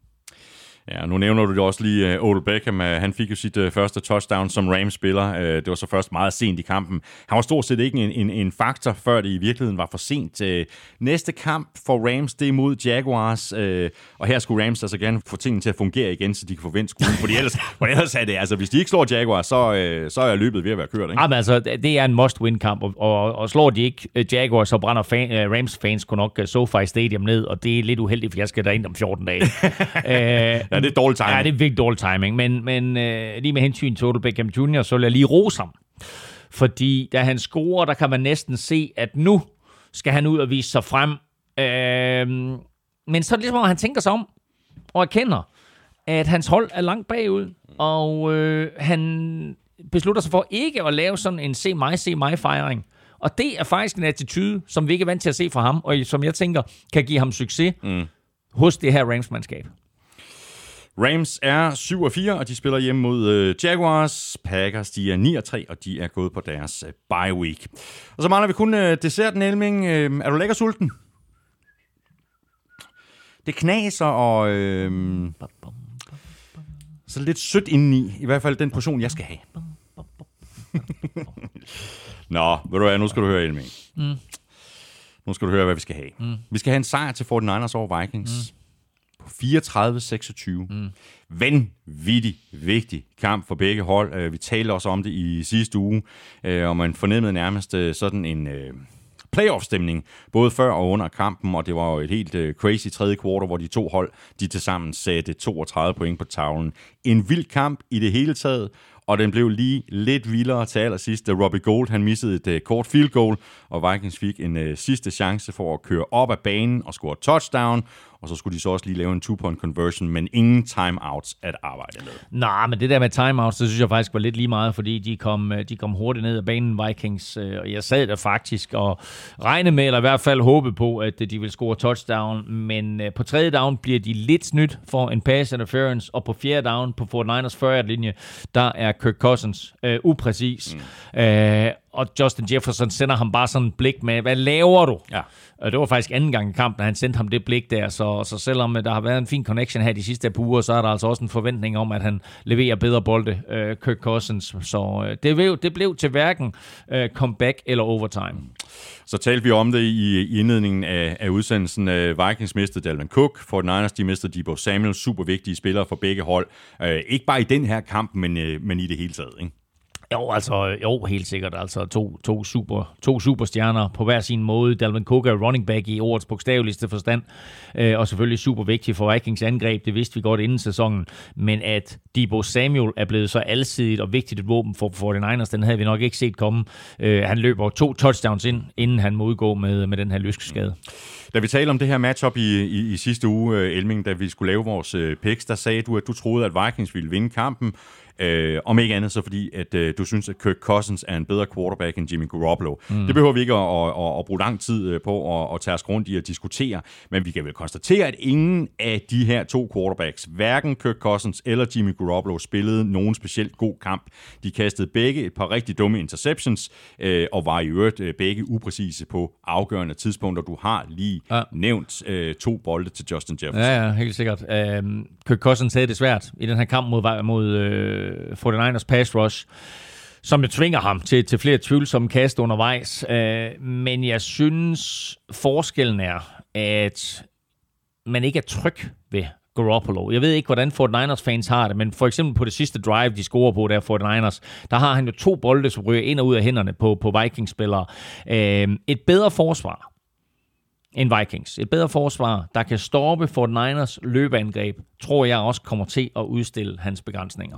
Ja, nu nævner du det også lige, uh, Odell Beckham, han fik jo sit uh, første touchdown som Rams-spiller. Uh, det var så først meget sent i kampen. Han var stort set ikke en, en, en faktor, før det i virkeligheden var for sent. Næste kamp for Rams, det er mod Jaguars, og her skulle Rams altså gerne få tingene til at fungere igen, så de kan få vendt skuden, fordi ellers, for ellers er det, altså hvis de ikke slår Jaguars, så, så er løbet ved at være kørt. Ikke? Jamen altså, det er en must-win-kamp, og, og, og slår de ikke Jaguars, så brænder fan, Rams-fans kun nok SoFi Stadium ned, og det er lidt uheldigt, for jeg skal derind om 14 dage. Ja, det er dårlig timing. Ja, det er virkelig dårlig timing. Men, men øh, lige med hensyn til Odell Beckham Jr., så vil jeg lige rose ham. Fordi da han scorer, der kan man næsten se, at nu skal han ud og vise sig frem. Øh, men så er det ligesom, at han tænker sig om og erkender, at hans hold er langt bagud, og øh, han beslutter sig for ikke at lave sådan en se mig, se mig fejring. Og det er faktisk en attitude, som vi ikke er vant til at se fra ham, og som jeg tænker kan give ham succes mm. hos det her Rams-mandskab. Rams er 7 og 4, og de spiller hjemme mod øh, Jaguars. Packers, de er 9 og 3, og de er gået på deres øh, bye week. Og så mangler vi kun øh, desserten, Elming. Øh, er du lækker sulten? Det knaser, og øh, så lidt sødt indeni. I hvert fald den portion, jeg skal have. Nå, ved du hvad, nu skal du høre, Elming. Mm. Nu skal du høre, hvad vi skal have. Mm. Vi skal have en sejr til 49ers over Vikings. Mm på 34-26. Mm. Vanvittig vigtig kamp for begge hold. Øh, vi talte også om det i sidste uge, øh, og man fornemmede nærmest øh, sådan en playoff-stemning, både før og under kampen, og det var jo et helt crazy tredje kvartal, hvor de to hold, de tilsammen satte 32 point på tavlen. En vild kamp i det hele taget, og den blev lige lidt vildere til allersidst, da Robbie Gold han missede et uh, kort field goal, og Vikings fik en uh, sidste chance for at køre op af banen og score touchdown, og så skulle de så også lige lave en two-point conversion, men ingen timeouts at arbejde med. Nej, men det der med timeouts, det synes jeg faktisk var lidt lige meget, fordi de kom, øh, de kom hurtigt ned ad banen, Vikings, øh, og jeg sad der faktisk og regnede med, eller i hvert fald håbede på, at de ville score touchdown, men øh, på tredje down bliver de lidt snydt for en pass interference, og på fjerde down på 49ers 40-linje, der er Kirk Cousins øh, upræcis. Mm. Øh, og Justin Jefferson sender ham bare sådan en blik med, hvad laver du? Ja. Og det var faktisk anden gang i kampen, han sendte ham det blik der, så, så selvom der har været en fin connection her de sidste par uger, så er der altså også en forventning om, at han leverer bedre bolde, uh, Kirk Cousins. Så uh, det, blev, det blev til hverken uh, comeback eller overtime. Så talte vi om det i, indledningen af, af udsendelsen. Uh, Vikings mistede Dalvin Cook, for Niners de mistede Debo Samuel, super vigtige spillere for begge hold. Uh, ikke bare i den her kamp, men, uh, men i det hele taget. Ikke? Jo, altså, jo, helt sikkert. Altså to, to, super, to superstjerner på hver sin måde. Dalvin Cook er running back i årets bogstaveligste forstand, øh, og selvfølgelig super vigtig for Vikings angreb. Det vidste vi godt inden sæsonen. Men at Debo Samuel er blevet så alsidigt og vigtigt et våben for 49ers, den havde vi nok ikke set komme. Øh, han løber to touchdowns ind, inden han modgår med, med den her lyskeskade. Da vi talte om det her matchup i, i, i sidste uge, øh, Elming, da vi skulle lave vores øh, picks, der sagde du, at du troede, at Vikings ville vinde kampen, Øh, om ikke andet så fordi, at øh, du synes, at Kirk Cousins er en bedre quarterback end Jimmy Garoppolo. Mm. Det behøver vi ikke at, at, at, at bruge lang tid øh, på at, at tage os rundt i at diskutere, men vi kan vel konstatere, at ingen af de her to quarterbacks, hverken Kirk Cousins eller Jimmy Garoppolo, spillede nogen specielt god kamp. De kastede begge et par rigtig dumme interceptions, øh, og var i øvrigt øh, begge upræcise på afgørende tidspunkter. Du har lige ja. nævnt øh, to bolde til Justin Jefferson. Ja, ja, helt sikkert. Øh, Kirk Cousins havde det svært i den her kamp mod, mod øh, øh, 49ers pass rush, som jo tvinger ham til, til flere tvivlsomme kast undervejs. Øh, men jeg synes, forskellen er, at man ikke er tryg ved Garoppolo. Jeg ved ikke, hvordan 49ers fans har det, men for eksempel på det sidste drive, de scorer på der 49ers, der har han jo to bolde, som ryger ind og ud af hænderne på, på Vikings-spillere. Øh, et bedre forsvar, end Vikings. Et bedre forsvar, der kan stoppe 49ers løbeangreb, tror jeg også kommer til at udstille hans begrænsninger.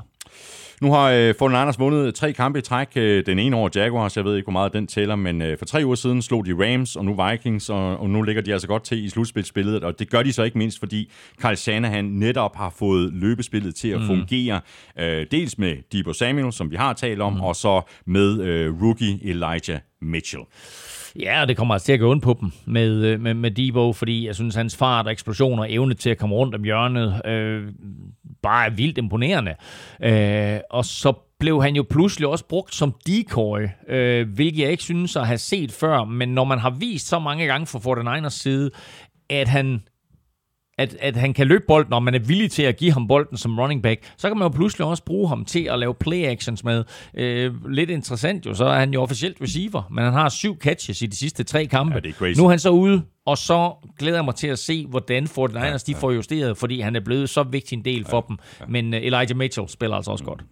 Nu har øh, Fortin Anders vundet tre kampe i træk. Øh, den ene over Jaguars, jeg ved ikke, hvor meget den tæller, men øh, for tre uger siden slog de Rams, og nu Vikings, og, og nu ligger de altså godt til i slutspilsspillet, og det gør de så ikke mindst, fordi Carl Shanahan netop har fået løbespillet til at mm. fungere, øh, dels med Debo Samuel, som vi har talt om, mm. og så med øh, rookie Elijah Mitchell. Ja, og det kommer altså til at gå ondt på dem med, øh, med, med Debo, fordi jeg synes, hans fart og eksplosion og evne til at komme rundt om hjørnet øh, bare er vildt imponerende. Øh, og så blev han jo pludselig også brugt som decoy, øh, hvilket jeg ikke synes at have set før, men når man har vist så mange gange fra 49ers side, at han at, at han kan løbe bolden, og man er villig til at give ham bolden som running back, så kan man jo pludselig også bruge ham til at lave play actions med. Øh, lidt interessant jo, så er han jo officielt receiver, men han har syv catches i de sidste tre kampe. Ja, det er crazy. Nu er han så ude, og så glæder jeg mig til at se, hvordan 49ers ja, ja. de får justeret, fordi han er blevet så vigtig en del ja, for dem. Ja. Men uh, Elijah Mitchell spiller altså også mm, godt.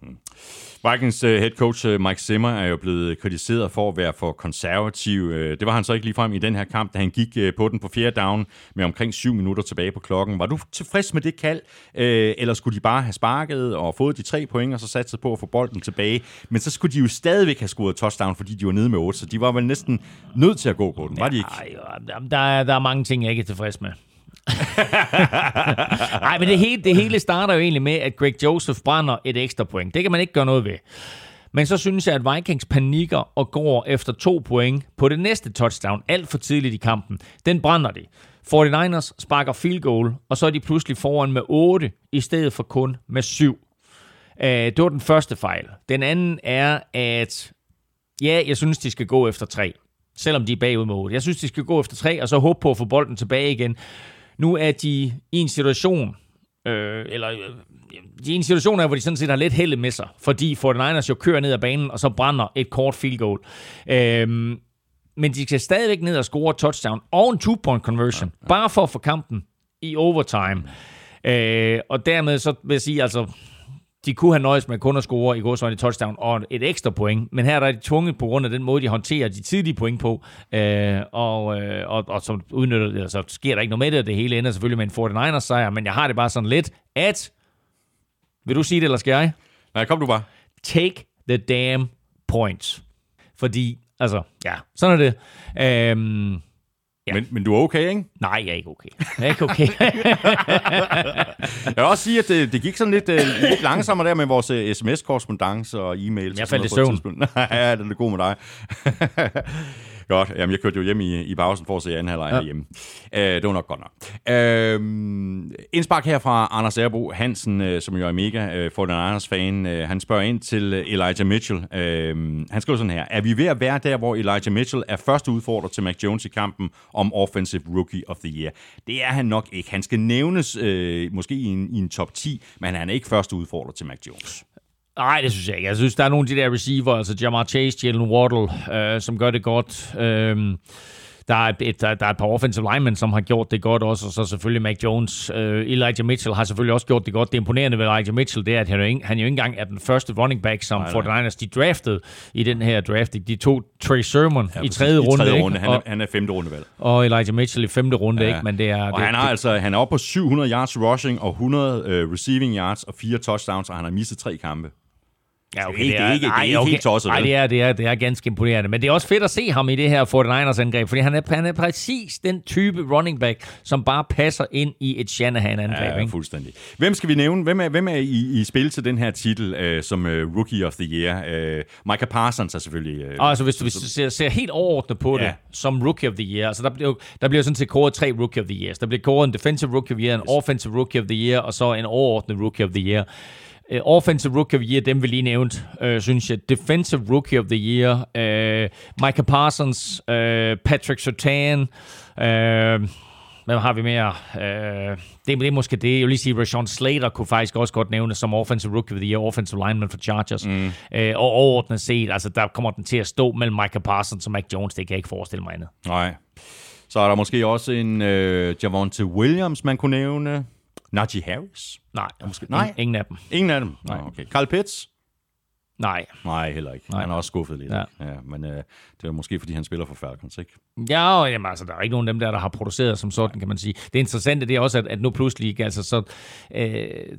Vikings øh, head coach øh, Mike Zimmer er jo blevet kritiseret for at være for konservativ. Øh, det var han så ikke lige frem i den her kamp, da han gik på den på fjerde down med omkring syv minutter tilbage på klokken. Var du tilfreds med det kald, eller skulle de bare have sparket og fået de tre point, og så sat sig på at få bolden tilbage? Men så skulle de jo stadigvæk have scoret touchdown, fordi de var nede med 8, så de var vel næsten nødt til at gå på den, var de ikke? Ja, der, er, der er mange ting, jeg ikke er tilfreds med. Nej, men det hele, det hele starter jo egentlig med, at Greg Joseph brænder et ekstra point. Det kan man ikke gøre noget ved. Men så synes jeg, at Vikings panikker og går efter to point på det næste touchdown, alt for tidligt i kampen. Den brænder de. 49ers sparker field goal, og så er de pludselig foran med 8, i stedet for kun med 7. Uh, øh, det var den første fejl. Den anden er, at ja, jeg synes, de skal gå efter 3 selvom de er bagud med 8. Jeg synes, de skal gå efter 3, og så håbe på at få bolden tilbage igen. Nu er de i en situation, øh, eller øh, de er i en situation, hvor de sådan set har lidt held med sig, fordi 49ers jo kører ned ad banen, og så brænder et kort field goal. Øh, men de skal stadigvæk ned og score touchdown og en two-point conversion, ja, ja. bare for at få kampen i overtime. Øh, og dermed så vil jeg sige, altså, de kunne have nøjes med kun at score i godsøjne touchdown og et ekstra point, men her er de tvunget på grund af den måde, de håndterer de tidlige point på, øh, og, øh, og, og så, udnytter, eller så sker der ikke noget med det, det hele ender selvfølgelig med en 49ers sejr, men jeg har det bare sådan lidt, at, vil du sige det, eller skal jeg? Nej, kom du bare. Take the damn points. Fordi, altså, ja, sådan er det. Øhm, Ja. Men, men du er okay, ikke? nej, jeg er ikke okay. Jeg er ikke okay. Jeg vil også sige, at det, det gik sådan lidt, uh, lidt langsommere der med vores uh, sms-korrespondence og e-mails. Jeg faldt i søvn. ja, det er god med dig. Godt. Jamen, jeg kørte jo hjem i, i pausen for at se anden halvleg ja. hjemme. Uh, det var nok godt nok. Uh, indspark her fra Anders Erbo Hansen, uh, som jo er mega uh, for den Anders fan. Uh, han spørger ind til uh, Elijah Mitchell. Uh, han skriver sådan her. Er vi ved at være der, hvor Elijah Mitchell er første udfordrer til Mac Jones i kampen om Offensive Rookie of the Year? Det er han nok ikke. Han skal nævnes uh, måske i en, i en top 10, men han er ikke første udfordrer til Mac Jones. Nej, det synes jeg ikke. Jeg synes, der er nogle af de der receiver, altså Jamar Chase, Jalen Waddle, øh, som gør det godt. Øh, der er, et, der, der er et par offensive linemen, som har gjort det godt også, og så selvfølgelig Mac Jones. Øh, Elijah Mitchell har selvfølgelig også gjort det godt. Det imponerende ved Elijah Mitchell, det er, at han jo ikke, han jo ikke engang er den første running back, som 49ers de draftede i den her draft. De tog Trey Sermon ja, i tredje I runde, tredje ikke? runde. Han er, Og, han er femte rundevalg. og Elijah Mitchell i femte runde, ja. ikke? Men det er... Og det, han, har det, altså, han er oppe på 700 yards rushing og 100 uh, receiving yards og fire touchdowns, og han har mistet tre kampe. Ja, det er ikke- det er ikke- det er ikke helt tosset, Nej, det er, det, er, det er ganske imponerende. Men det er også fedt at se ham i det her 49ers-angreb, fordi han er, han er præcis den type running back, som bare passer ind i et Shanahan-angreb. Ja, ikke? fuldstændig. Hvem skal vi nævne? Hvem er, hvem er i, i spil til den her titel uh, som uh, Rookie of the Year? Uh, Micah Parsons er selvfølgelig... Og altså, hvis du, hvis du ser, ser helt overordnet på det, Ja. som Rookie of the Year, altså der bliver, der bliver sådan set kåret tre Rookie of the Years. Der bliver kåret en Defensive Rookie of the Year, en Offensive Rookie of the Year, og så en overordnet Rookie of the Year. Uh, offensive Rookie of the Year, dem vi lige nævnt, uh, synes jeg. Defensive Rookie of the Year, uh, Micah Parsons, uh, Patrick Surtain, uh, hvem har vi mere? Uh, det, det er måske det. Jeg vil lige sige, Rashawn Slater kunne faktisk også godt nævnes som Offensive Rookie of the Year, Offensive Lineman for Chargers. Mm. Uh, og overordnet set, altså der kommer den til at stå mellem Micah Parsons og Mac Jones. Det kan jeg ikke forestille mig andet. Nej. Så er der måske også en uh, Javonte Williams, man kunne nævne. Najee Harris. Nej, Måske- nej. nej. ingen af dem. Ingen af dem. Nej. okay. Carl Pitts. Nej. Nej, heller ikke. Nej. Han er også skuffet lidt. Ja. Ja. Men uh, det er måske, fordi han spiller for Falcons, ikke? Ja, og jamen, altså, der er ikke nogen af dem der, der har produceret som sådan, kan man sige. Det interessante, det er også, at, at nu pludselig, altså så, øh,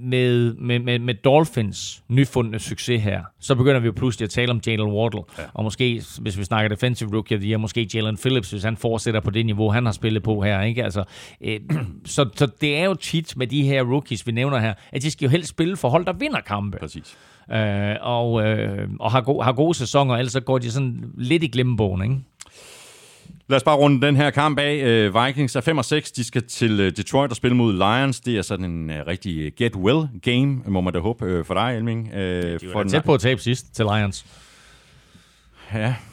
med, med, med, med Dolphins nyfundne succes her, så begynder vi jo pludselig at tale om Jalen Waddle, ja. og måske, hvis vi snakker defensive rookie of the year, måske Jalen Phillips, hvis han fortsætter på det niveau, han har spillet på her, ikke? Altså, øh, så, så det er jo tit med de her rookies, vi nævner her, at de skal jo helst spille for hold, der vinder kampe. Præcis. Øh, og øh, og har, go- har gode sæsoner, ellers så går de sådan lidt i glemmebogen, ikke? Lad os bare runde den her kamp af. Øh, Vikings er 5 og 6. De skal til øh, Detroit og spille mod Lions. Det er sådan en uh, rigtig get well game, må man da håbe øh, for dig, Elming. Øh, De for var den- tæt på at tabe sidst til Lions. Ja.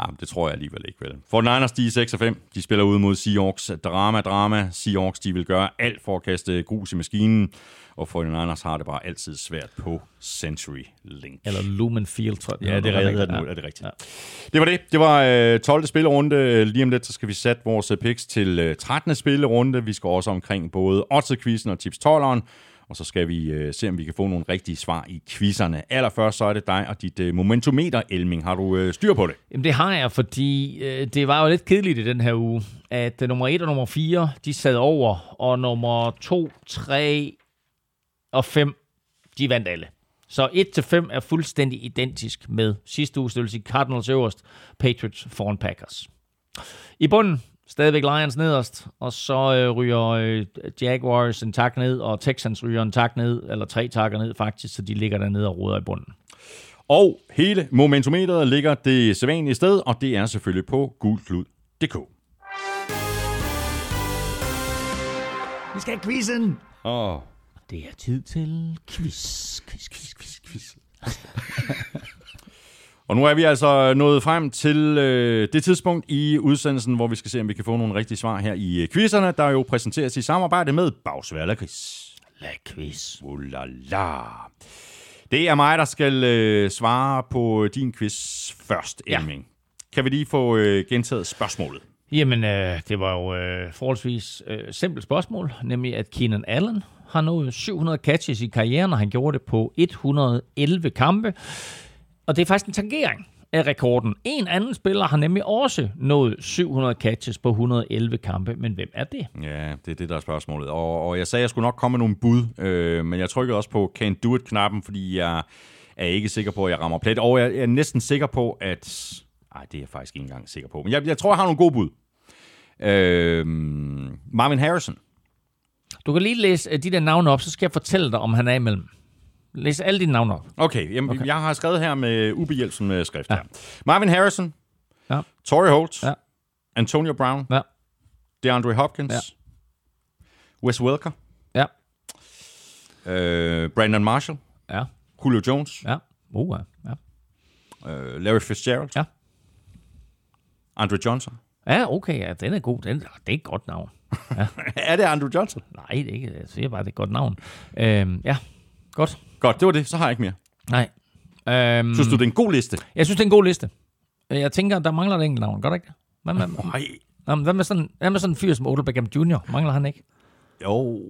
ja, det tror jeg alligevel ikke, vel. For Niners, de er 6 og 5. De spiller ud mod Seahawks. Drama, drama. Seahawks, de vil gøre alt for at kaste grus i maskinen. Og for Niners har det bare altid svært på Century Link. Eller Lumen Field, tror jeg. Ja, det er, noget, rigtigt, der er, det, er det rigtigt. Ja. Det var det. Det var øh, 12. spillerunde. Lige om lidt, så skal vi sætte vores øh, picks til øh, 13. spillerunde. Vi skal også omkring både Otze-quizzen og Tips 12'eren. Og så skal vi øh, se, om vi kan få nogle rigtige svar i quizzerne. Allerførst så er det dig og dit øh, momentometer, Elming. Har du øh, styr på det? Jamen, det har jeg, fordi øh, det var jo lidt kedeligt i den her uge, at øh, nummer 1 og nummer 4, de sad over, og nummer 2, 3 og 5, de vandt alle. Så 1-5 er fuldstændig identisk med sidste uges, det vil sige Cardinals øverst, Patriots foran Packers. I bunden, stadigvæk Lions nederst, og så øh, ryger øh, Jaguars en tak ned, og Texans ryger en tak ned, eller tre takker ned faktisk, så de ligger dernede og roder i bunden. Og hele momentometeret ligger det sædvanlige sted, og det er selvfølgelig på gulklud.dk. Vi skal have quizzen! Åh, Det er tid til quiz, quiz, quiz, quiz, quiz. Og nu er vi altså nået frem til øh, det tidspunkt i udsendelsen, hvor vi skal se, om vi kan få nogle rigtige svar her i øh, quizzerne, der jo præsenteres i samarbejde med Bagsvær Lakrids. La quiz. Ulala. Det er mig, der skal øh, svare på din quiz først, Ja. Elming. Kan vi lige få øh, gentaget spørgsmålet? Jamen, øh, det var jo øh, forholdsvis øh, simpelt spørgsmål, nemlig at Keenan Allen har nået 700 catches i karrieren, og han gjorde det på 111 kampe. Og det er faktisk en tangering af rekorden. En anden spiller har nemlig også nået 700 catches på 111 kampe, men hvem er det? Ja, det er det, der er spørgsmålet. Og, og jeg sagde, at jeg skulle nok komme med nogle bud, øh, men jeg trykkede også på Can't Do It-knappen, fordi jeg er ikke sikker på, at jeg rammer plet. Og jeg er næsten sikker på, at... Nej, det er jeg faktisk ikke engang sikker på. Men jeg, jeg tror, jeg har nogle gode bud. Øh, Marvin Harrison. Du kan lige læse øh, de der navne op, så skal jeg fortælle dig, om han er imellem. Læs alle dine navne op. Okay, jamen, okay. jeg har skrevet her med ubehjælpsom skrift Ja. her. Marvin Harrison. Ja. Torrey Holt. Ja. Antonio Brown. Ja. DeAndre Hopkins. Ja. Wes Welker. Ja. Øh, Brandon Marshall. Ja. Julio Jones. Ja. Uh, ja. Øh, Larry Fitzgerald. Ja. Andre Johnson. Ja, okay, ja, den er god. Den, det er et godt navn. er det Andre Johnson? Nej, det er ikke. Jeg siger bare, det er et godt navn. Øhm, ja, godt. Godt, det var det. Så har jeg ikke mere. Nej. Øhm, Synes du, det er en god liste? Jeg synes, det er en god liste. Jeg tænker, der mangler et enkelt navn. Gør der ikke det? Hvad med, Nej. Nå, hvad med, sådan, hvad med sådan en fyr som Odell Beckham Jr.? Mangler han ikke? Jo.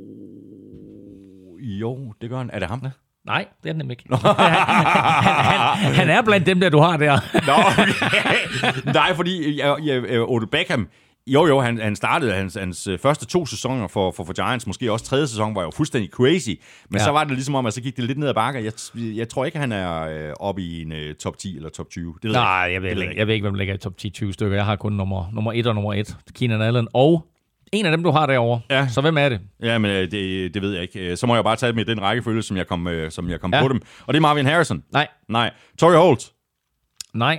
Jo, det gør han. Er det ham? Ja. Nej, det er den nemlig ikke. han, han, han er blandt dem der, du har der. Nå, okay. Nej, fordi jeg, jeg, Odell Beckham, jo jo, han, han startede hans, hans øh, første to sæsoner for, for, for Giants, måske også tredje sæson var jo fuldstændig crazy, men Ja. så var det ligesom om, at så gik det lidt ned ad bakke. Jeg, jeg tror ikke, han er øh, oppe i en uh, top 10 eller top 20. Det ved Nej, jeg, jeg ved, Det ikke, jeg ved ikke, hvem der ligger i top 10-20 stykker. Jeg har kun nummer, nummer 1 og nummer 1. Keenan Allen. Og en af dem, du har derovre. Ja. Så hvem er det? Ja, men øh, det, det ved jeg ikke. Øh, Så må jeg bare tage dem i den rækkefølge, som jeg kom, øh, som jeg kom Ja. på dem. Og det er Marvin Harrison. Nej. Nej. Torrey Holt. Nej.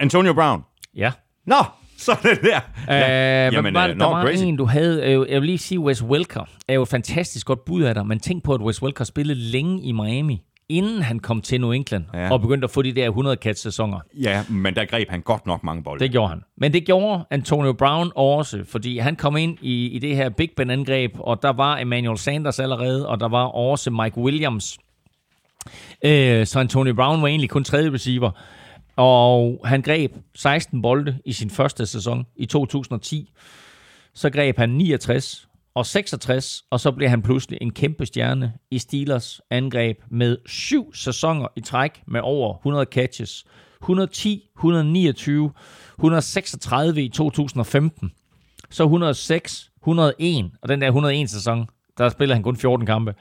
Antonio Brown. Ja. Nå, så det der. Ja. Øh, Jamen, Jamen, var, øh, der nå, var crazy. en, du havde. Øh, jeg vil lige sige, Wes Welker er jo et fantastisk godt bud af dig, men tænk på, at Wes Welker spillede længe i Miami, inden han kom til New England Ja. og begyndte at få de der 100 catch sæsoner. Ja, men der greb han godt nok mange bolde. Det gjorde han. Men det gjorde Antonio Brown også, fordi han kom ind i, i det her Big Ben-angreb, og der var Emmanuel Sanders allerede, og der var også Mike Williams. Øh, så Antonio Brown var egentlig kun tredje receiver. Og han greb 16 bolde i sin første sæson i 2010. Så greb han 69 og 66, og så blev han pludselig en kæmpe stjerne i Steelers angreb med syv sæsoner i træk med over 100 catches. 110, 129, 136 i 2015, så 106, 101, og den der 101 sæson, der spiller han kun 14 kampe.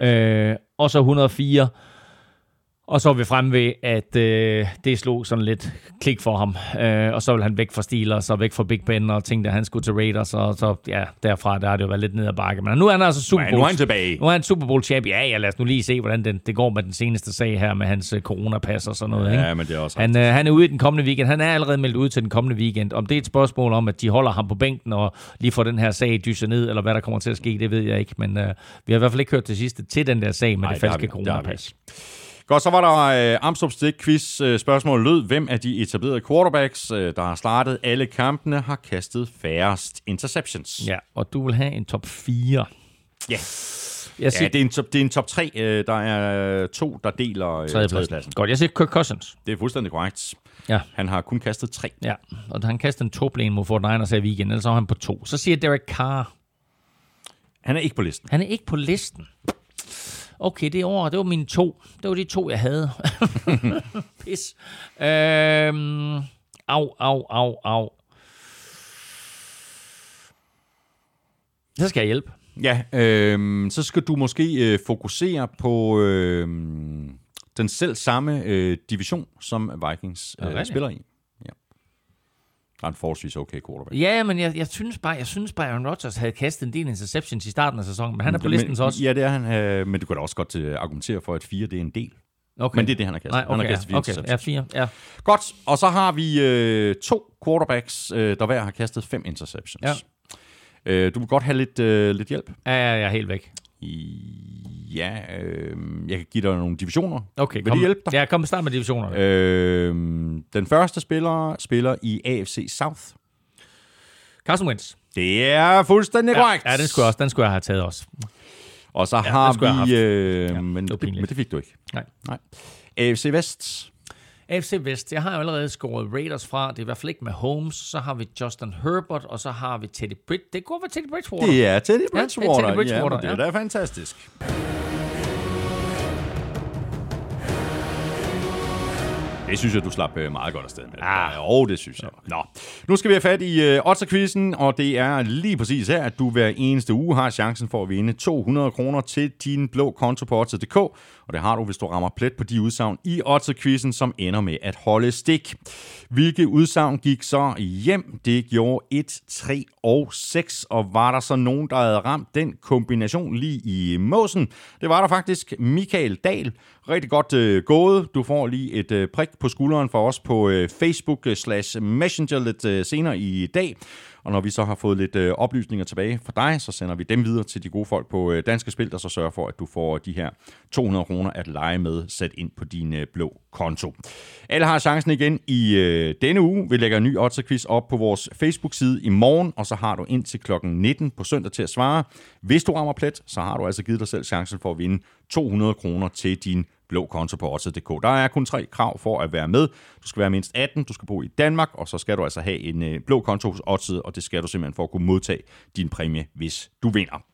Ja, øh, og så 104, og så er vi fremme ved, at øh, det slog sådan lidt klik for ham. Øh, og så vil han væk fra Steelers og væk fra Big Ben og tænkte, at han skulle til Raiders. Og så ja, derfra der har det jo været lidt ned ad bakke. Men nu er han altså Super Men Bowl. nu er han tilbage. Nu er han Super Bowl champion. Ja, ja, lad os nu lige se, hvordan den, det går med den seneste sag her med hans øh, coronapas og sådan noget. ikke? Ja, men det er også Han, øh, han er ude i den kommende weekend. Han er allerede meldt ud til den kommende weekend. Om det er et spørgsmål om, at de holder ham på bænken og lige får den her sag dyset ned, eller hvad der kommer til at ske, det ved jeg ikke. Men øh, vi har i hvert fald ikke hørt det sidste til den der sag med Nej, det falske coronapas. Godt, så var der øh, Amstrup Stik quiz. Øh, spørgsmålet lød, hvem af de etablerede quarterbacks, øh, der har startet alle kampene, har kastet færrest interceptions? Ja, og du vil have en top 4. Ja. Jeg Ja, siger det er en top, det er en top 3. Øh, der er to, der deler øh, tredjepladsen. Godt, jeg siger Kirk Cousins. Det er fuldstændig korrekt. Ja. Han har kun kastet tre. Ja, og han kastede en toplan mod Fort Niners her i weekenden, ellers var han på to. Så siger Derek Carr. Han er ikke på listen. Han er ikke på listen. Okay, det år, det var mine to. Det var de to, jeg havde. Pis. Øhm, au, au, au, au. Så skal jeg hjælpe. Ja, øh, så skal du måske øh, fokusere på øh, den selv samme øh, division, som Vikings øh, spiller i. Ja. En forholdsvis okay quarterback. Ja, men jeg, jeg synes bare, jeg synes bare, Aaron Rodgers havde kastet en del interceptions i starten af sæsonen, men han er på listen men, så også. Ja, det er han. Øh, men du kan da også godt øh, argumentere for, at fire det er en del. Okay. Men det er det, han har kastet. Nej, okay, han har kastet fire okay, ja, interceptions. fire. Ja. Godt, og så har vi øh, to quarterbacks, øh, der hver har kastet fem interceptions. Ja. Øh, du vil godt have lidt, øh, lidt hjælp. Ja, ja, jeg er helt væk. Ja, øh, jeg kan give dig nogle divisioner. Okay, Vil kom, det hjælpe dig? Ja, kom med start med divisionerne. Øh, den første spiller spiller i AFC South. Carson Wentz. Det er fuldstændig Ja, korrekt. ja, den skulle, også, den skulle jeg have taget også. Og så Ja, har vi... Øh, Ja, men, det men det fik du ikke. Nej. Nej. AFC Vest. AFC Vest, jeg har jo allerede scoret Raiders fra. Det er i hvert fald ikke med Holmes. Så har vi Justin Herbert, og så har vi Teddy Bridge. Det kunne være Teddy Bridgewater. Det er Teddy Ja, det er Bridgewater. Teddy Bridgewater, ja, men det er ja. da fantastisk. Det synes jeg, du slap øh, meget godt afsted med. Ah. Jo, det synes jeg. Nå. Nu skal vi have fat i Otterquizzen, og det er lige præcis her, at du hver eneste uge har chancen for at vinde 200 kroner til din blå konto på Otter.dk. Og det har du, hvis du rammer plet på de udsagn i Otterquizzen, som ender med at holde stik. Hvilke udsagn gik så hjem? Det gjorde 1, 3 og 6, og var der så nogen, der havde ramt den kombination lige i måsen? Det var der faktisk Michael Dahl. Rigtig godt øh, gået. Du får lige et øh, prik på skulderen for os på øh, Facebook øh, slash Messenger lidt øh, senere i dag. Og når vi så har fået lidt øh, oplysninger tilbage fra dig, så sender vi dem videre til de gode folk på øh, Danske Spil, der så sørger for, at du får de her 200 kroner at lege med sat ind på din øh, blå konto. Alle har chancen igen i øh, denne uge. Vi lægger en ny Otterquiz op på vores Facebook-side i morgen, og så har du indtil klokken 19 på søndag til at svare. Hvis du rammer plet, så har du altså givet dig selv chancen for at vinde 200 kroner til din blå konto på Odds.dk. Der er kun tre krav for at være med. Du skal være mindst 18, du skal bo i Danmark, og så skal du altså have en øh, blå konto hos Odds, og det skal du simpelthen for at kunne modtage din præmie, hvis du vinder.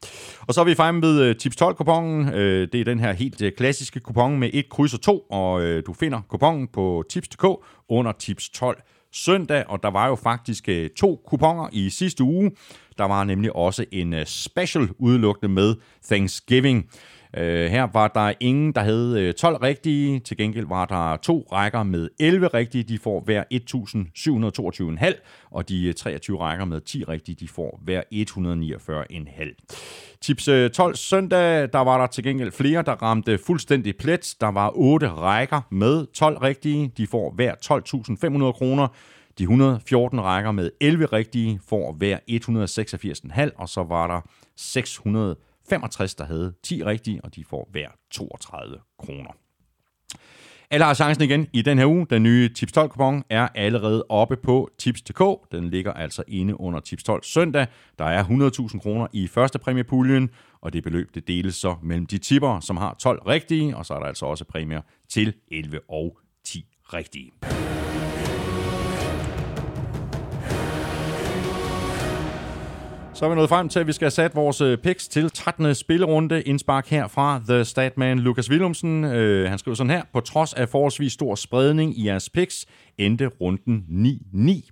Og så er vi fremme ved øh, Tips 12-kupongen. Øh, det er den her helt klassiske kupon med et kryds og to, og du finder kupongen på Tips.dk under Tips 12 søndag, og der var jo faktisk to kuponer i sidste uge. Der var nemlig også en special udelukkende med Thanksgiving. Øh, her var der ingen, der havde øh, 12 rigtige. Til gengæld var der to rækker med 11 rigtige. De får hver 1.722,5. Og de øh, 23 rækker med 10 rigtige, de får hver 149,5. Tips øh, 12 søndag, der var der til gengæld flere, der ramte fuldstændig plet. Der var 8 rækker med 12 rigtige. De får hver 12.500 kroner. De 114 rækker med 11 rigtige får hver 186,5, og så var der 600 65, der havde 10 rigtige, og de får hver 32 kroner. Alle har chancen igen i den her uge. Den nye Tips 12 kupon er allerede oppe på Tips.dk. Den ligger altså inde under Tips 12 søndag. Der er 100.000 kroner i første præmiepuljen, og det beløb det deles så mellem de tipper, som har 12 rigtige, og så er der altså også præmier til 11 og 10 rigtige. Så er vi nået frem til, at vi skal have sat vores øh, picks til 13. spillerunde. Indspark her fra The Statman Lukas Willumsen. Øh, han skriver sådan her. På trods af forholdsvis stor spredning i jeres picks, endte runden 9-9.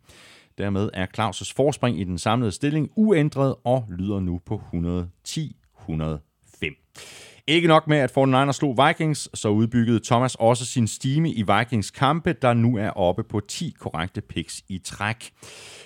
Dermed er Claus' forspring i den samlede stilling uændret og lyder nu på 110-105. Ikke nok med, at 49ers slog Vikings, så udbyggede Thomas også sin stime i Vikings kampe, der nu er oppe på 10 korrekte picks i træk.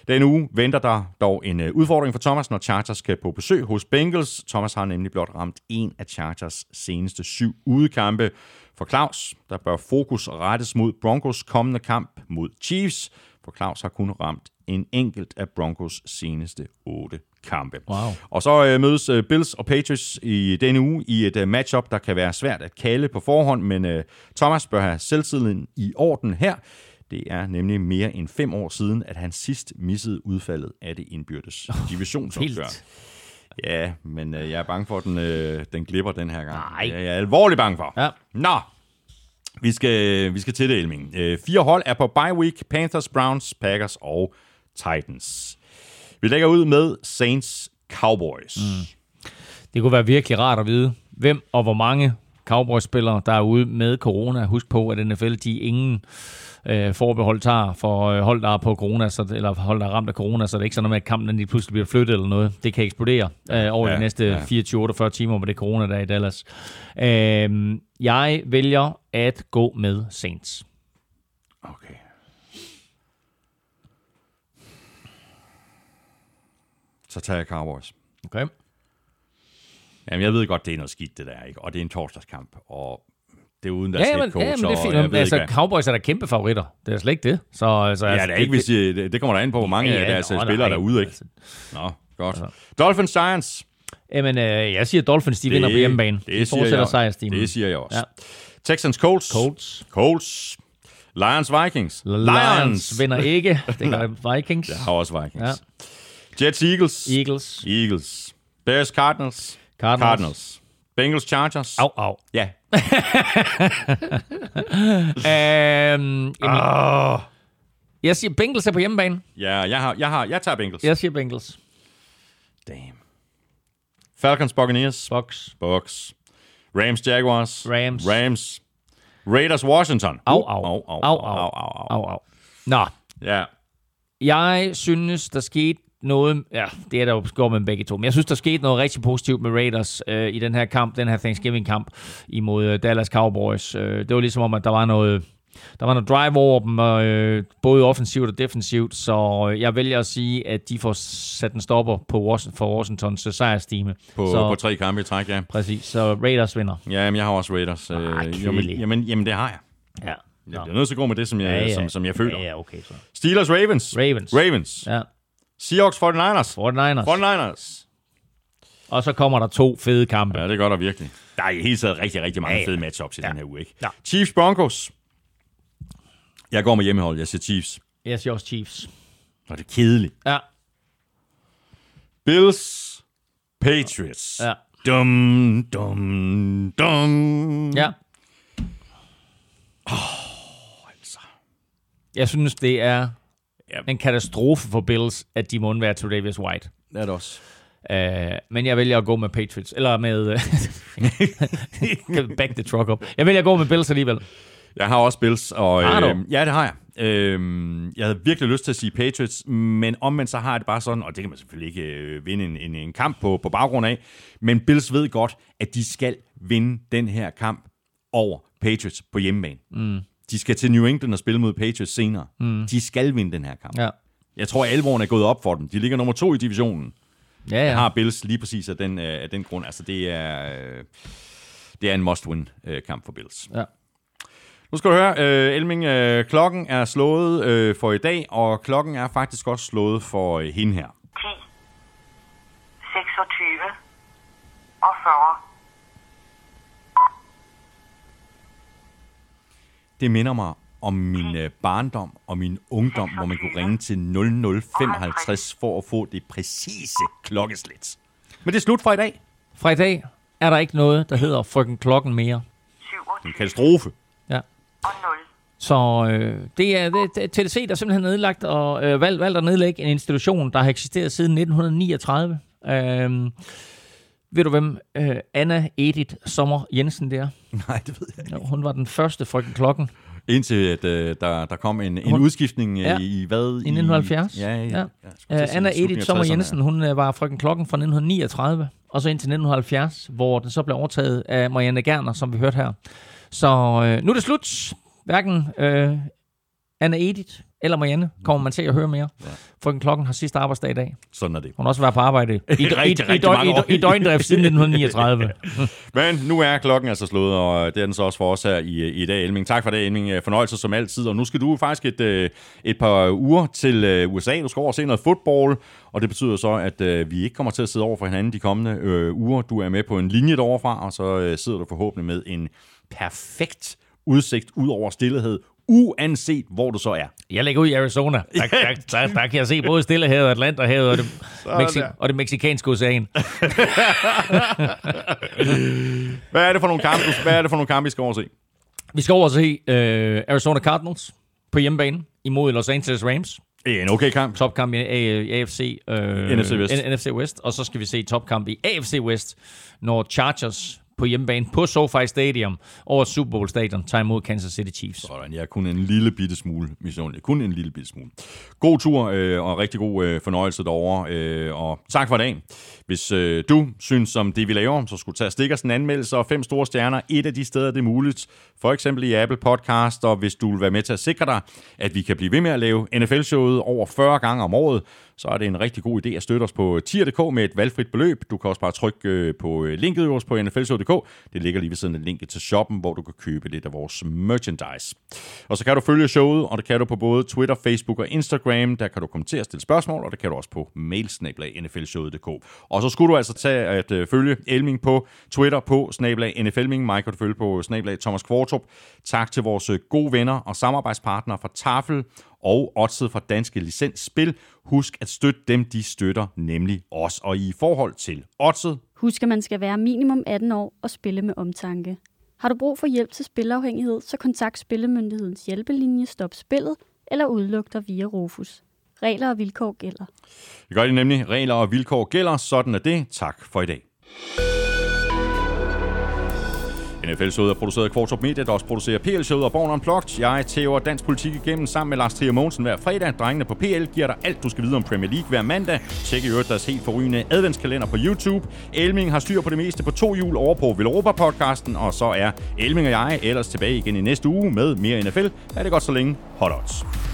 Denne uge venter der dog en øh, udfordring for Thomas, når Chargers skal på besøg hos Bengals. Thomas har nemlig blot ramt en af Chargers seneste syv udekampe. For Claus, der bør fokus rettes mod Broncos kommende kamp mod Chiefs, for Claus har kun ramt en enkelt af Broncos seneste otte kampe. Wow. Og så øh, mødes øh, Bills og Patriots i denne uge i et øh, matchup, der kan være svært at kalde på forhånd, men øh, Thomas bør have selvtilliden i orden her. Det er nemlig mere end fem år siden, at han sidst missede udfaldet af det indbyrdes divisionsopgør. vildt. Ja, men øh, jeg er bange for, at den, øh, den glipper den her gang. Nej. Det er jeg alvorligt bange for. Ja. Nå, vi skal, vi skal til det, Elming. Øh, fire hold er på bye week. Panthers, Browns, Packers og Titans. Vi lægger ud med Saints Cowboys. Mm. Det kunne være virkelig rart at vide, hvem og hvor mange Cowboys-spillere, der er ude med corona. Husk på, at NFL de ingen øh, forbehold tager for øh, hold, der er på corona, så, eller hold, der er ramt af corona, så det er ikke sådan noget med, at kampen lige pludselig bliver flyttet eller noget. Det kan eksplodere øh, over Ja, de næste ja. 24-48 timer med det corona, der er i Dallas. Øh, jeg vælger at gå med Saints. Okay. Så tager jeg Cowboys. Okay. Jamen, jeg ved godt, det er noget skidt, det der, ikke? Og det er en torsdagskamp, og det er uden deres Ja, men, coach, ja, men det er fint. jeg Men, ved altså, ikke, Cowboys er der kæmpe favoritter. Det er slet ikke det. Så, altså, Ja, det er ikke, hvis de, det, det kommer der an på, hvor mange af deres nå, spillere nej, der er ude, ikke? altså. Nå, godt. Dolphins Giants. Jamen, øh, jeg siger Dolphins, de vinder på hjemmebane. Det de siger fortsætter jeg, sejrstimen. Det siger jeg også. Ja. Texans Colts. Colts. Colts. Lions Vikings. Lions vinder ikke. Det gør Vikings. Jeg har også Vikings. Ja. Jets Eagles. Eagles. Eagles. Bears Cardinals. Cardinals. Cardinals. Bengals Chargers. Au, au. Ja, Øhm, jamen, Jeg siger Bengals er på hjemmebane. Ja, jeg, har, jeg, har, jeg tager Bengals. Jeg siger Bengals. Damn. Falcons, Buccaneers. Box. Bucks. Rams, Jaguars. Rams. Rams. Raiders, Washington. Au, Uh, au, Au, au, au. au, au. Au, au. Nå, Ja. jeg synes, der skete noget... Ja, det er der jo går med begge to. Men jeg synes, der skete noget rigtig positivt med Raiders øh, i den her kamp, den her Thanksgiving-kamp imod øh, Dallas Cowboys. Øh, det var ligesom om, at der var noget... Der var noget drive over dem, øh, både offensivt og defensivt, så øh, jeg vælger at sige, at de får sat en stopper på Washington, for Washingtons øh, sejrstime. På, så, på tre kampe i træk, ja. Præcis, så Raiders vinder. Ja, men jeg har også Raiders. Øh, jamen, jamen, jamen, det har jeg. Ja. Jeg bliver nødt til at gå med det, som jeg, Som, som jeg føler. Ja, ja, okay så. Steelers, Ravens. Ravens. Ravens. Ja, Seahawks, 49ers. 49ers. 49ers. Og så kommer der to fede kampe. Ja, det gør der virkelig. Der er i hele taget rigtig, rigtig mange Ja, ja. fede matchups i Ja. den her uge, ikke? Ja. Chiefs, Broncos. Jeg går med hjemmehold. Jeg siger Chiefs. Jeg siger også Chiefs. Og det er kedeligt. Ja, Bills, Patriots. ja, Dum, dum, dum. ja. Jeg synes, det er Ja. en katastrofe for Bills, at de må undvære til Davis White. Det er det også. Uh, men jeg vælger at gå med Patriots. Eller med... Uh, back the truck up. Jeg vælger at gå med Bills alligevel. Jeg har også Bills, og Har du? øh, ja, det har jeg. Øh, jeg havde virkelig lyst til at sige Patriots, men omvendt så har jeg det bare sådan, og det kan man selvfølgelig ikke øh, vinde en, en, en kamp på, på baggrund af, men Bills ved godt, at de skal vinde den her kamp over Patriots på hjemmebane. Mm. De skal til New England og spille mod Patriots senere. Mm. De skal vinde den her kamp. Ja. Jeg tror, at alvoren er gået op for dem. De ligger nummer to i divisionen. Ja, Jeg ja. har Bills lige præcis af den, øh, af den grund. Altså, det er, øh, det er en must-win-kamp for Bills. ja. Nu skal du høre, øh, Elming, øh, klokken er slået øh, for i dag, og klokken er faktisk også slået for øh, hende her. 10, 26 og 40. Det minder mig om min øh, barndom og min ungdom, hvor man kunne ringe til 0055 for at få det præcise klokkeslæt. Men det er slut for i dag. Fra i dag er der ikke noget, der hedder frøken klokken mere. 27 En katastrofe. Ja. og 0. Så øh, det er det, det, TDC, der simpelthen nedlagt og øh, valgt, valgt at nedlægge en institution, der har eksisteret siden 1939. Øh, ved du, hvem øh, Anna Edith Sommer Jensen der? Nej, det ved jeg ikke. Jo, hun var den første frøken klokken Indtil at, øh, der, der kom en, en Hun- udskiftning øh, Ja. i hvad? i 1970. Ja, ja. ja. ja. Øh, sige Anna Edith Sommer 60'erne, Jensen, hun øh, var frøken klokken fra 1939, og så indtil 1970, hvor den så blev overtaget af Marianne Gerner, som vi hørte her. Så øh, nu er det slut. Hverken øh, Anna Edith eller Marianne kommer man til at høre mere. Ja. Frøken klokken har sidste arbejdsdag i dag. Sådan er det. Hun har også været på arbejde i, i, i, Rigtig, i, rigtig døgn, i, i døgndrift siden 1939. Men nu er klokken altså slået, og det er den så også for os her i, i dag, Elming. Tak for det, Elming. Fornøjelse som altid. Og nu skal du faktisk et, øh, et par uger til øh, USA. Du skal over og se noget fodbold, og det betyder så, at øh, vi ikke kommer til at sidde over for hinanden de kommende øh, uger. Du er med på en linje derovre fra, og så øh, sidder du forhåbentlig med en perfekt udsigt ud over stillhed, uanset hvor du så er. Jeg ligger ud i Arizona. Der, der, der, der kan jeg se både Stillehavet, Atlanterhavet og det, Mexi- og det meksikanske ocean. Hvad er det for nogle kampe, hvad er det for nogle kampe, vi skal over og se? Vi skal over og se øh, Arizona Cardinals på hjemmebane imod Los Angeles Rams. En okay kamp. Topkamp i AFC, øh, NFC West. NFC West. Og så skal vi se topkamp i AFC West, når Chargers på hjemmebane på SoFi Stadium over Super Bowl Stadion tager imod Kansas City Chiefs. Sådan, jeg er kun en lille bitte smule misundelig. Kun en lille bitte smule. God tur øh, og rigtig god øh, fornøjelse derovre. Øh, og tak for dagen. Hvis øh, du synes om det, vi laver, så skulle tage og en anmeldelse og fem store stjerner. Et af de steder, det er muligt. For eksempel i Apple Podcast. Og hvis du vil være med til at sikre dig, at vi kan blive ved med at lave NFL-showet over 40 gange om året, så er det en rigtig god idé at støtte os på tier.dk med et valgfrit beløb. Du kan også bare trykke øh, på øh, linket øverst på nflshow.dk. Det ligger lige ved siden af linket til shoppen, hvor du kan købe lidt af vores merchandise. Og så kan du følge showet, og det kan du på både Twitter, Facebook og Instagram. Der kan du kommentere og stille spørgsmål, og det kan du også på mailsnablag Og så skulle du altså tage at øh, følge Elming på Twitter på snablag nflming. Mig kan du følge på snablag Thomas Kvartrup. Tak til vores gode venner og samarbejdspartnere fra Tafel og Odset fra Danske Licensspil. Husk at støtte dem, de støtter, nemlig os. Og i forhold til Odset, Husk, at man skal være minimum 18 år og spille med omtanke. Har du brug for hjælp til spilafhængighed, så kontakt Spillemyndighedens hjælpelinje Stop Spillet eller udluk dig via Rufus. Regler og vilkår gælder. Det gør de nemlig. Regler og vilkår gælder. Sådan er det. Tak for i dag. NFL-showet er produceret af Kvartrup Media, der også producerer PL-showet og Born Unplugged. Jeg tæver dansk politik igennem sammen med Lars Trier Mogensen hver fredag. Drengene på PL giver dig alt, du skal vide om Premier League hver mandag. Tjek i øvrigt deres helt forrygende adventskalender på YouTube. Elming har styr på det meste på to jul over på Villeuropa-podcasten, og så er Elming og jeg ellers tilbage igen i næste uge med mere NFL. Er det godt så længe. Hot odds.